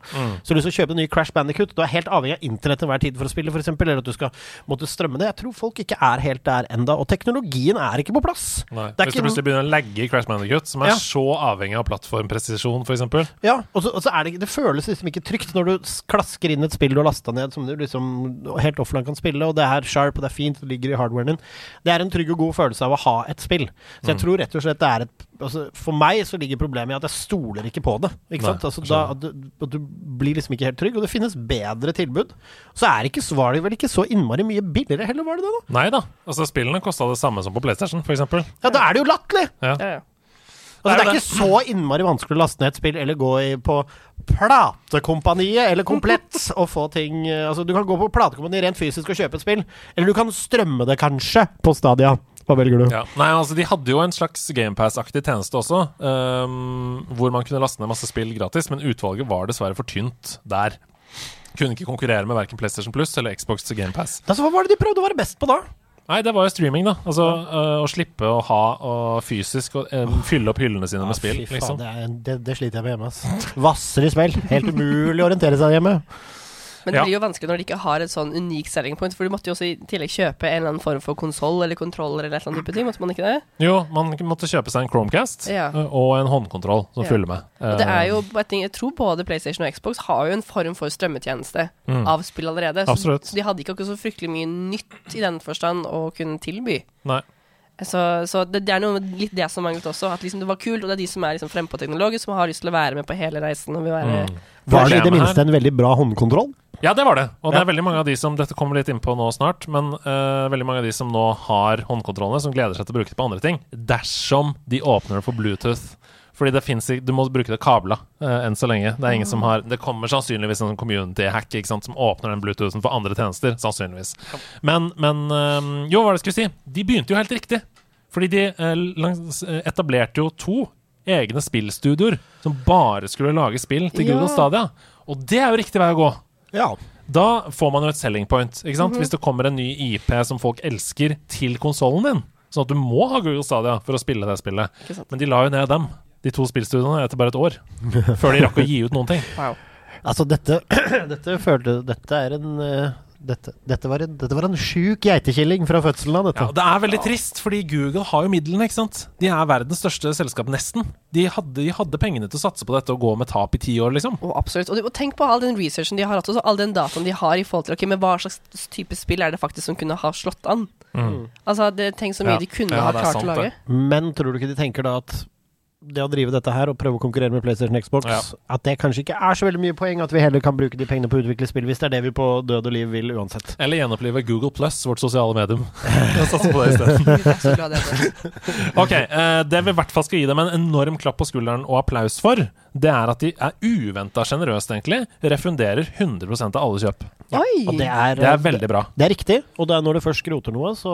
Så du skal kjøpe en ny Crash Bandicoot. Du er helt avhengig av internett til hver tid for å spille, f.eks. Eller at du skal måtte strømme det. Jeg tror folk ikke er helt der enda Og teknologien er ikke på plass. Nei. Det er Hvis du plutselig begynner å legge i Crash Bandicoot, som er Ja. Så avhengig av plattformpresisjon, f.eks. Ja, og så, og så er det ikke Det føles liksom ikke trygt når du klasker inn et spill du har lasta ned som du liksom helt offline kan spille, og det er sharp, og det er fint, det ligger i hardwaren din. Det er en trygg og god følelse av å ha et spill. Så jeg tror rett og slett det er et altså, For meg så ligger problemet i at jeg stoler ikke på det. Ikke Nei, sant? Altså, da, at du, at du blir liksom ikke helt trygg, og det finnes bedre tilbud. Så er ikke, var det vel ikke så innmari mye billigere heller, var det det, da? Nei da. Altså, spillene kosta det samme som på PlayStation, f.eks. Ja, da er det jo latterlig! Ja. Ja, ja. Altså, Det er er ikke så innmari vanskelig å laste ned et spill eller gå i, på Platekompaniet eller Komplett og få ting eh, Altså, du kan gå på Platekompaniet rent fysisk og kjøpe et spill, eller du kan strømme det kanskje på Stadia. Hva velger du? Ja. Nei, altså De hadde jo en slags GamePass-aktig tjeneste også, um, hvor man kunne laste ned masse spill gratis, men utvalget var dessverre for tynt der. Kunne ikke konkurrere med verken PlayStation Plus eller Xbox GamePass. Altså, hva var det de prøvde å være best på da? Nei, det var jo streaming, da. Altså øh, Å slippe å ha og fysisk og, øh, fylle opp hyllene sine med spill. Fy faen, liksom. det, er, det, det sliter jeg med hjemme. ass. Vasser i spill. Helt umulig å orientere seg hjemme. Men det Ja. blir jo vanskelig når de ikke har et sånn unikt selling point, for du måtte jo også i tillegg kjøpe en eller annen form for konsoll eller kontroller eller et eller annet type ting, måtte man ikke det? Jo, man måtte kjøpe seg en Chromecast Ja. og en håndkontroll som Ja. følger med. Og det er jo, jeg tror både PlayStation og Xbox har jo en form for strømmetjeneste Mm. av spill allerede. Så, Absolutt. de hadde ikke akkurat så fryktelig mye nytt i den forstand å kunne tilby. Nei. Så, så det, det er noe litt det som manglet også. At liksom det var kult, og det er de som er liksom frempå teknologisk, som har lyst til å være med på hele reisen. Og vil være Mm. Var det i det minste en veldig bra håndkontroll? Ja, det var det. Og det er veldig mange av de som Dette kommer litt inn på nå snart, men uh, veldig mange av de som nå har håndkontrollene, som gleder seg til å bruke det på andre ting, dersom de åpner det for Bluetooth. Fordi det fins ikke- Du må bruke det kabla uh, enn så lenge. Det er ingen som har Det kommer sannsynligvis en community-hack ikke sant, som åpner den Bluetoothen for andre tjenester. Sannsynligvis. Men, men uh, Jo, hva var det jeg skulle si? De begynte jo helt riktig. Fordi de uh, etablerte jo to egne spillstudioer som bare skulle lage spill til Ja. Google Stadia. Og det er jo riktig vei å gå. Ja. Da får man jo et selling point. Ikke sant? Mm -hmm. Hvis det kommer en ny IP som folk elsker, til konsollen din. Sånn at du må ha Google Stadia for å spille det spillet. Men de la jo ned dem, de to spillstudiene, etter bare et år. før de rakk å gi ut noen ting. Wow. Altså, dette, dette følte Dette er en eh, dette, dette, var en, dette var en sjuk geitekilling fra fødselen av, dette. Ja, Det er veldig trist, fordi Google har jo midlene. ikke sant? De er verdens største selskap, nesten. De hadde, de hadde pengene til å satse på dette og gå med tap i ti år, liksom. Og absolutt. Og, du- og tenk på all den researchen de har hatt, og all den dataen de har i forhold til ok, men hva slags type spill er det faktisk som kunne ha slått an. Altså, det, Tenk så mye Ja. de kunne Ja, ha klart sant, å lage. det. Men tror du ikke de tenker da at det å drive dette her og prøve å konkurrere med PlayStation Xbox, Ja. at det kanskje ikke er så veldig mye poeng, at vi heller kan bruke de pengene på å utvikle spill, hvis det er det vi på død og liv vil uansett. Eller gjenopplive Google Plus, vårt sosiale medium. Jeg satse på det isteden. Ok, eh, Det vi i hvert fall skal gi dem en enorm klapp på skulderen og applaus for, det er at de er uventa sjenerøst, egentlig, refunderer 100% av alle kjøp. Oi! Og det er, Det er veldig bra. Det er riktig, og det er når du først skroter noe, så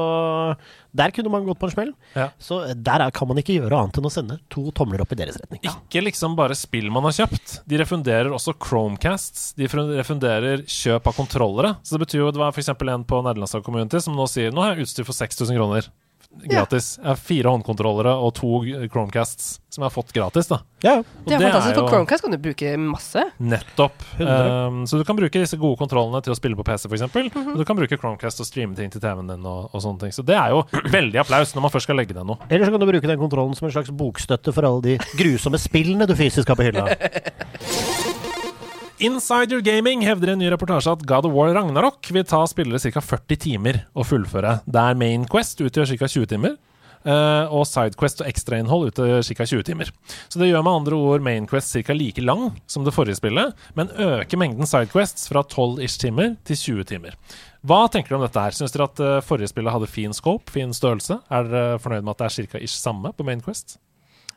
der kunne man gått på en smell. Ja. Så der er, kan man ikke gjøre annet enn å sende to tomler opp i deres retning. Ikke liksom bare spill man har kjøpt. De refunderer også Chromecasts. De refunderer kjøp av kontrollere. Så det betyr jo det var f.eks. en på nederlandslag community som nå sier nå har jeg utstyr for 6000 kroner. Gratis. Jeg har fire håndkontrollere og to Chromecasts som jeg har fått gratis. da Ja, Og Det er fantastisk. for Chromecast kan du bruke masse. Nettopp. Um, så du kan bruke disse gode kontrollene til å spille på PC, f.eks. eksempel Og du kan bruke Chromecast og streame ting til TV-en din. Og, og sånne ting Så det er jo veldig applaus når man først skal legge ned noe. Eller så kan du bruke den kontrollen som en slags bokstøtte for alle de grusomme spillene du fysisk har på hylla. Insider Gaming hevder i en ny reportasje at God of War Ragnarok vil ta spillere ca. 40 timer å fullføre. Der Main Quest utgjør ca. 20 timer. eh, og Sidequest og ekstrainnhold utgjør ca. 20 timer. Så det gjør med andre ord Main Quest ca. like lang som det forrige spillet, men øker mengden Sidequests fra 12 ish timer til 20 timer. Hva tenker du om dette her? Syns dere at eh, forrige spillet hadde fin scope, fin størrelse? Er dere fornøyd med at det er ca. ish samme på Main Quest?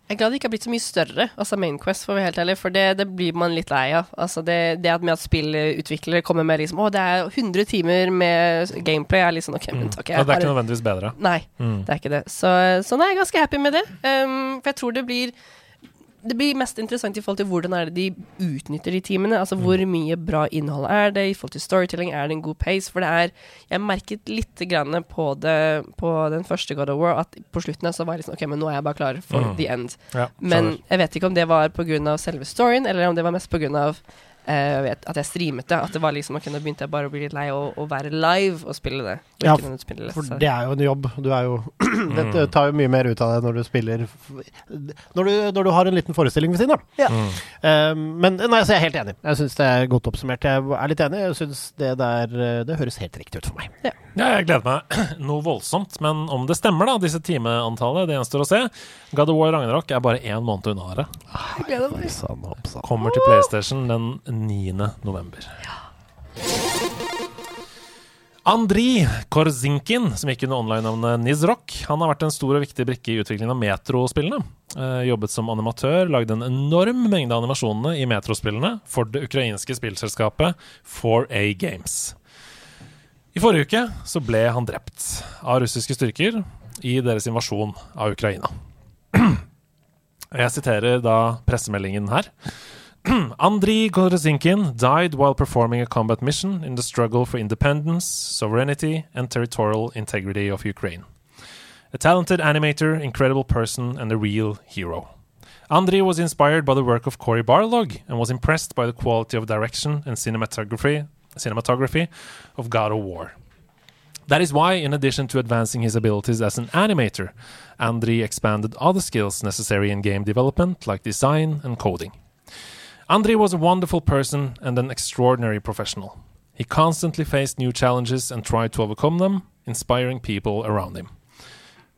Jeg er glad det ikke har blitt så mye større, altså Main Quest, for å være helt ærlig, for det, det blir man litt lei av. Altså det, det at at spillutviklere kommer med liksom Å, det er 100 timer med gameplay, er litt sånn OK, men takk, Ja, det er ikke nødvendigvis bedre. Nei, Mm. det er ikke det. Så, så nei, jeg er ganske happy med det. Um, for jeg tror det blir det blir mest interessant i forhold til hvordan er det de utnytter de timene. Altså hvor mye bra innhold er det i forhold til storytelling, er det en god pace? For det er Jeg merket litt grann på det på den første God of War at på slutten så var jeg liksom OK, men nå er jeg bare klar for Mm. the end. Ja, Men jeg vet ikke om det var pga. selve storyen, eller om det var mest pga. Uh, vet, at jeg streamet det. At det var liksom Ok, nå begynte jeg bare å bli litt lei av å, å være live og spille det. Og Ja, ikke spille det, For det er jo en jobb. Du er jo Det tar jo mye mer ut av deg når du spiller Når du, når du har en liten forestilling ved siden av. Ja. Mm. Uh, men nei, så jeg er helt enig. Jeg syns det er godt oppsummert. Jeg er litt enig. Jeg synes det der eh, Det høres helt riktig ut for meg. Ja, jeg gleder meg noe voldsomt. Men om det stemmer, da, disse timeantallet, det gjenstår å se. God of War Ragnarok er bare én måned unna det. Jeg gleder meg. Sånn. Kommer til PlayStation den 9. november. Andri Korzinkin, som gikk under online-navnet Nizrock, han har vært en stor og viktig brikke i utviklingen av Metro-spillene. Eh, jobbet som animatør, lagde en enorm mengde animasjonene i Metro-spillene for det ukrainske spillselskapet 4A Games. I forrige uke så ble han drept av russiske styrker i deres invasjon av Ukraina. Jeg siterer da pressemeldingen her. Andriy Gorozinkin died while performing a combat mission in the struggle for independence, sovereignty, and territorial integrity of Ukraine. A talented animator, incredible person, and a real hero. Andriy was inspired by the work of Cory Barlog and was impressed by the quality of direction and cinematography, cinematography of God of War. That is why, in addition to advancing his abilities as an animator, Andri expanded other skills necessary in game development, like design and coding. Andri was a wonderful person and an extraordinary professional. He constantly faced new challenges and tried to overcome them, inspiring people around him.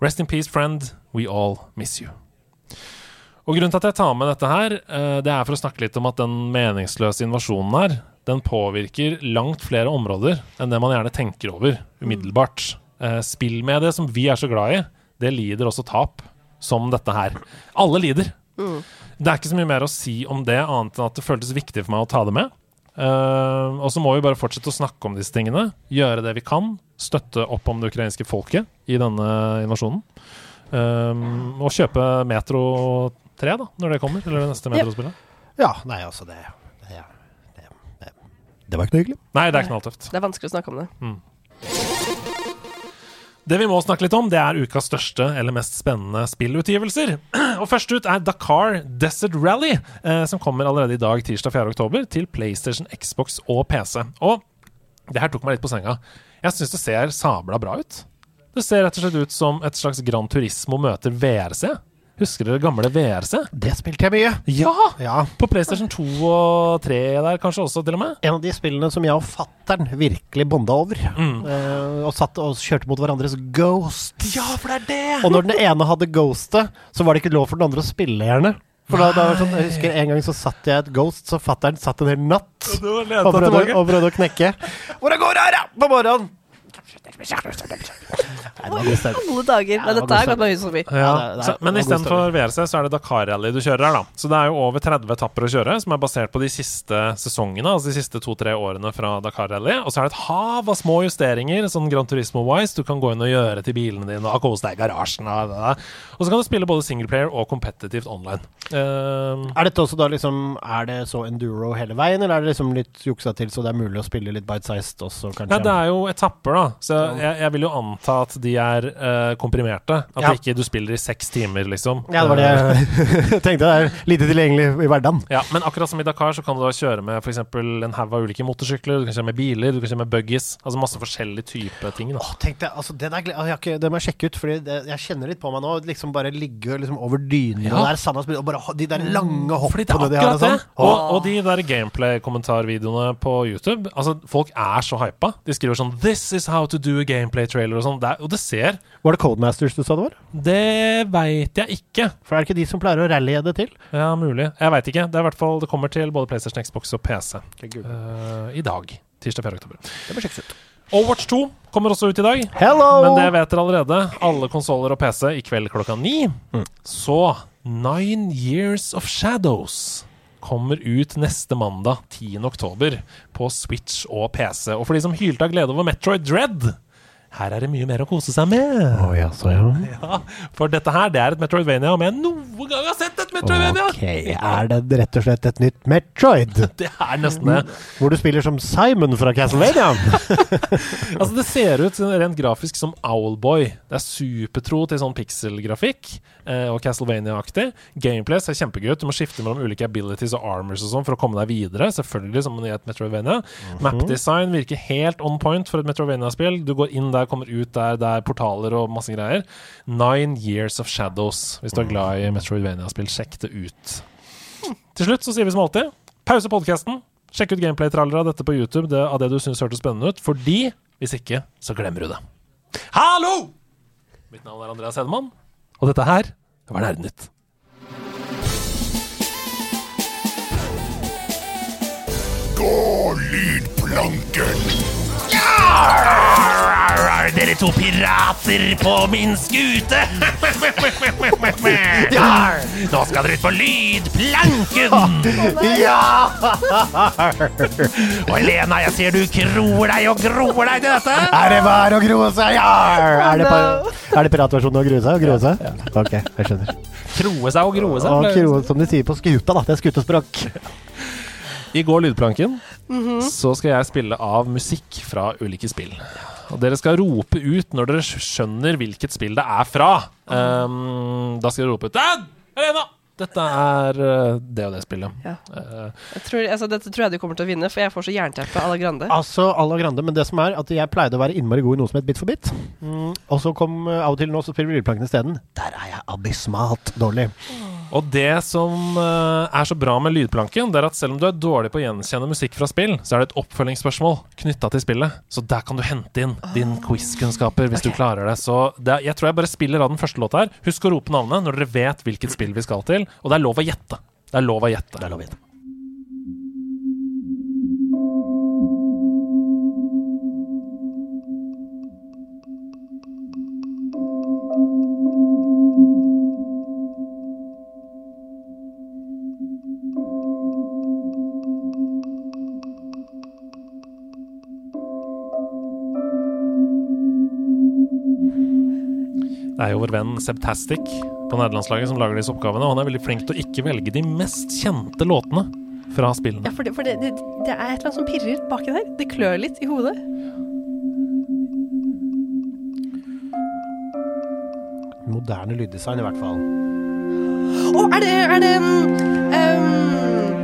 Rest in peace, friend. We all miss you. Og Grunnen til at jeg tar med dette her, eh, det er for å snakke litt om at den meningsløse invasjonen her, den påvirker langt flere områder enn det man gjerne tenker over umiddelbart. Eh, det som vi er så glad i, det lider også tap, som dette her. Alle lider. Det er ikke så mye mer å si om det, annet enn at det føltes viktig for meg å ta det med. Eh, og så må vi bare fortsette å snakke om disse tingene. Gjøre det vi kan. Støtte opp om det ukrainske folket i denne invasjonen. Eh, og kjøpe Metro 3 da, når det kommer. Eller det neste Ja. Metro-spillet. Ja, nei, altså det, det var ikke noe hyggelig. Nei, det er knalltøft. Det er vanskelig å snakke om det. Det vi må snakke litt om, det er ukas største eller mest spennende spillutgivelser. Og først ut er Dakar Desert Rally, eh, som kommer allerede i dag, tirsdag 4. oktober, til PlayStation, Xbox og PC. Og det her tok meg litt på senga. Jeg syns det ser sabla bra ut. Det ser rett og slett ut som et slags Gran Turismo møter VRC. Husker dere gamle VRC? Det spilte jeg mye. Ja! Ja. På PlayStation 2 og 3 der kanskje også, til og med. En av de spillene som jeg og fattern virkelig bonda over. Eh, og satt og kjørte mot hverandres Ghost. Ja, for det er det! Og når den ene hadde ghostet, så var det ikke lov for den andre å spille, gjerne. For da, da var det sånn, Jeg husker en gang så satt jeg et Ghost, så fattern satt en hel natt og prøvde, og prøvde å knekke. Hvor det går her, da?' På morgenen! Gode dager. Men det dette er gått meg hus forbi. Ja, så, men istedenfor VRC så er det Dakar Rally du kjører her, da. Så det er jo over 30 etapper å kjøre, som er basert på de siste sesongene, altså de siste to-tre årene fra Dakar Rally. Og så er det et hav av små justeringer, sånn Gran Turismo-wise, du kan gå inn og gjøre til bilene dine og kose deg i garasjen. Og, det der. og så kan du spille både singleplayer og competitivt online. Uh, Er dette også da liksom Er det så enduro hele veien, eller er det liksom litt juksa til så det er mulig å spille litt bite-sized også, kanskje? Ja, det er jo etapper, da. Så jeg, jeg vil jo anta at de er uh, komprimerte. At Ja. ikke du spiller i seks timer, liksom. Ja, det var det jeg tenkte. Det er lite tilgjengelig i hverdagen. Ja, Men akkurat som i Dakar, så kan du da kjøre med f.eks. en haug av ulike motorsykler. Du kan kjøre med biler, du kan kjøre med buggies. Altså masse forskjellige typer ting. da Åh, tenkte, altså det, der, jeg har ikke, det må jeg sjekke ut, Fordi jeg kjenner litt på meg nå. Liksom bare ligge liksom over dyna Ja. der spiller, og bare de der lange det er hoppene de har akkurat og sånn. det. Og, og de der gameplay-kommentarvideoene på YouTube. Altså, Folk er så hypa. De skriver sånn 'This is how to do a gameplay-trailer' og sånn. Og det ser Var det Codemasters du sa det var? Det veit jeg ikke. For er det ikke de som pleier å rallye det til? Ja, mulig. Jeg veit ikke. Det er i hvert fall Det kommer til både PlayStation, Xbox og PC eh, i dag. Tirsdag 4. oktober. Det må sjekkes ut. Overwatch 2 kommer også ut i dag. Hello! Men det vet dere allerede. Alle konsoller og PC i kveld klokka ni. Mm. Så Nine Years of Shadows kommer ut neste mandag 10. oktober på Switch og PC. Og for de som hylte av glede over Metroid Dread, her er det mye mer å kose seg med. Oh, ja, så ja. Ja, for dette her, det er et Metroidvania om jeg noen gang har sett et Metroidvania! Ok, er det rett og slett et nytt Metroid? Det er nesten det. Hvor du spiller som Simon fra Castlevania? Altså, det ser ut rent grafisk som Owlboy. Det er supertro til sånn pixel-grafikk eh, og Castlevania-aktig. Gameplay ser kjempegøy. Du må skifte mellom ulike abilities og armors og sånn for å komme deg videre. Selvfølgelig som i et Metroidvania. Mm -hmm. Mapdesign virker helt on point for et Metroidvania-spill. Du går inn der, kommer ut der, det er portaler og masse greier. Nine Years of Shadows. Hvis du er glad i Metroidvania-spill, sjekk det ut. Til slutt så sier vi som alltid pause podkasten. Sjekk ut gameplay-trallere av dette på YouTube det, av det du syns hørtes spennende ut, fordi hvis ikke, så glemmer du det. Hallo! Mitt navn er Andreas Hedemann, og dette her var Nerdenytt. Gå lydplanken. Dere to pirater på min skute! Nå skal dere ut på lydplanken! ja! Og Helena, jeg ser du kroer deg og groer deg til dette. Er det bare å grue seg? Ja! Er det, pa- er det piratversjonen å grue seg og grue seg? Ok, jeg skjønner. Kroe seg og groe Og grue, som de sier på skuta, da. Det er skutespråk. I går Lydplanken så skal jeg spille av musikk fra ulike spill. Og dere skal rope ut når dere skjønner hvilket spill det er fra. Um, da skal dere rope ut! Helena! Dette er uh, det og det spillet. Ja. Uh, Jeg tror, altså, dette tror jeg du kommer til å vinne, for jeg får så jernteppe à la Grande. Altså, à la Grande, men det som er at jeg pleide å være innmari god i noe som het Bit for bit. Mm, og så kom uh, av og til nå, så spiller vi lydplanken isteden. Der er jeg abysmalt dårlig. Og det som uh, er så bra med Lydplanken, det er at selv om du er dårlig på å gjenkjenne musikk fra spill, så er det et oppfølgingsspørsmål knytta til spillet. Så der kan du hente inn din quiz-kunnskaper hvis du klarer det. Så det, jeg tror jeg bare spiller av den første låta her. Husk å rope navnet når dere vet hvilket spill vi skal til. Og det er lov å gjette. Det er lov å gjette. Det er lov å gjette. Er jo vår venn Sebtastic på nederlandslaget som lager disse oppgavene. Og han er veldig flink til å ikke velge de mest kjente låtene fra Ja, spillene. for, det, for det, det, det er et eller annet som pirrer baki der. Det klør litt i hodet. Moderne lyddesign, i hvert fall. Å, er det, er det um,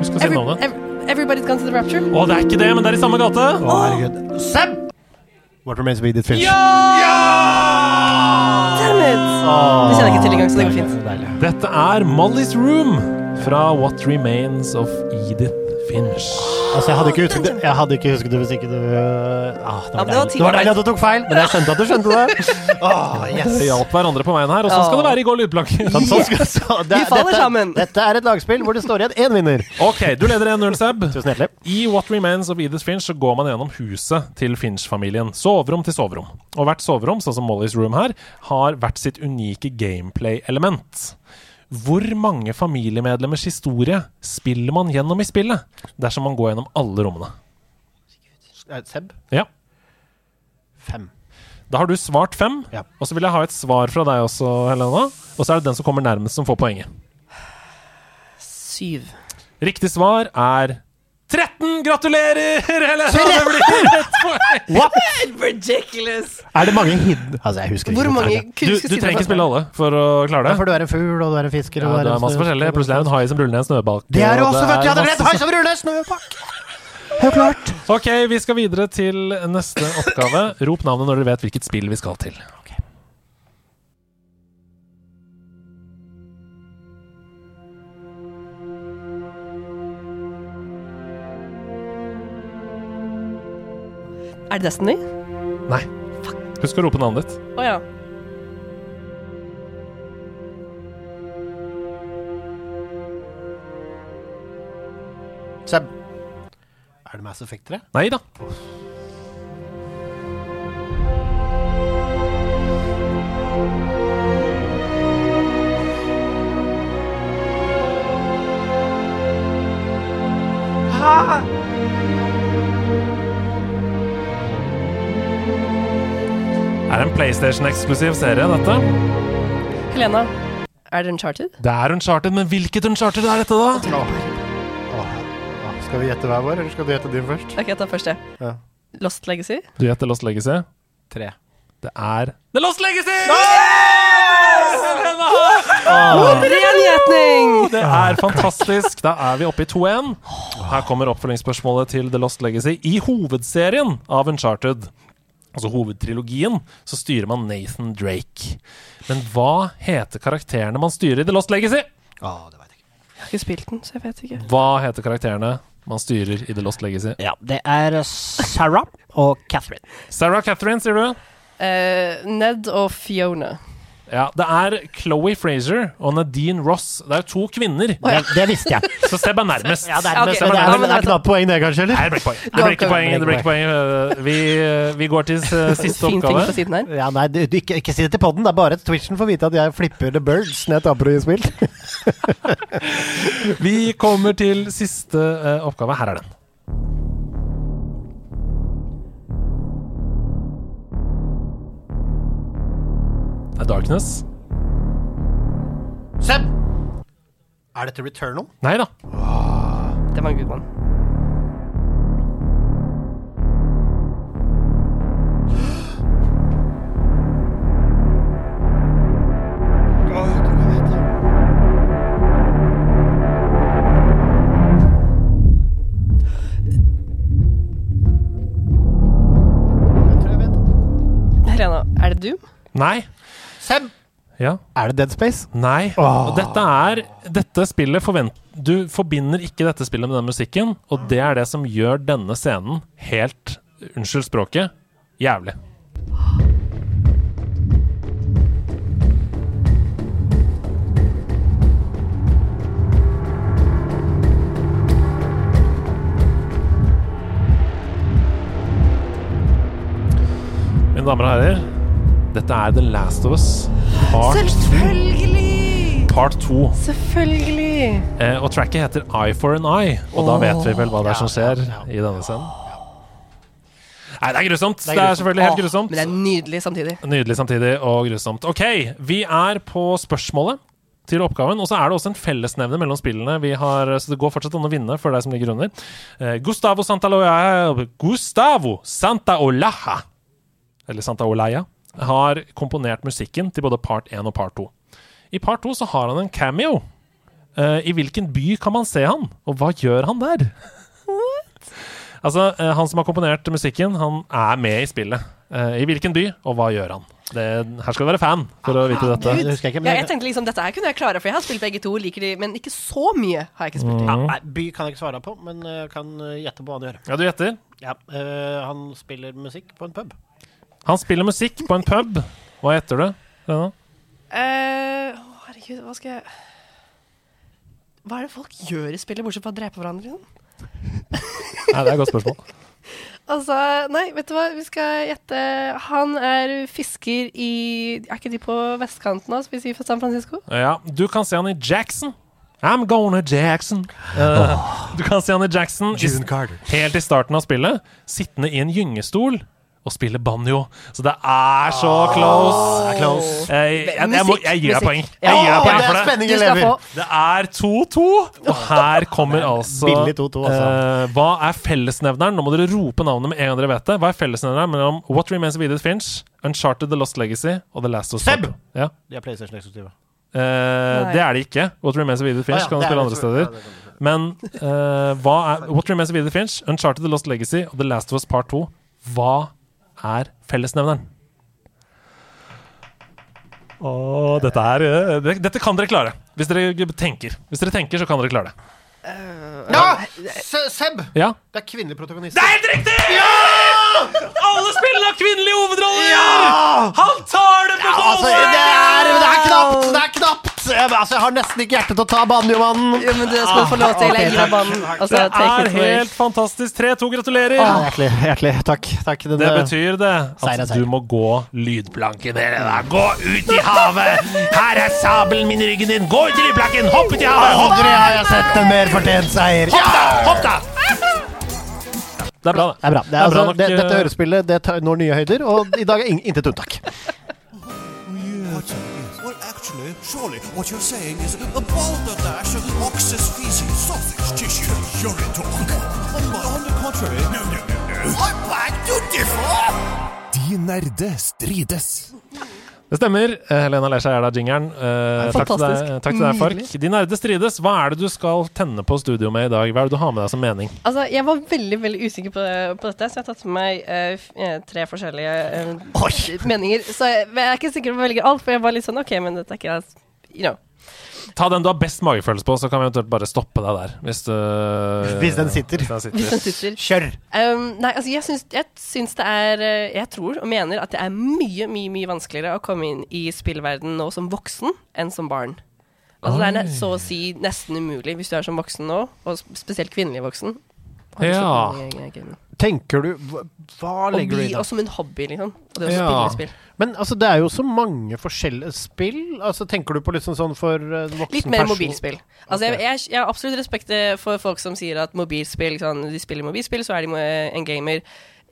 Husk å si navnet. ev- Everybody's Gone to the Rapture? Å, det er ikke det, men det er i samme gate! Å, herregud. Seb! What remains of Edith Finch? Ja! Det kjenner jeg ikke til engang, så det går fint. Deilig. Dette er Molly's Room fra What Remains of Edith Finch. Altså, jeg hadde ikke husket det, jeg hadde ikke husket det hvis ikke du ah, Det var deilig. Det var deilig at du tok feil, men jeg skjønte at du skjønte det. Oh, yes. Vi hjalp hverandre på veien her, og sånn skal det være i Går lydplanken. Sånn, sånn skal, så, det, Vi faller dette, sammen. Dette er et lagspill hvor det står igjen én vinner. Ok, du leder 1-0, Seb. Tusen hjertelig. I What Remains of Edith Finch så går man gjennom huset til Finch-familien. Soverom til soverom. Og hvert soverom, sånn som Molly's Room her, har hvert sitt unike gameplay-element. Hvor mange familiemedlemmers historie spiller man gjennom i spillet dersom man går gjennom alle rommene? Eh, Seb? Ja. Fem. Da har du svart fem, Ja. og så vil jeg ha et svar fra deg også, Helena. Og så er det den som kommer nærmest, som får poenget. Syv. Riktig svar er 13! Gratulerer, Helena! Det blir rett poeng! What? Ridiculous! Er det mange hidden Altså, jeg husker Hvor mange Du, kunne du trenger ikke spille alle for å klare Ja, det. for du er en fugl, og du er en fisker, Ja, og det er masse forskjellig. Plutselig er det en hai som ruller ned en snøbalk. Det er det og også, vet du! Masse rett! Hai som ruller snøbakk! Helt klart. Ok, vi skal videre til neste oppgave. Rop navnet når dere vet hvilket spill vi skal til. Er det Destiny? Nei. Fuck. Husk å rope navnet ditt. Å oh, ja. Seb. Er det Mass Effect 3? Nei da. Ah! Er en PlayStation-eksklusiv serie, dette. Helena, er det Uncharted? Det er Uncharted, men hvilket Uncharted er dette, da? Skal vi gjette hver vår, eller skal du gjette din først? Ok, jeg tar først det. Ja. Lost Legacy? Du gjetter Lost Legacy. Tre. Det er The Lost Legacy! Yes! Oh! Det er fantastisk. Da er vi oppe i 2-1. Her kommer oppfølgingsspørsmålet til The Lost Legacy. I hovedserien av Uncharted, altså hovedtrilogien, så styrer man Nathan Drake. Men hva heter karakterene man styrer i The Lost Legacy? Å, det vet jeg ikke. Jeg har ikke spilt den, så jeg vet ikke. Hva heter karakterene man styrer i The Lost Legacy? Ja, det er Sarah og Catherine. Sarah Catherine, sier du? Uh, Ned og Fiona. Ja, det er Chloé Fraser og Nadine Ross. Det er jo to kvinner. Det, det visste jeg. Så Seb er nærmest. Ja, det er, okay. men det er, ja, vel- men det er knapt poeng, det, kanskje? Nei, eller? det blir ikke poeng. Det blir ikke poeng. Det blir ikke poeng. Uh, Vi, uh, vi går til siste Fin ting på oppgave. siden her. Ja, nei, du, du, ikke, ikke si det til podden. Det er bare Twitchen Twitchen får vite at jeg flipper The Birds når jeg taper i spill. Vi kommer til siste uh, oppgave. Her er den. Det er Darkness. Seb! Er dette Returnal? Nei da. Det var en good one. Jeg tror jeg vet. Helena, er det Doom? Nei. Seb! Ja. Er det Dead Space? Nei. Åh. Dette er Dette spillet forvent... Du forbinder ikke dette spillet med den musikken, og det er det som gjør denne scenen helt Unnskyld språket jævlig. Mine damer og herrer, dette er The Last of Us part, Selvfølgelig! part 2. Selvfølgelig! Eh, og tracket heter Eye for an Eye, og da vet vi vel hva det er som skjer ja, i denne scenen. Nei, det er grusomt. Det er er, selvfølgelig helt Åh, grusomt. Men det er nydelig samtidig. Nydelig samtidig og grusomt. Ok, vi er på spørsmålet til oppgaven, og så er det også en fellesnevne mellom spillene. Vi har, så det går fortsatt an å vinne for deg som ligger under. Eh, Gustavo Santaloya Gustavo Santaolaja eller Santa Olaya, har komponert musikken til både part 1 og part 2. I part 2 så har han en cameo. Uh, I hvilken by kan man se han, og hva gjør han der? altså, uh, Han som har komponert musikken, han er med i spillet. Uh, I hvilken by, og hva gjør han? Det, her skal du være fan for å vite dette. Det jeg ikke. Ja, jeg tenkte liksom, Dette her kunne jeg klare, for jeg har spilt begge to, liker de, men ikke så mye har jeg ikke spilt. ja, nei, by kan jeg ikke svare på, men uh, kan gjette på hva han gjør. Ja, du gjetter. Ja, uh, han spiller musikk på en pub. Han spiller musikk på en pub. Hva heter du? Lena? Eh, herregud, hva skal jeg Hva er det folk gjør i spillet, bortsett fra å drepe hverandre? Liksom? Nei, det er et godt spørsmål. Altså, nei, vet du hva, vi skal gjette Han er fisker i Er ikke de på vestkanten av, skal vi si, for San Francisco? Ja, du kan se han i Jackson. I'm going to Jackson. Eh, du kan se han i Jackson i, helt i starten av spillet, sittende i en gyngestol og spille banjo. Så det er så close. det er close. Jeg, jeg, jeg, må, jeg gir deg poeng. Jeg gir deg poeng det for det. Det er 2-2, og her kommer altså Billig 2-2, eh, Hva er fellesnevneren? Nå må dere rope navnet med en gang dere vet det. Hva er fellesnevneren mellom What Remains of Edith Finch, Uncharted The Lost Legacy og The Last of Us? Seb! Ja. De er PlayStation-eksklusive. Uh, det er det ikke. What Remains of Edith Finch kan du spille andre steder. Men uh, hva er What Remains of Edith Finch, Uncharted The Lost Legacy og The Last of Us Part 2? Hva er fellesnevneren? Og dette er eh, det, Dette kan dere klare. Hvis dere tenker. Hvis dere tenker, så kan dere klare det. Ja! Se- Seb! Ja? Det er kvinnelig protagonist. Det er helt riktig! Alle spillene har kvinnelige hovedroller! Han tar det på Altså, det er, det er knapt! Det er knapt! Jeg, altså, jeg har nesten ikke hjerte til å ta banjomannen. Jo, men du skal få lov til å legge gir deg banen. Altså, Det er helt fantastisk. 3-2, gratulerer. Ah, hjertelig, hjertelig. Takk. takk. Den, Det eh, betyr det Seier at seier. du må gå lydplanken. Gå ut i havet! Her er sabelen min i ryggen din! Gå ut i lydplanken! Hopp ut i havet! Hopp, Aldri har jeg sett en mer fortjent seier. hopp da! Hopp da! Det er bra, det. Er bra. Det er, Det er bra altså, nok, det, eh, dette hørespillet det når nye høyder, og i dag er intet unntak. Actually, surely what you're saying is a balderdash of ox's feces, sausage tissue, surely talk. On the contrary, no, no, no, no. I beg to differ! De nerde strides. Det stemmer. Eh, Helena Lesja er da jingeren. Eh, takk, til deg, takk til deg, Fark. De nerde strides. Hva er det du skal tenne på studio med i dag? Hva er det du har med deg som mening? Altså, jeg var veldig veldig usikker på, på dette, så jeg har tatt med meg eh, eh, tre forskjellige eh, meninger. Så jeg, jeg er ikke sikker på å velge alt, for jeg var litt sånn OK, men dette er ikke You know. Ta den du har best magefølelse på, så kan vi eventuelt bare stoppe deg der. Hvis, du, Hvis den sitter. Hvis den Hvis den sitter. sitter. Kjør! Um, nei, altså jeg syns, jeg syns det er eh, Jeg tror og mener at det er mye, mye mye vanskeligere å komme inn i spillverden nå som voksen enn som barn. Altså Det er så å si nesten umulig hvis du er som voksen nå, og spesielt kvinnelig voksen. Ja. Tenker du Hva, legger du i det? og som en hobby, liksom. Og det å Ja. spille spill. Men altså, det er jo så mange forskjellige spill. Altså, Tenker du på litt sånn for uh, voksen Litt mer person? mobilspill. Altså, jeg, jeg, jeg har absolutt respekt eh, for folk som sier at mobilspill sånn, De spiller mobilspill, så er de en gamer.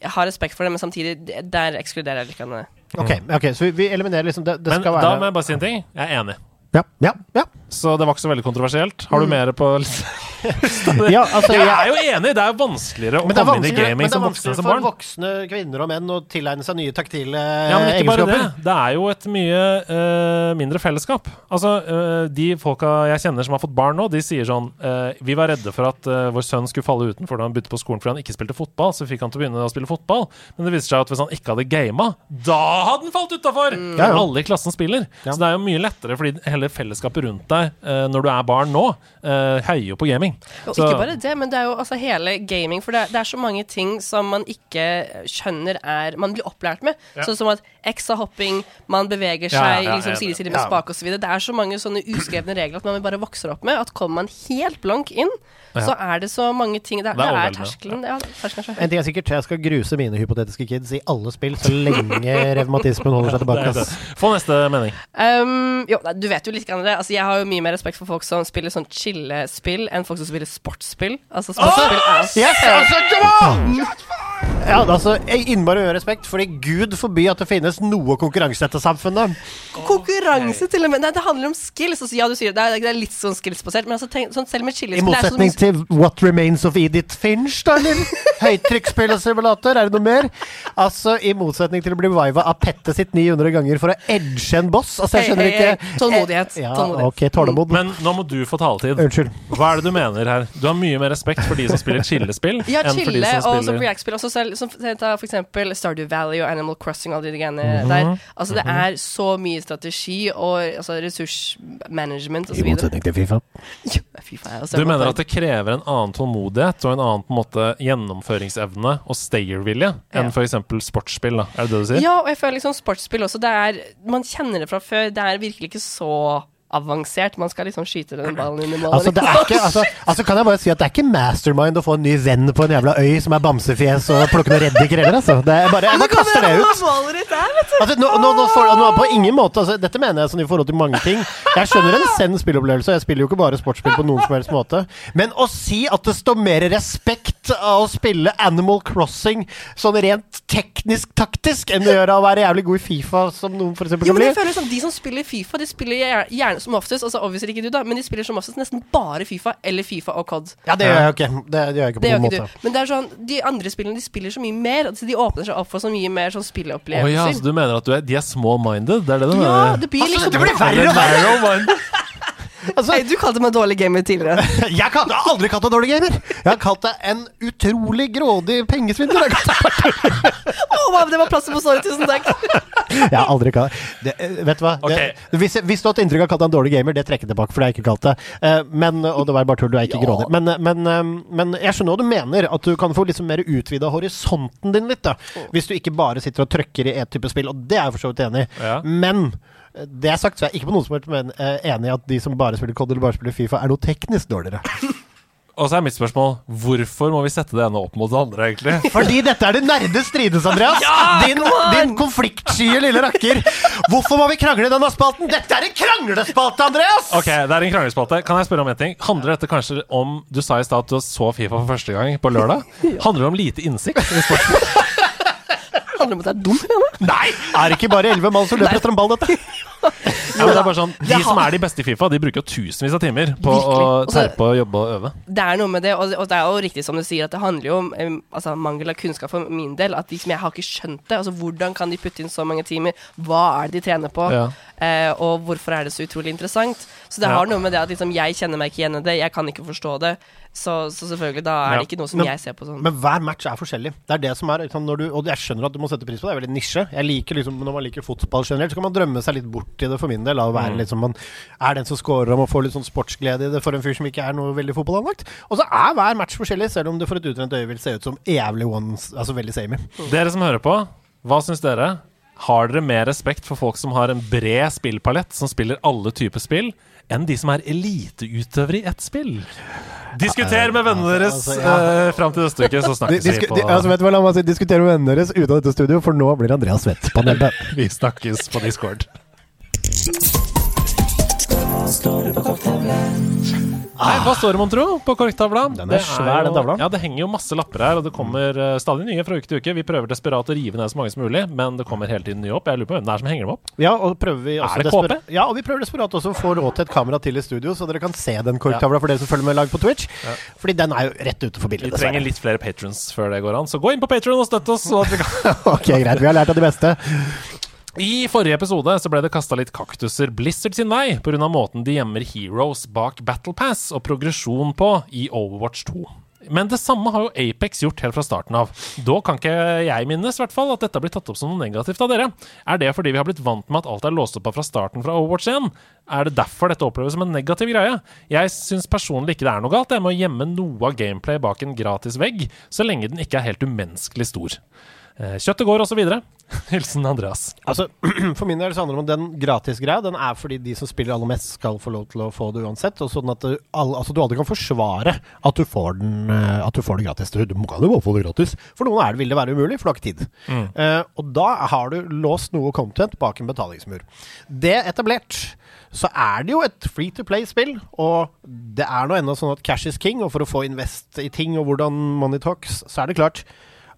Jeg har respekt for det, men samtidig, der ekskluderer jeg litt. eh. Ok, ok, så vi, vi eliminerer liksom Det, det Men skal da må jeg bare si en ting. Jeg er enig. Ja, ja, ja. Så det var ikke så veldig kontroversielt. Har du Mm. mer på ja, altså, Jeg jeg- er jo enig! Det er vanskeligere å komme inn i gaming inn i som gaming men det er som vanskeligere som for voksne kvinner og menn å tilegne seg nye taktile Ja, men ikke bare det. egenskaper. Det er jo et mye uh, mindre fellesskap. Altså, uh, De folka jeg kjenner som har fått barn nå, de sier sånn uh, Vi var redde for at vår sønn skulle falle utenfor da han begynte på skolen fordi han ikke spilte fotball, så fikk han til å begynne å spille fotball. Men det viser seg at hvis han ikke hadde gama, da hadde han falt utafor! Ja, ja. Alle i klassen spiller. Ja. Så det er jo mye lettere, fordi hele fellesskapet rundt deg uh, når du er barn nå, uh, heier jo på gaming. Og Så- ikke bare det, men det er jo altså hele gaming. For det er, det er så mange ting som man ikke skjønner er Man blir opplært med. Ja. Sånn som at X-hopping, man beveger Ja, seg ja, liksom ja, side side med ja. spak osv. Det er så mange sånne uskrevne regler at man bare vokser opp med. At kommer man helt blank inn, så er det så mange ting Det, Det er det er terskelen. Ja, terskelen er. En ting er sikkert, jeg skal gruse mine hypotetiske kids i alle spill så lenge revmatismen holder seg tilbake. Få neste mening. Um, jo, du vet jo litt grann det. Altså, jeg har jo mye mer respekt for folk som spiller sånn chillespill, enn folk som spiller sportsspill. Altså, sportsspill er Yes, altså, come on! Ja, altså, jeg innmari respekt, fordi gud forby at det finnes noe konkurranse i dette samfunnet. Konkurranse, til og med. Nei, det handler om skills. Altså, ja, du sier det, det er, det er litt sånn skills-basert, men altså, tenk, sånn, selv med I chillespill det er så motsetning til What Remains of Edith Finch, da, eller? Høytrykksspillsimulator, er det noe mer? Altså, i motsetning til å bli viva av Pette sitt 900 ganger for å edge en boss. Altså, jeg skjønner ikke hey, hey, hey. Tålmodighet. Ja, Tålmodighet. ok, tålmod. Men nå må du få taletid. Unnskyld. Hva er det du mener her? Du har mye mer respekt for de som spiller chillespill, Ja, enn for de som og spiller React-spill. Også selv, som ta for eksempel Stardew Valley og Animal Crossing og alle de greiene Mhm. der. Altså, det er så mye strategi og altså, ressursmanagement osv. I så motsetning til Fifa. Jo, faen, altså, Du mener at det krever en annen tålmodighet og en annen på en måte gjennomføringsevne og stayervilje enn Ja. f.eks. sportsspill? da Er det det du sier? Ja, og jeg føler liksom sportsspill også. Det er, man kjenner det fra før. Det er virkelig ikke så avansert. Man skal liksom skyte den ballen inn i mål. Altså, det ikke, altså, altså kan jeg bare si at det er ikke mastermind å få en ny venn på en jævla øy som er bamsefjes og plukke noen reddiker heller, altså. Det er bare, jeg bare kaster det ut. Altså, nå, nå, nå, på ingen måte altså, Dette mener jeg sånn i forhold til mange ting. Jeg skjønner en send spillopplevelse, og jeg spiller jo ikke bare sportsspill på noen som helst måte. Men å si at det står mer respekt av å spille Animal Crossing sånn rent teknisk-taktisk enn det gjør av å være jævlig god i Fifa, som noen for eksempel Jo, kan men bli jeg føler som De som spiller Fifa, de spiller gjer- gjerne som oftest Altså obviously ikke du, da, men de spiller som oftest nesten bare Fifa eller Fifa og COD. Ja, det gjør jeg ikke. Det gjør jeg ikke på noen måte. du. Men det er sånn, de andre spillene de spiller så mye mer. Altså, de åpner seg opp for så mye mer sånn spilleopplevelser. Oh, ja, så du mener at du er, de er small-minded? Det er det du Ja, mener? det blir liksom det blir verre og verre! Altså, Hei, du kalte meg dårlig gamer tidligere. jeg, har aldri kalt deg dårlig gamer. Jeg har kalt deg en utrolig grådig pengesvindler. Wow, det var plass på såret, tusen takk. Jeg har aldri kalt det, eh, Vet du hva? Okay. Det, hvis, hvis du har hatt inntrykk av å kalle deg en dårlig gamer, det trekker jeg tilbake, for det har jeg ikke kalt det. Eh, Men, og det var bare tull, du er ikke grådig. Men, men, eh, men jeg skjønner hva du mener, at du kan få liksom mer utvida horisonten din litt. da Hvis du ikke bare sitter og trykker i et type spill, og det er jeg for så vidt enig i. Ja. Men det er sagt, så er jeg ikke på noen som helst eh, enig i at de som bare spiller COD eller bare spiller Fifa, er noe teknisk dårligere. Og så er mitt spørsmål hvorfor må vi sette det ene opp mot det andre, egentlig? Fordi dette er det nerde strides, Andreas. din, din konfliktsky lille rakker. Hvorfor må vi krangle i denne spalten? Dette er en kranglespalte, Andreas! Ok, det er en kranglespalte. Kan jeg spørre om en ting? Handler dette kanskje om Du sa i stad at du så Fifa for første gang på lørdag. Handler det om lite innsikt i sporten? Handler om at det er dumt, Janne. Nei! Er det ikke bare elleve mann som løper etter en ball, dette? Ja, men det er bare sånn De som er de beste i Fifa, de bruker jo tusenvis av timer på Virkelig. å terpe og jobbe og øve. Det er noe med det, og, det er jo riktig som du sier, at det handler jo om altså, mangel av kunnskap for min del. At liksom, jeg har ikke skjønt det. Altså, hvordan kan de putte inn så mange timer? Hva er det de trener på? Ja. Eh, og hvorfor er det så utrolig interessant? Så det Ja. har noe med det at liksom, jeg kjenner meg ikke igjen i det, jeg kan ikke forstå det. Så, så selvfølgelig, da er Ja. det ikke noe som Men- jeg ser på sånn. Men hver match er forskjellig. Det er det som er liksom, når du, Og jeg skjønner at du må sette pris på det. Det er veldig nisje. Jeg liker liksom, Når man liker fotball generelt, så kan man drømme seg litt bort i det for min del. Av å være mm. liksom, man er den som scorer og man får litt sånn sportsglede i det for en fyr som ikke er noe veldig fotballanlagt. Og så er hver match forskjellig, selv om det for et utrent øye vil se ut som jævlig ones, altså veldig samey. Dere som hører på, hva syns dere? Har dere mer respekt for folk som har en bred spillpalett, som spiller alle typer spill, enn de som er eliteutøvere i ett spill? Diskuter med vennene deres Altså, ja. eh, fram til neste uke, så snakkes vi på altså, vet du hva, La meg si, diskutere med vennene deres ute av dette studio, for nå blir Andreas svett på nebbet. Vi snakkes på Discord. Nei, hva står det, mon tro, på korktavla? Den er svær, den tavla. Ja, det henger jo masse lapper her, og det kommer uh, stadig nye fra uke til uke. Vi prøver desperat å rive ned så mange som mulig, men det kommer hele tiden nye opp. Jeg lurer på hvem det er som henger dem opp. Ja, og prøver vi også Er det KP? Ja, og vi prøver desperat også å få råd til et kamera til i studio, så dere kan se den korktavla for dere som følger med live på Twitch. Fordi den er jo rett ute for bildet Vi trenger litt flere patrons før det går an, så gå inn på Patron og støtt oss. Så at vi kan ok, greit. Vi har lært av de beste. I forrige episode så ble det kasta litt kaktuser Blizzard sin vei pga. måten de gjemmer heroes bak Battle Pass og progresjon på i Overwatch 2. Men det samme har jo Apex gjort helt fra starten av. Da kan ikke jeg minnes hvert fall at dette har blitt tatt opp som noe negativt av dere. Er det fordi vi har blitt vant med at alt er låst opp av fra starten fra Overwatch 1? Er det derfor dette oppleves som en negativ greie? Jeg syns personlig ikke det er noe galt det med å gjemme noe av gameplay bak en gratis vegg, så lenge den ikke er helt umenneskelig stor. Eh, Kjøttet går, videre. Hilsen Andreas. Altså, For min del så handler det om den gratisgreia Den er fordi de som spiller aller mest, skal få lov til å få det uansett. Og sånn at du, all, altså, du aldri kan forsvare at du får, den, eh, at du får det gratis. Du, må kan jo bare få det gratis. For noen er det, vil det være umulig, for du har ikke tid. Eh, og da har du låst noe content bak en betalingsmur. Det etablert så er det jo et free to play-spill, og det er nå ennå sånn at cash is king, og for å få invest i ting og hvordan money talks, så er det klart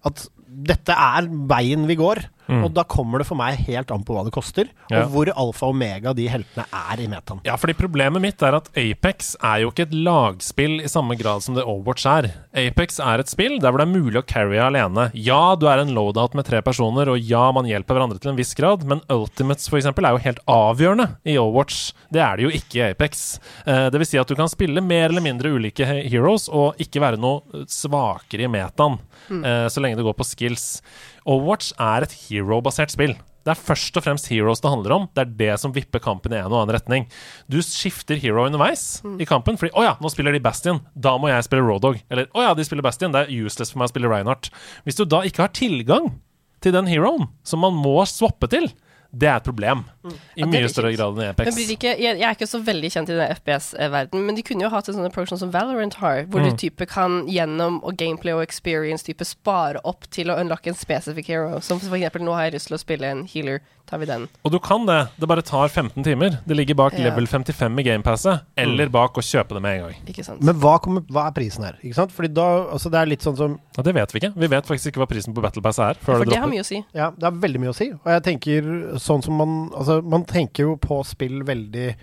at dette er veien vi går. Og da kommer det for meg helt an på hva det koster, Ja. og hvor alfa og omega de heltene er i metaen. Ja, fordi problemet mitt er at Apex er jo ikke et lagspill i samme grad som det Overwatch er. Apex er et spill der hvor det er mulig å carry alene. Ja, du er en loadout med tre personer, og ja, man hjelper hverandre til en viss grad, men Ultimates for eksempel er jo helt avgjørende i Overwatch. Det er det jo ikke i Apex. Eh, det vil si at du kan spille mer eller mindre ulike heroes og ikke være noe svakere i metaen, mm. så lenge det går på skills. Overwatch er et hero-basert spill. Det er først og fremst heroes det handler om. Det er det som vipper kampen i en og annen retning. Du skifter hero underveis i kampen, fordi 'Å ja, nå spiller de Bastion. Da må jeg spille Roadog.' Eller 'Å ja, de spiller Bastion. Det er useless for meg å spille Reinhardt'. Hvis du da ikke har tilgang til den heroen som man må swappe til, det er et problem. I Ja, er mye større grad enn i Men Apex. blir ikke, jeg, jeg er ikke så veldig kjent i den FPS-verdenen, men de kunne jo hatt en sånn approach som Valorant har, hvor Mm. du type kan gjennom og gameplay og experience type spare opp til å unlocke en specific hero. Som for eksempel, nå har jeg lyst til å spille en healer, tar vi den. Og du kan det. Det bare tar 15 timer. Det ligger bak Ja. level 55 i gamepasset, eller bak å kjøpe det med en gang. Ikke sant? Men hva, kommer, hva er prisen her? Ikke sant? Fordi da, altså Det er litt sånn som ja, det vet vi ikke. Vi vet faktisk ikke hva prisen på Battle Pass er. Før for det det har mye å si. Ja, det har veldig mye å si. Og jeg tenker sånn som man Altså, man tenker jo på spill veldig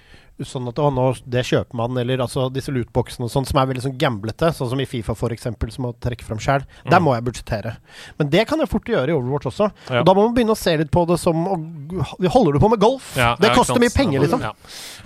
sånn at å, nå, det kjøper man, eller altså disse lootboxene og sånn, som er veldig sånn gamblete, sånn som i Fifa eksempel, som må trekke fram sjøl. Der må jeg budsjettere. Men det kan jeg fort gjøre i Overwatch også. Ja. Og da må man begynne å se litt på det som å, Holder du på med golf? Ja, det koster mye penger, liksom. Ja.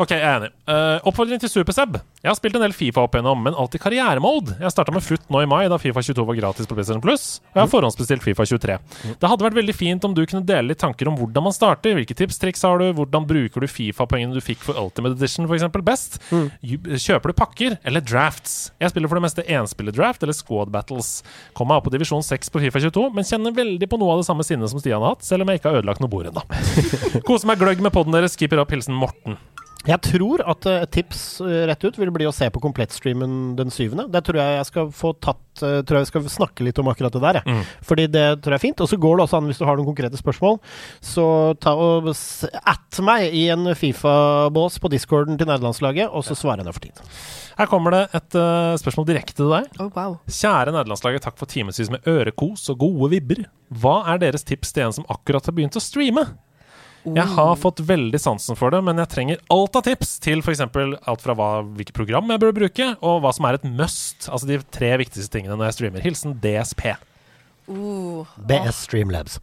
Ok, jeg er enig. Uh, oppfordring til Superseb. Jeg har spilt en del Fifa opp igjennom, men alltid karrieremode. Jeg starta med FUT nå i mai, da Fifa 22 var gratis på PlayStation Plus. Og jeg har forhåndsbestilt Fifa 23. Det hadde vært veldig fint om du kunne dele litt tanker om hvordan man starter. Hvilke tips, triks har du? Hvordan bruker du Fifa-poengene du fikk for Ultimate Edition, eksempel best? mm. Kjøper du pakker eller drafts? Jeg spiller for det meste enspillerdraft eller squad battles. Kom meg opp på divisjon 6 på Fifa 22, men kjenner veldig på noe av det samme sinnet som Stian har hatt, selv om jeg ikke har ødelagt noe bord ennå. Koser meg gløgg med podden deres. keeper opp. Hilsen Morten. Jeg tror at eh, et tips eh, rett ut vil bli å se på komplettstreamen den syvende. Det tror jeg jeg skal få tatt eh, Tror jeg vi skal snakke litt om akkurat det der, jeg. Mm. Fordi det tror jeg er fint. Og så går det også an, hvis du har noen konkrete spørsmål, så ta og at meg i en Fifa-bås på discorden til nederlandslaget, og så svarer jeg når for tid. Her kommer det et uh, spørsmål direkte til deg. Oh, wow. Kjære nederlandslaget, takk for timevis med ørekos og gode vibber. Hva er deres tips til en som akkurat har begynt å streame? Jeg har fått veldig sansen for det, men jeg trenger alt av tips til f.eks. alt fra hva, hvilke program jeg bør bruke, og hva som er et must. Altså de tre viktigste tingene når jeg streamer. Hilsen DSP. Uh, BS Streamlabs.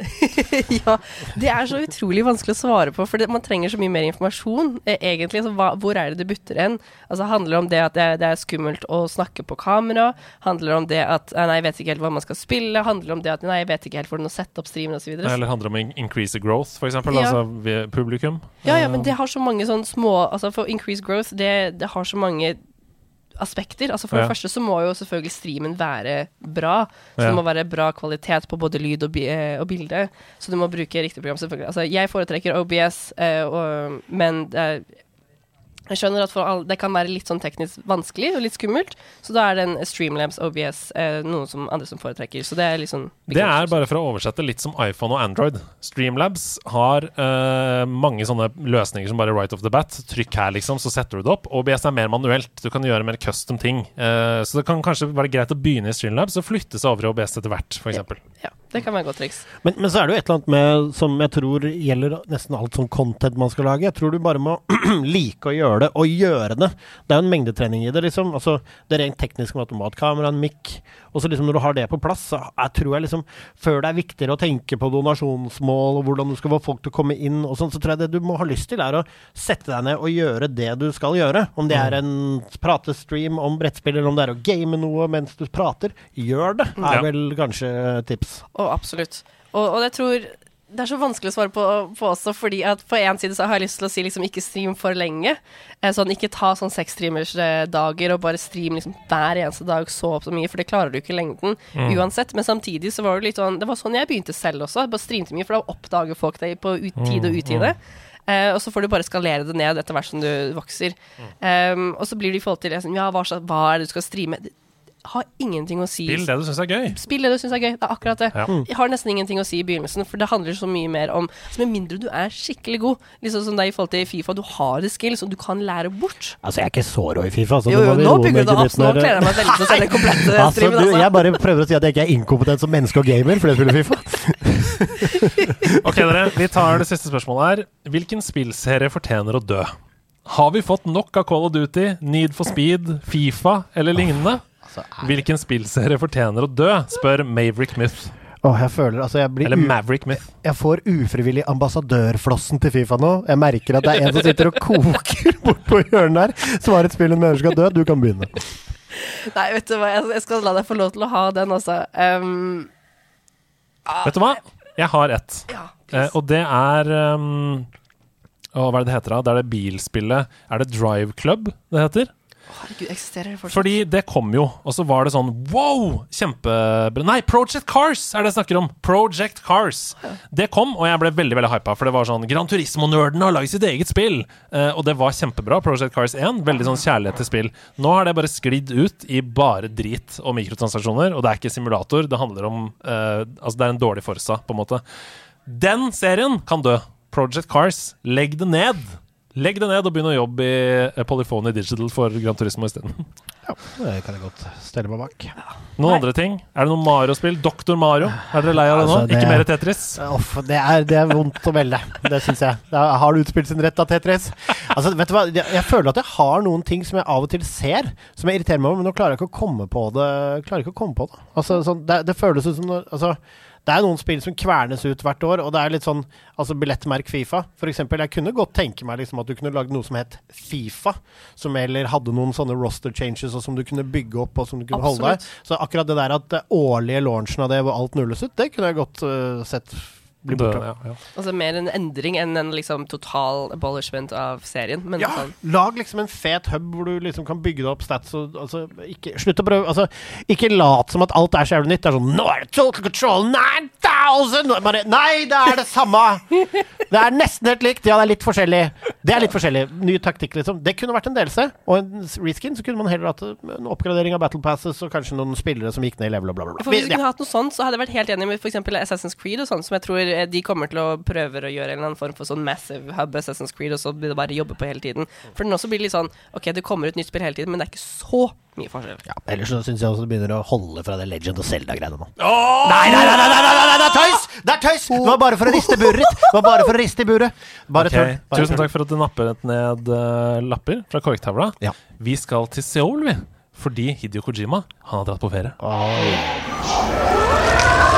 ja, det er så utrolig vanskelig å svare på, for det, man trenger så mye mer informasjon. Eh, egentlig, altså, hva, Hvor er det det butter hen? Altså, handler det om det at det, er- det er skummelt å snakke på kamera? Handler det om det at eh, Nei, jeg vet ikke helt hva man skal spille? Handler det om det at Nei, jeg vet ikke helt hvordan å sette opp streamen osv.? Eller handler det om in- increase growth, f.eks. Ja. Altså ved publikum. Ja, ja, men det har så mange sånne små Altså, for increase growth, det, det har så mange aspekter. Altså For Ja. det første så må jo selvfølgelig streamen være bra. Så Ja. det må være bra kvalitet på både lyd og, bi eh, og bilde. Så du må bruke riktig program, selvfølgelig. Altså Jeg foretrekker OBS, eh, og, men det er jeg skjønner at all, det kan være litt sånn teknisk vanskelig og litt skummelt, så da er den Streamlabs OBS eh, noe som andre som foretrekker. Så det er litt sånn Det er bare for å oversette litt som iPhone og Android. Streamlabs har eh, mange sånne løsninger som bare right off the bat. Trykk her, liksom, så setter du det opp. OBS er mer manuelt. Du kan gjøre mer custom ting. Eh, så det kan kanskje være greit å begynne i Streamlabs og flytte seg over i OBS etter hvert, f.eks. Ja, det kan være et godt triks. Men, men så er det jo et eller annet med som jeg tror gjelder nesten alt sånn content man skal lage. Jeg tror du bare må like å gjøre det, og gjøre det. Det er jo en mengdetrening i det, liksom. Altså, det rent teknisk med automatkamera, en mic. Og så liksom når du har det på plass, så jeg tror jeg liksom Før det er viktigere å tenke på donasjonsmål og hvordan du skal få folk til å komme inn og sånn, så tror jeg det du må ha lyst til, er å sette deg ned og gjøre det du skal gjøre. Om det er en pratestream om brettspill, eller om det er å game noe mens du prater. Gjør det, er vel kanskje tips. Å, absolutt. Og, og jeg tror det er så vanskelig å svare på, på også, fordi at på en side så har jeg lyst til å si liksom ikke stream for lenge. Eh, Sånn, ikke ta sånn seks streamers dager og bare stream liksom hver eneste dag så opp så mye, for det klarer du ikke i lengden uansett. Men samtidig så var det litt sånn Det var sånn jeg begynte selv også. Bare streamte mye, for da oppdager folk deg på ut, tid og utide. Eh, og så får du bare skalere det ned etter hvert som du vokser. Um, og så blir det i forhold til liksom, Ja, hva, hva er det du skal streame? Har ingenting å si. Spill det du syns er gøy. Spill det du syns er gøy. Det er akkurat det. Ja. Jeg har nesten ingenting å si i begynnelsen, for det handler så mye mer om altså Med mindre du er skikkelig god, liksom som deg i forhold til Fifa, du har det skills, og du kan lære bort. Altså, jeg er ikke så rå i Fifa. Så Jo, jo, nå bygger du det opp. Nå kler jeg meg veldig til å se den komplette Altså, streamen. du, Altså. jeg bare prøver å si at jeg ikke er inkompetent som menneske og gamer fordi jeg spiller Fifa. Ok, dere. Vi tar det siste spørsmålet her. Hvilken spillserie fortjener å dø? Har vi fått nok av Call of Duty, Need for Speed, Fifa eller lignende? Hvilken spillserie fortjener å dø? spør Maverick Myth. Oh, jeg føler altså jeg, blir Eller Maverick Myth. jeg får ufrivillig ambassadørflossen til Fifa nå. Jeg merker at det er en som sitter og koker bort på hjørnet der. Svarer et spill en mener skal dø. Du kan begynne. Nei, vet du hva, jeg, jeg skal la deg få lov til å ha den, altså. Um, ah, Vet du hva? Jeg har ett. Ja, Eh, og det er um, å, Hva er det det heter? da? Det er det bilspillet Er det Drive Club det heter? Herregud, eksisterer det fortsatt? Fordi det kom jo, og så var det sånn wow! Kjempebra Nei, Project Cars er det jeg snakker om! Project Cars. Det kom, og jeg ble veldig veldig hypa, for det var sånn Gran Turismo-nerden har laget sitt eget spill! Eh, og det var kjempebra. Project Cars 1. Veldig sånn kjærlighet til spill. Nå har det bare sklidd ut i bare drit og mikrotransaksjoner, og det er ikke simulator. Det handler om eh, Altså, det er en dårlig Forsa, på en måte. Den serien kan dø. Project Cars, legg det ned! Legg det ned og begynn å jobbe i eh, Polyphony Digital for Gran Turismo isteden. Det kan jeg godt stelle meg bak. Noen Nei. andre ting? Er det noe Mario-spill? Doktor Mario? Er dere lei av det nå? Altså, det- Ikke mer Tetris? Off, det, er, det er vondt å melde. Det syns jeg. Det er, har du utspilt sin rett da, Tetris? Altså, vet du hva? Jeg, jeg føler at jeg har noen ting som jeg av og til ser, som jeg irriterer meg over, men nå klarer jeg ikke å komme på det. Klarer ikke å komme på det. Altså, sånn, det, det føles ut som når- altså, det er noen spill som kvernes ut hvert år, og det er litt sånn altså billettmerk Fifa. For eksempel, jeg kunne godt tenke meg liksom at du kunne lagd noe som het Fifa, som eller hadde noen sånne roster changes, og som du kunne bygge opp, og som du kunne holde deg. Så akkurat det der at det årlige launchen av det hvor alt nulles ut, det kunne jeg godt uh, sett bli Dø, borte. ja, ja. Altså mer en endring enn en liksom total abolishment av serien. Men Ja, sånn lag liksom en fet hub hvor du liksom kan bygge deg opp stats og altså, ikke, Slutt å prøve Altså, ikke lat som at alt er så jævlig nytt. Det er sånn Nå er det total control 9000! Bare, nei, det er det samme! Det er nesten helt likt. Ja, det er litt forskjellig. Det er litt forskjellig. Ny taktikk, liksom. Det kunne vært en delelse. Og en reskin, så kunne man heller hatt en oppgradering av Battle Passes og kanskje noen spillere som gikk ned i level og bla, bla, bla. For Hvis vi Ja. kunne hatt noe sånt, så hadde jeg vært helt enig med f.eks. Assassin's Creed, og sånn, som jeg tror eh, de kommer til å prøve å gjøre en eller annen form for sånn massive hub Assassin's Creed, og så blir det bare jobbe på hele tiden. For nå så blir det litt sånn OK, det kommer ut nytt spill hele tiden, men det er ikke så mye forskjell. Ja, ellers så syns jeg også det begynner å holde fra det Legend og Zelda-greiene nå. Nei, nei, nei, nei, nei, nei, nei, det er tøys! Det er tøys! Det var bare for å riste buret ditt. Det var bare for å riste i buret. Bare okay. tull. Bare Tusen takk for at du nappet ned uh, lapper fra korktavla. Ja. Vi skal til Seoul, vi. Fordi Hidio Kojima han har dratt på ferie.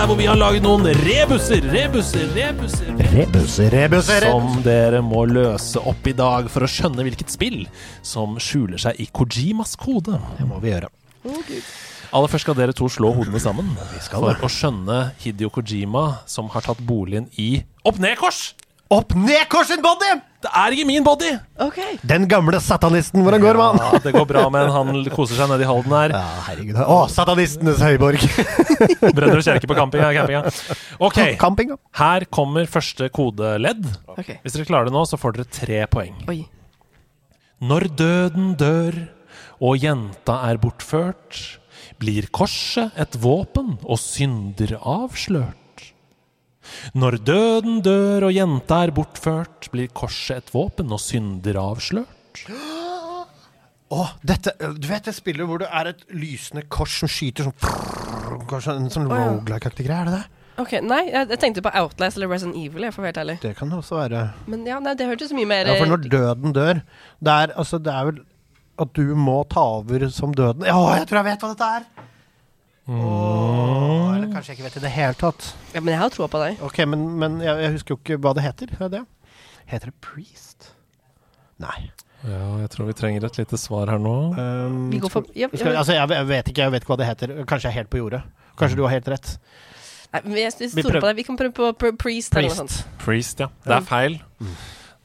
der hvor vi har laget noen rebusser, rebusser, rebusser. Rebusser, rebusser. Som dere må løse opp i dag for å skjønne hvilket spill som skjuler seg i Kojimas kode. Det må vi gjøre. Aller først skal dere to slå hodene sammen skal for å skjønne Hidio Kojima, som har tatt boligen i opp-ned-kors. Opp ned korsen body! Det er ikke min body! Okay. Den gamle satanisten, hvordan går man? Ja, det går bra med en. Han koser seg nedi Halden her. Ja, herregud. Å, satanistenes høyborg. Brenner kjerke på camping, ja, campinga. Ok, Camping, da. her kommer første kodeledd. Okay. Hvis dere klarer det nå, så får dere tre poeng. Oi. Når døden dør og jenta er bortført, blir korset et våpen og synder avslørt. Når døden dør og jenta er bortført, blir korset et våpen og synder avslørt. Oh, dette Du vet det spillet hvor det er et lysende kors som skyter sånn prrr, Kanskje en sånn Å, ja. roguelike-aktig greie, er det det? Ok, Nei, jeg, jeg tenkte på Outlast eller Resident Evil, jeg får være helt ærlig. Det kan det også være. Men ja, nei, det hørtes mye mer Ja, for når døden dør Det er, altså, det er vel at du må ta over som døden Ja, jeg tror jeg vet hva dette er! Åh, eller kanskje jeg ikke vet i det hele tatt. Ja, Men jeg har troa på deg. Ok, men, men jeg, jeg husker jo ikke hva det heter. Er det? Heter det Priest? Nei. Ja, jeg tror vi trenger et lite svar her nå. Um, Vi går for ja, skal, ja, altså, jeg, jeg vet ikke, jeg vet ikke hva det heter. Kanskje jeg er helt på jordet. Kanskje du har helt rett. Nei, men jeg, jeg Vi stoler på deg. Vi kan prøve på pr Priest eller noe Priest. sånt. Priest, ja. Det er feil.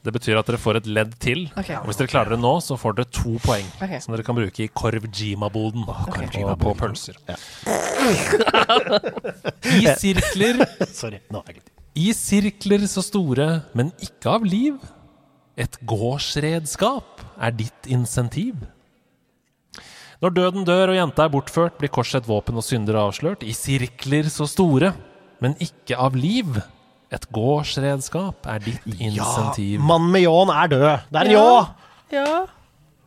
Det betyr at dere får et ledd til. Okay. Og hvis dere klarer det nå, så får dere to poeng. okay. Som dere kan bruke i Korv-Jima-boden. Og på pølser. Ja. I sirkler Sorry. Nå har jeg litt I sirkler så store, men ikke av liv. Et gårdsredskap er ditt insentiv. Når døden dør og jenta er bortført, blir korset våpen og synder avslørt. I sirkler så store, men ikke av liv. Et gårdsredskap er ditt insentiv. Ja, Mannen med ljåen er død. Det er en Ja. ljå! Ja.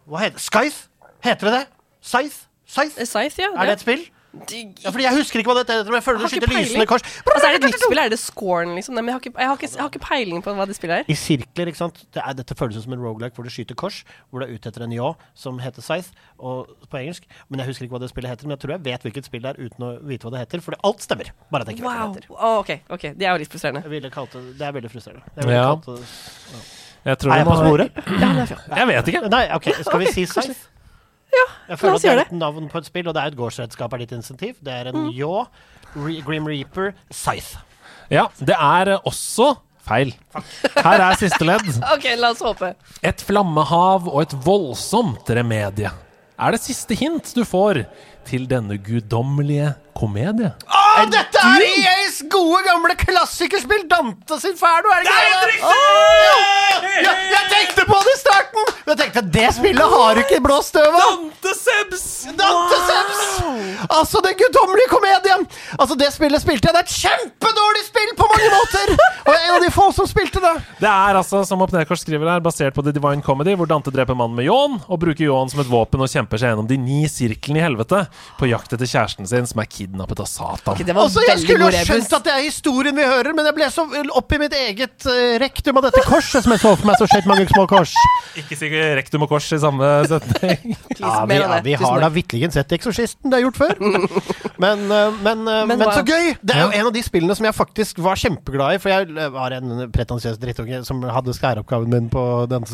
Hva heter det? Scythe? Heter det det? Scythe? Scythe? Scythe, ja. Er det et spill? Ja, fordi jeg husker ikke hva dette heter. men Jeg føler du skyter lysende kors. Altså, er det et nytt spill? Er det scoren, liksom? Nei, men jeg har, ikke, jeg, har ikke, jeg har ikke peiling på hva det spillet er. I sirkler, ikke sant. Det er, dette føles som en roguelike hvor du skyter kors, hvor du er ute etter en ja som heter Scythe, og, på engelsk. Men jeg husker ikke hva det spillet heter. Men jeg tror jeg vet hvilket spill det er uten å vite hva det heter, fordi alt stemmer. Bare jeg vet hva det heter. Oh, ok, ok. Det er jo litt frustrerende. Jeg ville kalt det, det er veldig frustrerende. Jeg ville Ja. kalt det, Jeg tror er jeg på sporet? Ja. Jeg vet ikke. Nei, ok, skal vi si kanskje. Scythe? Jeg føler la oss det er gjøre et navn på et spill, og det er et gårdsredskap er ditt insentiv. Det er en Mm. ljå, Re Grim Reaper, Scythe. Ja, det er eh, også feil. Her er siste ledd. Ok, la oss håpe. Et flammehav og et voldsomt remedie. Er det siste hint du får til denne guddommelige komedie? Å, dette er EAs gode gamle klassikerspill! Dante sin Ferdo, er det ikke det? Ja, ja, jeg tenkte på det i starten! Jeg tenkte det spillet har ikke blåst blå støv av! Dante Sebs! Dante Sebs! Altså, den guddommelige komedien! Altså, det spillet spilte jeg. Det er et kjempedårlig spill på mange måter! Og en av de få som spilte det! Det er altså, som Opp skriver her, basert på The Divine Comedy, hvor Dante dreper mannen med ljåen, og bruker ljåen som et våpen og kjemper seg gjennom de ni sirklene i helvete på jakt etter kjæresten sin, som er kidnappet av Satan. Okay, det var Altså, jeg skulle jo skjønt at det er historien vi hører, men jeg ble så opp i mitt eget uh, rektum av dette korset som jeg så for meg, så skjøt mange små kors. Ikke si rektum og kors i samme setning. Ja, vi, ja, vi har da vitterlig sett Eksorsisten, det er gjort før. Men, uh, men, uh, Men men så gøy! Det er jo en av de spillene som jeg faktisk var kjempeglad i, for jeg var en pretensiøs drittunge som hadde skæroppgaven min på Den,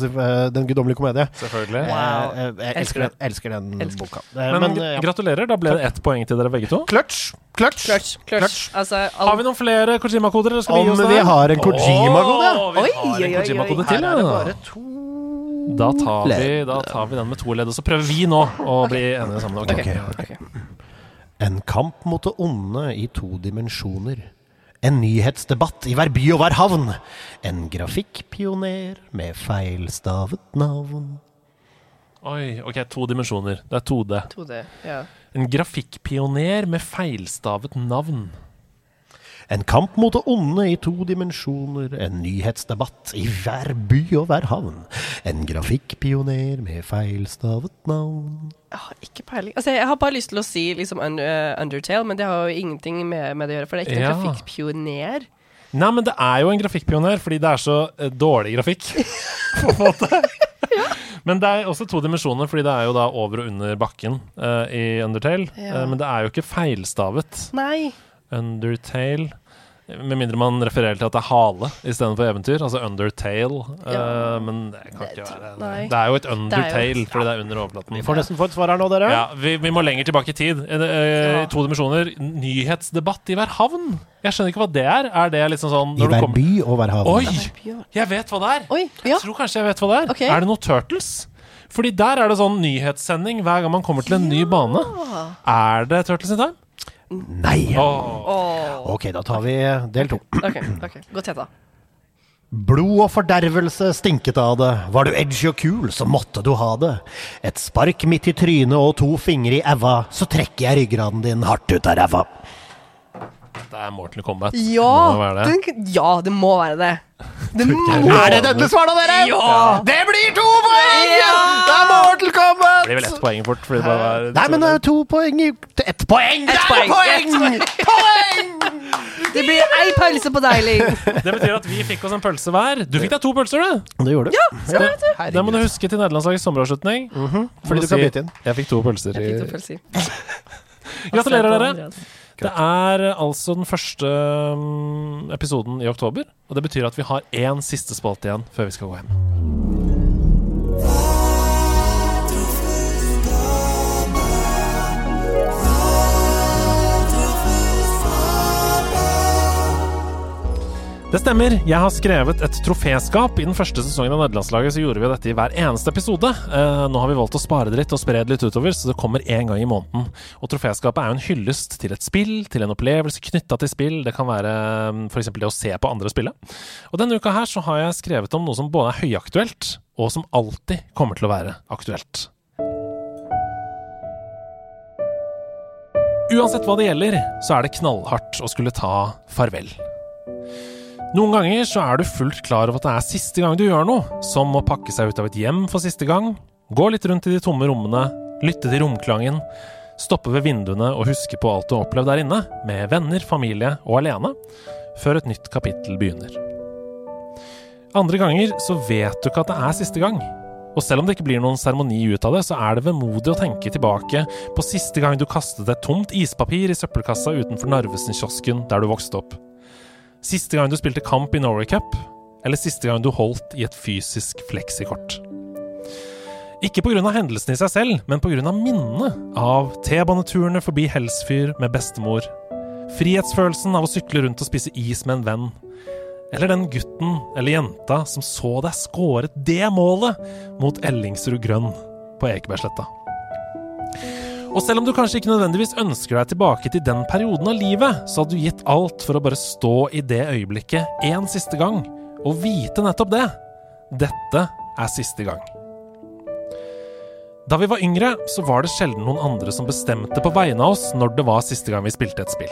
den guddommelige komedie. Selvfølgelig. Wow. Jeg elsker den, elsker den Elsker. boka. Men, Men, ja. gratulerer, da ble det ett poeng til dere begge to. Clutch! Clutch! Clutch. Clutch. Altså, all... Har vi noen flere Kojima-koder? Om vi vi har en Kojima-kode? Åh, vi Oi, har oi, en oi, oi. til, Her er det bare to Da tar, vi, da tar vi den med to ledd, og så prøver vi nå å bli enige sammen. Okay. Okay, okay. En kamp mot det onde i to dimensjoner. En nyhetsdebatt i hver by og hver havn. En grafikkpioner med feilstavet navn. Oi, ok, to dimensjoner. Det er 2D. 2D, ja. En grafikkpioner med feilstavet navn. En kamp mot det onde i to dimensjoner. En nyhetsdebatt i hver by og hver havn. En grafikkpioner med feilstavet navn. Jeg har ikke peiling. Altså, jeg har bare lyst til å si liksom eh, Undertale, men det har jo ingenting med, med det å gjøre, for det er ikke en Ja. grafikkpioner. Nei, men det er jo en grafikkpioner, fordi det er så eh, dårlig grafikk. på en måte. Men det er også to dimensjoner, fordi det er jo da over og under bakken uh, i Undertale. Ja. Uh, men det er jo ikke feilstavet. Nei. Undertale Med mindre man refererer til at det er hale istedenfor eventyr. Altså Undertale. Ja. Uh, men det kan ikke være nei. Det er jo et er Undertale jo- fordi det er under overflaten. Vi får nesten få et svar her nå, dere. Ja, vi, vi må lenger tilbake i tid. I eh, Ja. To dimensjoner. Nyhetsdebatt i hver havn. Jeg skjønner ikke hva det er. Er det liksom sånn I når du hver by og hver havn. Oi! Jeg vet hva det er. Oi, ja. Jeg tror kanskje jeg vet hva det er. Okay. Er det noe Turtles? Fordi der er det sånn nyhetssending hver gang man kommer til en ny bane. Er det Turtles in Time? Nei! Åh. Ok, da tar vi del to. OK, ok. godt gjetta. Blod og fordervelse stinket av det. Var du edgy og kul, så måtte du ha det. Et spark midt i trynet og to fingre i æva, så trekker jeg ryggraden din hardt ut av ræva. Det er Mortal Kombat. Ja, det Må være det. den, ja, det må være det. Det må Er det denne svaret, dere? Ja! Det blir to poeng! Ja! Det er Mortal Kombat! Det blir vel ett poeng fort. Fordi det bare var Nei, men det er jo to poeng i Ett poeng! Er poeng, poeng! poeng! Det blir ei pølse på deg, Ling. Det betyr at vi fikk oss en pølse hver. Du fikk deg to pølser, du. Det gjorde du. Ja, Det, det må du huske til nederlandslagets sommeravslutning. Fordi du kan bytte inn. Jeg fikk to pølser. Jeg fikk to i- pølser. Gratulerer, dere. Det er altså den første mm, episoden i oktober. Og det betyr at vi har én siste spalte igjen før vi skal gå hjem. Det stemmer. Jeg har skrevet et troféskap. I den første sesongen av Nederlandslaget så gjorde vi dette i hver eneste episode. Eh, nå har vi valgt å spare det litt og spre det litt utover, så det kommer én gang i måneden. Og troféskapet er jo en hyllest til et spill, til en opplevelse knytta til spill. Det kan være f.eks. det å se på andre spille. Og denne uka her så har jeg skrevet om noe som både er høyaktuelt, og som alltid kommer til å være aktuelt. Uansett hva det gjelder, så er det knallhardt å skulle ta farvel. Noen ganger så er du fullt klar over at det er siste gang du gjør noe, som å pakke seg ut av et hjem for siste gang, gå litt rundt i de tomme rommene, lytte til romklangen, stoppe ved vinduene og huske på alt du har opplevd der inne, med venner, familie og alene, før et nytt kapittel begynner. Andre ganger så vet du ikke at det er siste gang. Og selv om det ikke blir noen seremoni ut av det, så er det vemodig å tenke tilbake på siste gang du kastet et tomt ispapir i søppelkassa utenfor Narvesen-kiosken der du vokste opp. Siste gang du spilte kamp i Norway Cup, eller siste gang du holdt i et fysisk fleksikort. Ikke pga. hendelsen i seg selv, men pga. minnet av T-baneturene forbi Helsfyr med bestemor, frihetsfølelsen av å sykle rundt og spise is med en venn, eller den gutten eller jenta som så deg skåret det målet mot Ellingsrud Grønn på Ekebergsletta. Og selv om du kanskje ikke nødvendigvis ønsker deg tilbake til den perioden av livet, så hadde du gitt alt for å bare stå i det øyeblikket en siste gang, og vite nettopp det. Dette er siste gang. Da vi var yngre, så var det sjelden noen andre som bestemte på vegne av oss når det var siste gang vi spilte et spill.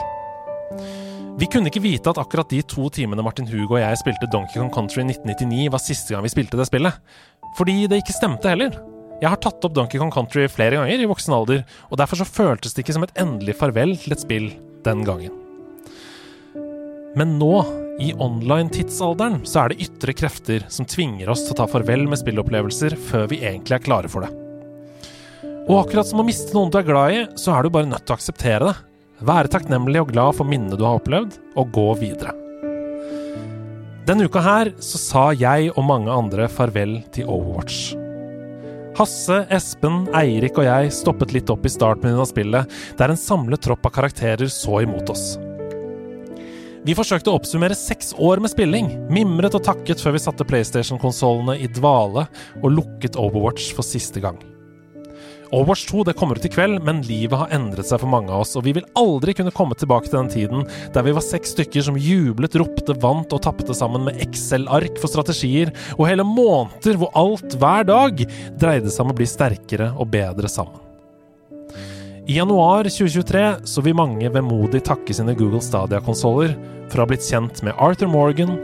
Vi kunne ikke vite at akkurat de to timene Martin Hugo og jeg spilte Donkey Kong Country i 1999, var siste gang vi spilte det spillet. Fordi det ikke stemte heller. Jeg har tatt opp Donkey Kong Country flere ganger i voksen alder, og derfor så føltes det ikke som et endelig farvel til et spill den gangen. Men nå, i online-tidsalderen, så er det ytre krefter som tvinger oss til å ta farvel med spillopplevelser før vi egentlig er klare for det. Og akkurat som å miste noen du er glad i, så er du bare nødt til å akseptere det. Være takknemlig og glad for minnene du har opplevd, og gå videre. Denne uka her så sa jeg og mange andre farvel til Overwatch. Hasse, Espen, Eirik og jeg stoppet litt opp i startmenyen av spillet, der en samlet tropp av karakterer så imot oss. Vi forsøkte å oppsummere seks år med spilling, mimret og takket før vi satte PlayStation-konsollene i dvale og lukket Overwatch for siste gang. Overwatch 2 det kommer ut i kveld, men livet har endret seg for mange av oss, og vi vil aldri kunne komme tilbake til den tiden der vi var seks stykker som jublet, ropte, vant og tapte sammen med Excel-ark for strategier, og hele måneder hvor alt, hver dag, dreide seg om å bli sterkere og bedre sammen. I januar 2023 så vil mange vemodig takke sine Google Stadia-konsoller for å ha blitt kjent med Arthur Morgan,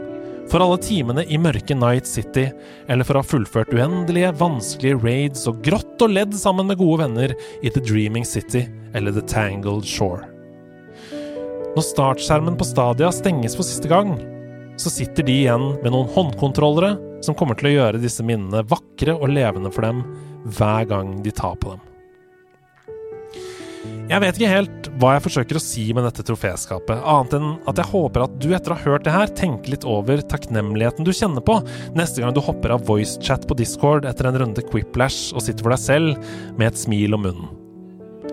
for alle timene i mørke Night City, eller for å ha fullført uendelige, vanskelige raids og grått og ledd sammen med gode venner i The Dreaming City eller The Tangled Shore. Når startskjermen på Stadia stenges for siste gang, så sitter de igjen med noen håndkontrollere som kommer til å gjøre disse minnene vakre og levende for dem hver gang de tar på dem. Jeg vet ikke helt hva jeg forsøker å si med dette troféskapet, annet enn at jeg håper at du etter å ha hørt det her, tenker litt over takknemligheten du kjenner på neste gang du hopper av voicechat på Discord etter en runde Quiplash og sitter for deg selv med et smil om munnen.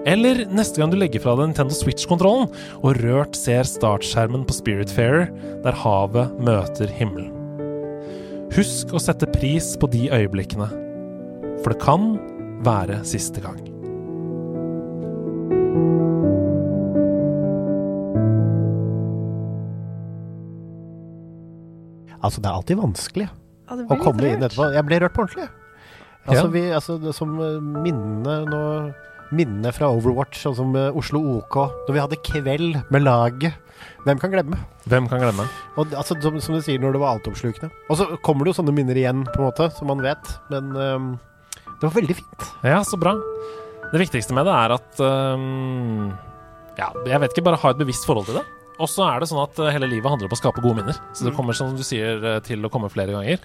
Eller neste gang du legger fra deg Nintendo Switch-kontrollen og rørt ser startskjermen på Spiritfarer der havet møter himmelen. Husk å sette pris på de øyeblikkene, for det kan være siste gang. Altså, det er alltid vanskelig Ja, å komme inn etterpå. Jeg ble rørt på ordentlig. Altså, Ja. vi, altså det, som eh, minnene nå Minnene fra Overwatch, sånn som eh, Oslo OK, da vi hadde kveld med laget. Hvem kan glemme? Hvem kan glemme? Og altså, som, som du sier, når det var altoppslukende. Og så kommer det jo sånne minner igjen, på en måte, som man vet. Men um, det var veldig fint. Ja, så bra. Det viktigste med det er at øhm, Ja, jeg vet ikke, bare ha et bevisst forhold til det. Og så er det sånn at øh, hele livet handler om å skape gode minner. Så det kommer, som du sier, øh, til å komme flere ganger.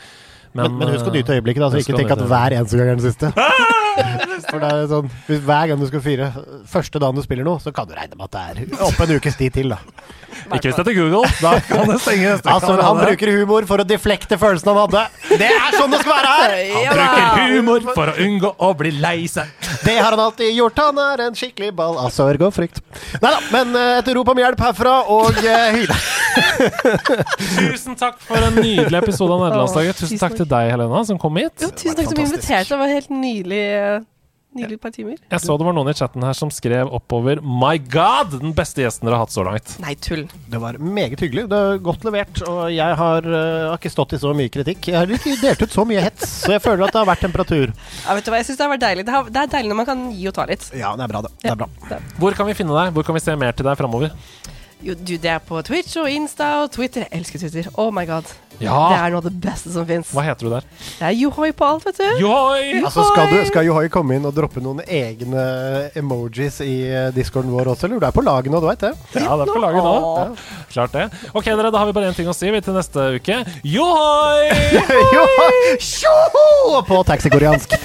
Men, men husk å nyte øyeblikket, da, så ikke tenk at hver eneste gang er den siste. For det er sånn, hvis Hver gang du skal fire første dagen du spiller noe, så kan du regne med at det er opp en ukes tid til. da Ikke hvis det heter Google. Da kan det stenge Altså, Han bruker humor for å deflekte følelsen han hadde. Det er sånn det skal være her! Han Bruker humor for å unngå å bli lei seg. Det har han alltid gjort. Han er en skikkelig ball Altså ergo og frykt. Nei da, men eh, et rop om hjelp herfra, og uh, hyre. Tusen takk for en nydelig episode av Nederlandslaget. Tusen tusen takk til deg, Helena, som kom hit. Jo, tusen takk som inviterte. Det var helt nydelig. Nydelig par timer. Jeg så det var noen i chatten her som skrev oppover My God! Den beste gjesten dere har hatt så langt. Nei, tull. Det var meget hyggelig. Det er Godt levert. Og jeg har, uh, har ikke stått i så mye kritikk. Jeg har ikke delt ut så mye hets, så jeg føler at det har vært temperatur. Ja, vet du hva, jeg synes Det har vært deilig. Det, har, det er deilig når man kan gi og ta litt. Ja, det er bra, det. det, er bra. Hvor kan vi finne deg? Hvor kan vi se mer til deg framover? Jo, du, det er på Twitch og Insta og Twitter. Jeg elsker Twitter. Oh my god. Det er noe av det beste som fins. Hva heter du der? Det er Johoi på alt, vet du. Johoi! Altså, skal, du, skal Johoi komme inn og droppe noen egne emojis i eh, discorden vår også, eller? Du er på laget nå, du veit det? Ja, det er på laget nå. Ja. Klart det. Ok, dere, da har vi bare én ting å si vi til neste uke. Johoi! Johoi! Tjoho! På taxikoreansk.